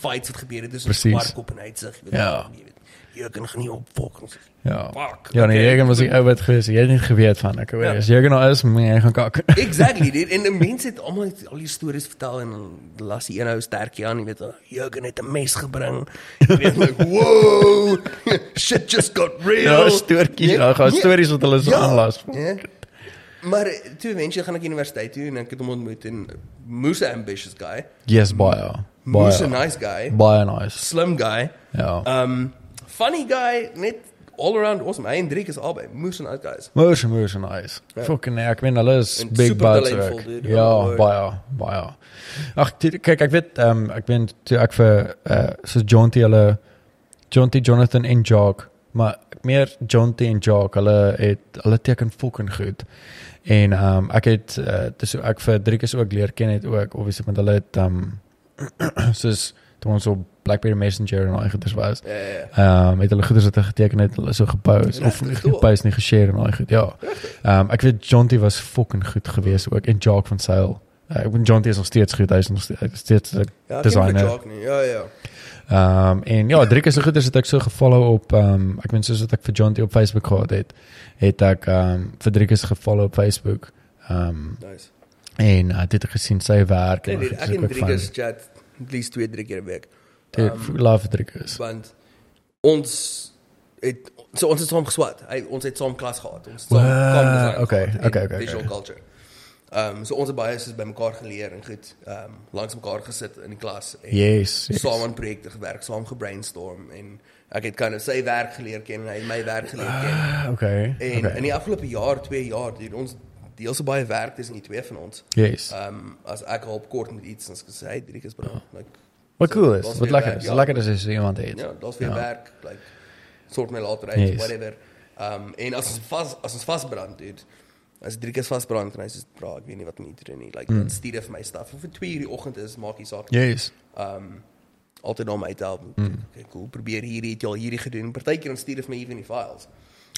fights wat gebeur het tussen
Precies.
Sparkop en Uitsig, jy weet.
Ja.
jy weet. Jurgen gaan nie opfok. ons-
Ja.
Fuck.
Ja, nee,
okay.
Jurgen was die ou wat geweest. Jy het nie geweet van ek weet.
Ja.
As Jurgen nou is, moet jy gaan kak.
Exactly, dit en mense het almal al die stories vertel en dan las die een ou sterkie aan, jy weet, oh, Jurgen het 'n mes gebring. Jy weet like, "Whoa! Shit just got real."
Ja, stoortjies, ja, gaan stories wat hulle so aanlas.
Ja. Maar eh, toe eventueel gaan ek universiteit toe en ek het hom ontmoet en Moose 'n ambitious guy.
Yes, baie.
Moose 'n
Baie.
nice guy.
Baie nice.
Slim guy.
Ja.
Um funny guy, net all around awesome. Hy en Driek is albei Moose 'n nice guys.
Moose Moose nice.
Ja.
Fucking nee, ek meen hulle is
En
big buds. Ja,
Oh,
baie, baie. Ag kyk, ek weet ehm um, ek ben toe ek vir uh so Jonty hulle Jonty Jonathan en Jock, maar meer Jonty en Jock, hulle het hulle teken fucking goed. En ehm um, ek het uh, dis ek vir Driekus ook leer ken het ook obviously want hulle het ehm um, soos toe ons op BlackBerry Messenger en al die goeders was.
Ja, ja, ja.
Ehm um, het hulle goeders wat hy geteken het, hulle so gepost of nie gepost nie geshare en al die goed. Ja. Ehm um, ek weet Jonty was fucking goed geweest ook en Jacques van Sail. Uh, ek weet Jonty is nog steeds goed, hy is nog steeds, steeds
Ja,
Designer.
Jacques nie. Ja, ja.
Ehm um, en ja, drie keer so goeders het ek so gefollow op ehm um, ek meen soos wat ek vir Jonty op Facebook gehad het, het ek ehm um, vir drie keer gefollow op Facebook. Ehm um,
Nice.
en uh, dit het gesien sy werk
Nee,
en
nee,
goed,
ek en
ook
Driekus
fun.
chat at least twee drie keer 'n week.
Dude,
Ehm,
love drie keer.
want ons het so ons het saam geswat. Hy ons het saam klas gehad. Ons saam
Wow,
kam design.
okay,
gehad
okay, okay,
Visual
okay.
culture. Ehm um, so ons het baie soos by mekaar geleer en goed ehm um, langs mekaar gesit in die klas en
Yes. yes.
saam aan projekte gewerk, saam gebrainstorm en ek het kind of sy werk geleer ken en hy my werk geleer ken.
Ah, okay.
En
okay.
in die afgelope jaar, 2 jaar, doen ons deel so baie werk tussen die twee van ons.
Yes.
Ehm um, as ek help kort met iets, dan sê hy Driek is bra. Like
Wat cool is. Wat lekker is.
ja.
Lekker is as iemand het.
Ja, daar's weer
Ja.
werk, like sort my later uit,
Yes.
whatever. Um en as ons vas as ons vasbrand, dude. As drie keer vasbrand, kan hy sê, "Bra, ek weet nie wat om te doen nie." Like
Mm.
stuur hy vir my stuff. Of vir 2 uur die oggend is, maak nie saak.
Yes.
Um altyd om my te help.
Mm.
Okay, cool. Probeer hierdie, het jy al hierdie gedoen. Partykeer dan stuur hy vir my even die files.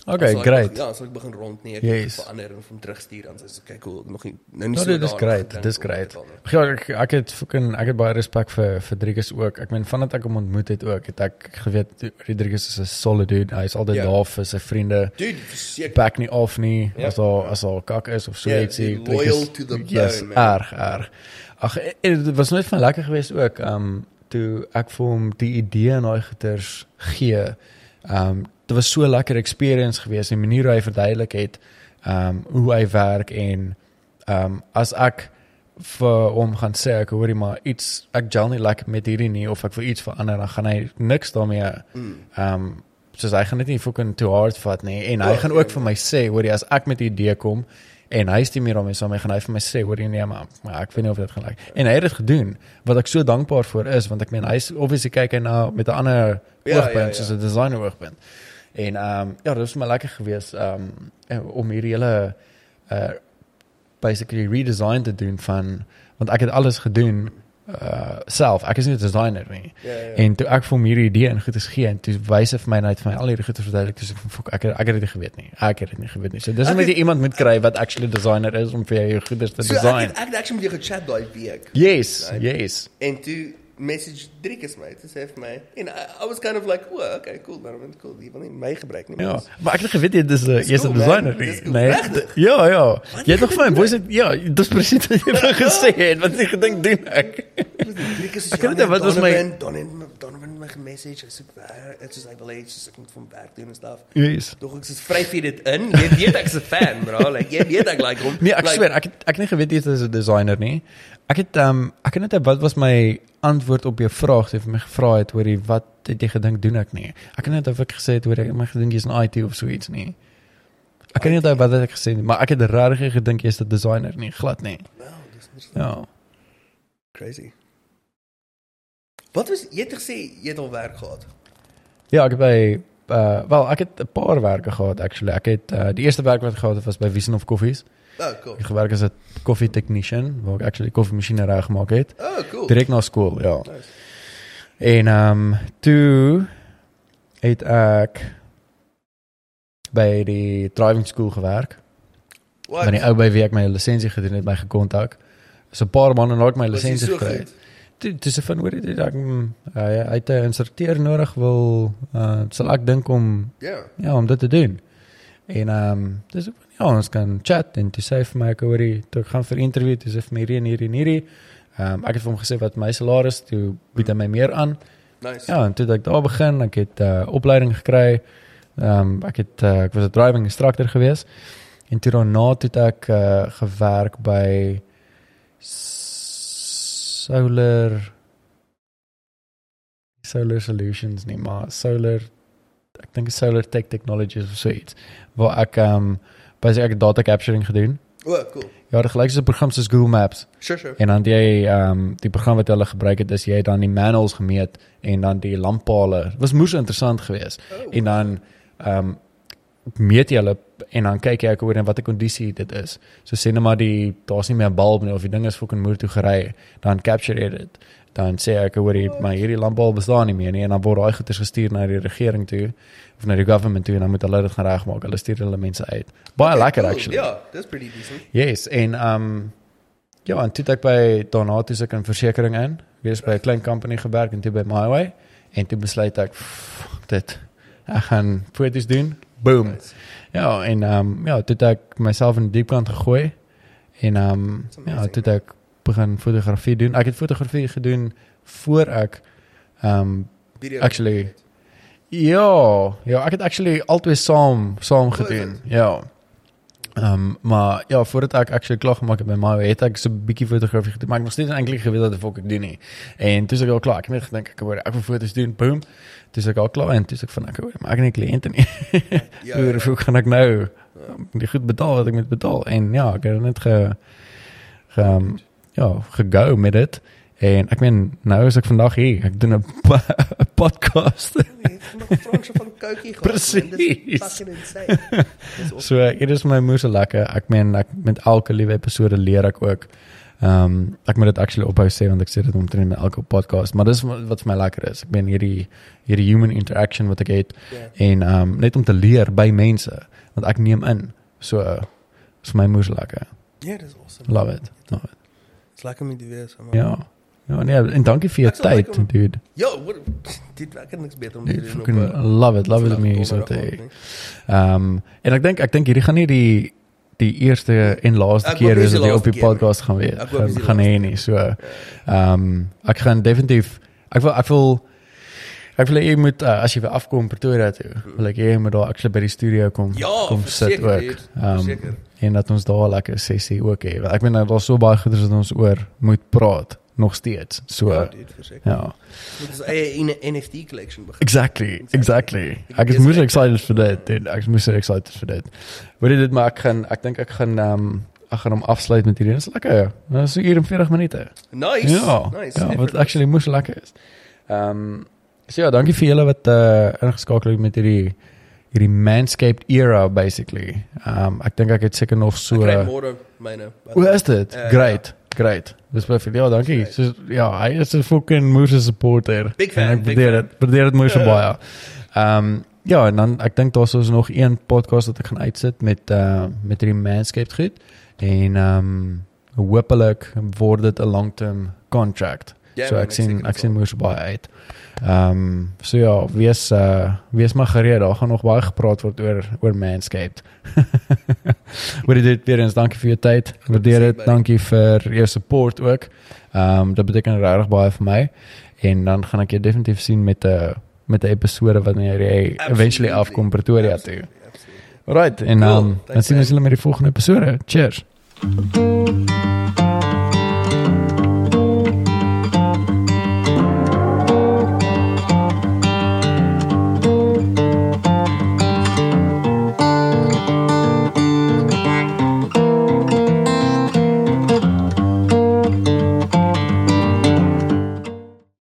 Okay,
ek
great.
beg- Ja, so ek begin rond nie, ek
Yes.
verander en van terugstuur dan sê ek, okay, cool, ek nog nie nou nie
Ja,
so
dit is
daaraan
great. Dis great. Ja, ek ek het fucking ek het baie respek vir vir Driekus ook. Ek meen vandat ek hom ontmoet het ook, het ek geweet Driekus is 'n solid dude. Hy is altyd
Ja.
daar vir sy vriende.
Dude, verseker.
Back nie af nie
Ja.
as al as al kak is of so
Ja,
ietsie.
loyal to the
yes,
bone, man.
erg erg. Ag en dit was net van lekker geweest ook. Um toe ek vir hom die idee en daai goeters gee. Um dit was so lekker experience geweest die manier hoe hy verduidelik het um hoe hy werk en um as ek vir hom gaan sê ek hoorie maar iets ek gel nie lekker met hierdie nie of ek wil iets verander dan gaan hy niks daarmee
Mm.
um soos hy gaan dit nie fucking too hard vat nie en hy
Ja,
gaan
ja,
ook
ja.
vir my sê hoorie as ek met 'n idee kom en hy stem hier daarmee saam hy gaan hy vir my sê hoorie nee maar, maar ek weet nie of dit gaan lyk en hy het dit gedoen wat ek so dankbaar vir is want ek meen hy's obviously kyk hy na met 'n ander
Ja,
oogpunt
ja, ja.
soos 'n designer oogpunt en um ja dit was my lekker geweest um om hierdie hele uh basically redesign te doen van want ek het alles gedoen uh self ek is nie 'n designer nie
Ja, ja.
En toe ek vir hom hierdie idee en goedes gee en toe wys hy vir my net vir my al hierdie goedes verduidelik dis ek ek het- ek het dit geweet nie. Ek het dit nie geweet nie. So dis
Ek
net jy iemand moet kry wat actually designer is om vir jou goedes te
So ek
design.
het, ek het actually met jou gechat daai week.
Yes,
Right.
yes.
En toe message Driekus my te sê vir my en I, I was kind of like, "Oh, okay, cool, dan cool, jy wil nie my gebruik nie."
Ja,
maar-
ek het geweet jy dis 'n jy's 'n
cool,
designer nie.
cool.
Nee.
Regtig?
Ja, ja. Jy het nog vir my boys ja, dis presies wat jy vir gesê het. Wat jy gedink doen ek. Ek weet nie, wat was my-
Donovan Donovan my gemessage, hy sê dit is wil hê soos ek moet van werk doen en stuff.
Yes.
Tog ek sê vryf jy dit in. Jy weet ek's 'n fan, bro. Like jy weet ek like hom.
Nee, ek
like,
swear, ek ek het nie geweet jy is 'n designer nie. Ek het ehm um, ek het net wat was my antwoord op jou vraag toe jy vir my gevra het oor die wat het jy gedink doen ek nie. Ek het net of ek gesê het oor ek my gedink jy's 'n IT of so iets nie. Ek kan nie onthou wat ek gesê nie, maar ek het regtig gedink jy's 'n designer nie, glad nie.
Wow, dis interessant.
Ja.
Crazy. Wat was jy het gesê jy het al werk gehad?
Ja, ek het by uh wel, ek het 'n paar werke gehad actually. Ek het uh die eerste werk wat ek gehad het was by Wiesen of Koffies.
Oh, cool.
Ek gewerk as 'n koffie technician waar ek actually koffiemasjiene reggemaak het
Oh, cool.
direk na skool, ja.
Nice.
En ehm um, toe het ek by die driving school gewerk.
What?
Van die ou by wie ek my lisensie gedoen het, my gekontak. So 'n paar maande na ek my lisensie gekry het. Toe dis van hoor dit ek mm, hy het 'n instrukteur nodig wil uh sal ek dink om
Ja.
ja, om dit te doen. En ehm um, dis ook ja, ons kan chat en toe sê vir my ek hoor jy toe ek gaan vir interview, dis vir my hierdie en hierdie en hierdie. Ehm um, ek het vir hom gesê wat my salaris toe bied hy my meer aan.
Nice.
Ja, en toe het ek daar begin, ek het 'n uh, opleiding gekry. Ehm um, ek het uh, ek was 'n driving instructor gewees. En toe daarna het ek uh, gewerk by Solar Solar Solutions nie, maar Solar ek dink Solar Tech Technologies of so iets waar ek ehm um, basically ek data capturing gedoen.
Oh, cool.
Ja, dit gelyk soos 'n program soos Google Maps.
Sure, sure.
En dan jy ehm um, die program wat hulle gebruik het is jy het dan die manuals gemeet en dan die lamppale. Was moes interessant geweest.
Oh,
En dan ehm um, meet jy hulle en dan kyk jy ek oor in watter kondisie dit is. So sê net maar die daar's nie meer 'n bulb nie of die ding is fucking moer toe gery, dan capture jy dit. Dan sê ek hoor hier maar hierdie landbou bestaan nie meer nie en dan word daai goeders gestuur na die regering toe of na die government toe en dan moet hulle dit gaan regmaak. Hulle stuur hulle mense uit. Baie
Okay,
lekker
cool.
actually.
Ja, dis pretty decent.
Yes, en um ja, en toe ek by toe ek in versekerings in, weer by 'n klein company gewerk en toe by MyWay en toe besluit ek "Fuck dit ek gaan foto's doen. Boom.
Nice.
Ja, en um ja, toe ek myself in die diepkant gegooi en um
That's
ja, toe ek begin fotografie doen. Ek het fotografie gedoen voor ek um
Video.
Actually, Ja, ja, ek het actually altyd saam saam
is
gedoen. Ja. Ehm um, maar ja, voordat ek actually klaar gemaak het by my het ek so 'n bietjie fotografie gedoen, maar ek nog steeds eintlik geweet wat ek doen nie. En toe is ek al klaar. Ek het net gedink ek wou ek wil foto's doen. Boom. Toe is ek al klaar en toe is ek van ek hoor, maar ek het nie kliënte nie.
Ja,
Hoe
ja.
hoe kan ek nou die goed betaal wat ek moet betaal? En ja, ek het net ge, ge um, ja, gego met dit. En ek meen nou is ek vandag hier. Ek doen 'n podcast.
Jy het nog Fransje van Koutjie gehad. awesome.
So hier is my moes lekker. Ek meen ek met elke liewe episode leer ek ook. Ehm um, ek moet dit actually ophou sê want ek sê dit omtrent met elke podcast, maar dis wat vir my lekker is. Ek meen hierdie hierdie human interaction wat ek het
Ja.
en ehm um, net om te leer by mense want ek neem in. So is my moes lekker.
Ja, dis awesome.
Love it. Love it.
Dis lekker om dit te wees. man.
Ja. Ja, nee, en dankie vir jou
Ek sal like
tyd,
om-
dude.
Ja, dit werk niks beter om te
Dude,
doen op. eh,
love it. Love it om hier so te hê.
nee.
Ehm en ek dink ek dink hierdie gaan nie die die eerste en laaste
Ek
keer is dat jy op die podcast gaan wees.
Ek
Gaan, hê nie. So ehm um, ek gaan definitief ek wil ek wil ek wil hê jy moet uh, as jy weer afkom Pretoria toe, wil ek hê jy moet daar actually by die studio kom
Ja,
kom sit
verseker,
ook. Ehm
verseker.
en dat ons daar lekker sessie ook hê. Want Ek meen daar's so baie goeders wat ons oor moet praat nog steeds. So
Ja, dude,
ja.
Moet ons eie N- NFT collection begin.
Exactly, exactly.
Ek
is
ek-
excited vir dit. dude. Ek is moes excited vir dit. Weet jy dit maar ek gaan ek dink ek gaan ehm um, ek gaan hom afsluit met hierdie. Dit is lekker. Dit is so uur en 40 minute.
Nice.
Ja.
Nice.
Ja, wat actually moes lekker is. Ehm um, so ja, dankie vir julle wat uh ingeskakel het met hierdie hierdie manscaped era basically. Um, ek dink ek het seker nog so
Ek kry môre myne.
Hoe is dit?
Eh,
Great. Great. Dis perfek. Ja, dankie. So ja, hy is 'n fucking moose supporter.
Big fan,
En ek waardeer dit. Waardeer dit moeë
Ja.
baie. Um, ja, en dan ek dink daar's nog een podcast wat ek gaan uitsit met uh met hierdie Manscaped goed. En um, hopelik word dit 'n long-term contract.
Ja,
so
man,
ek sien ek sien moes baie uit. Ehm um, so ja, wees uh wees maar gereed. Daar gaan nog baie gepraat word oor oor Manscaped. Wat dit weer eens dankie vir jou tyd. Waardeer dit. Dankie vir jou support ook. Ehm um, dit beteken regtig baie vir my. En dan gaan ek jou definitief sien met 'n met 'n episode wanneer jy eventually afkom Pretoria toe. Alright, en
Cool.
ehm um, dan
Thanks,
sien ons julle met die volgende episode. Cheers.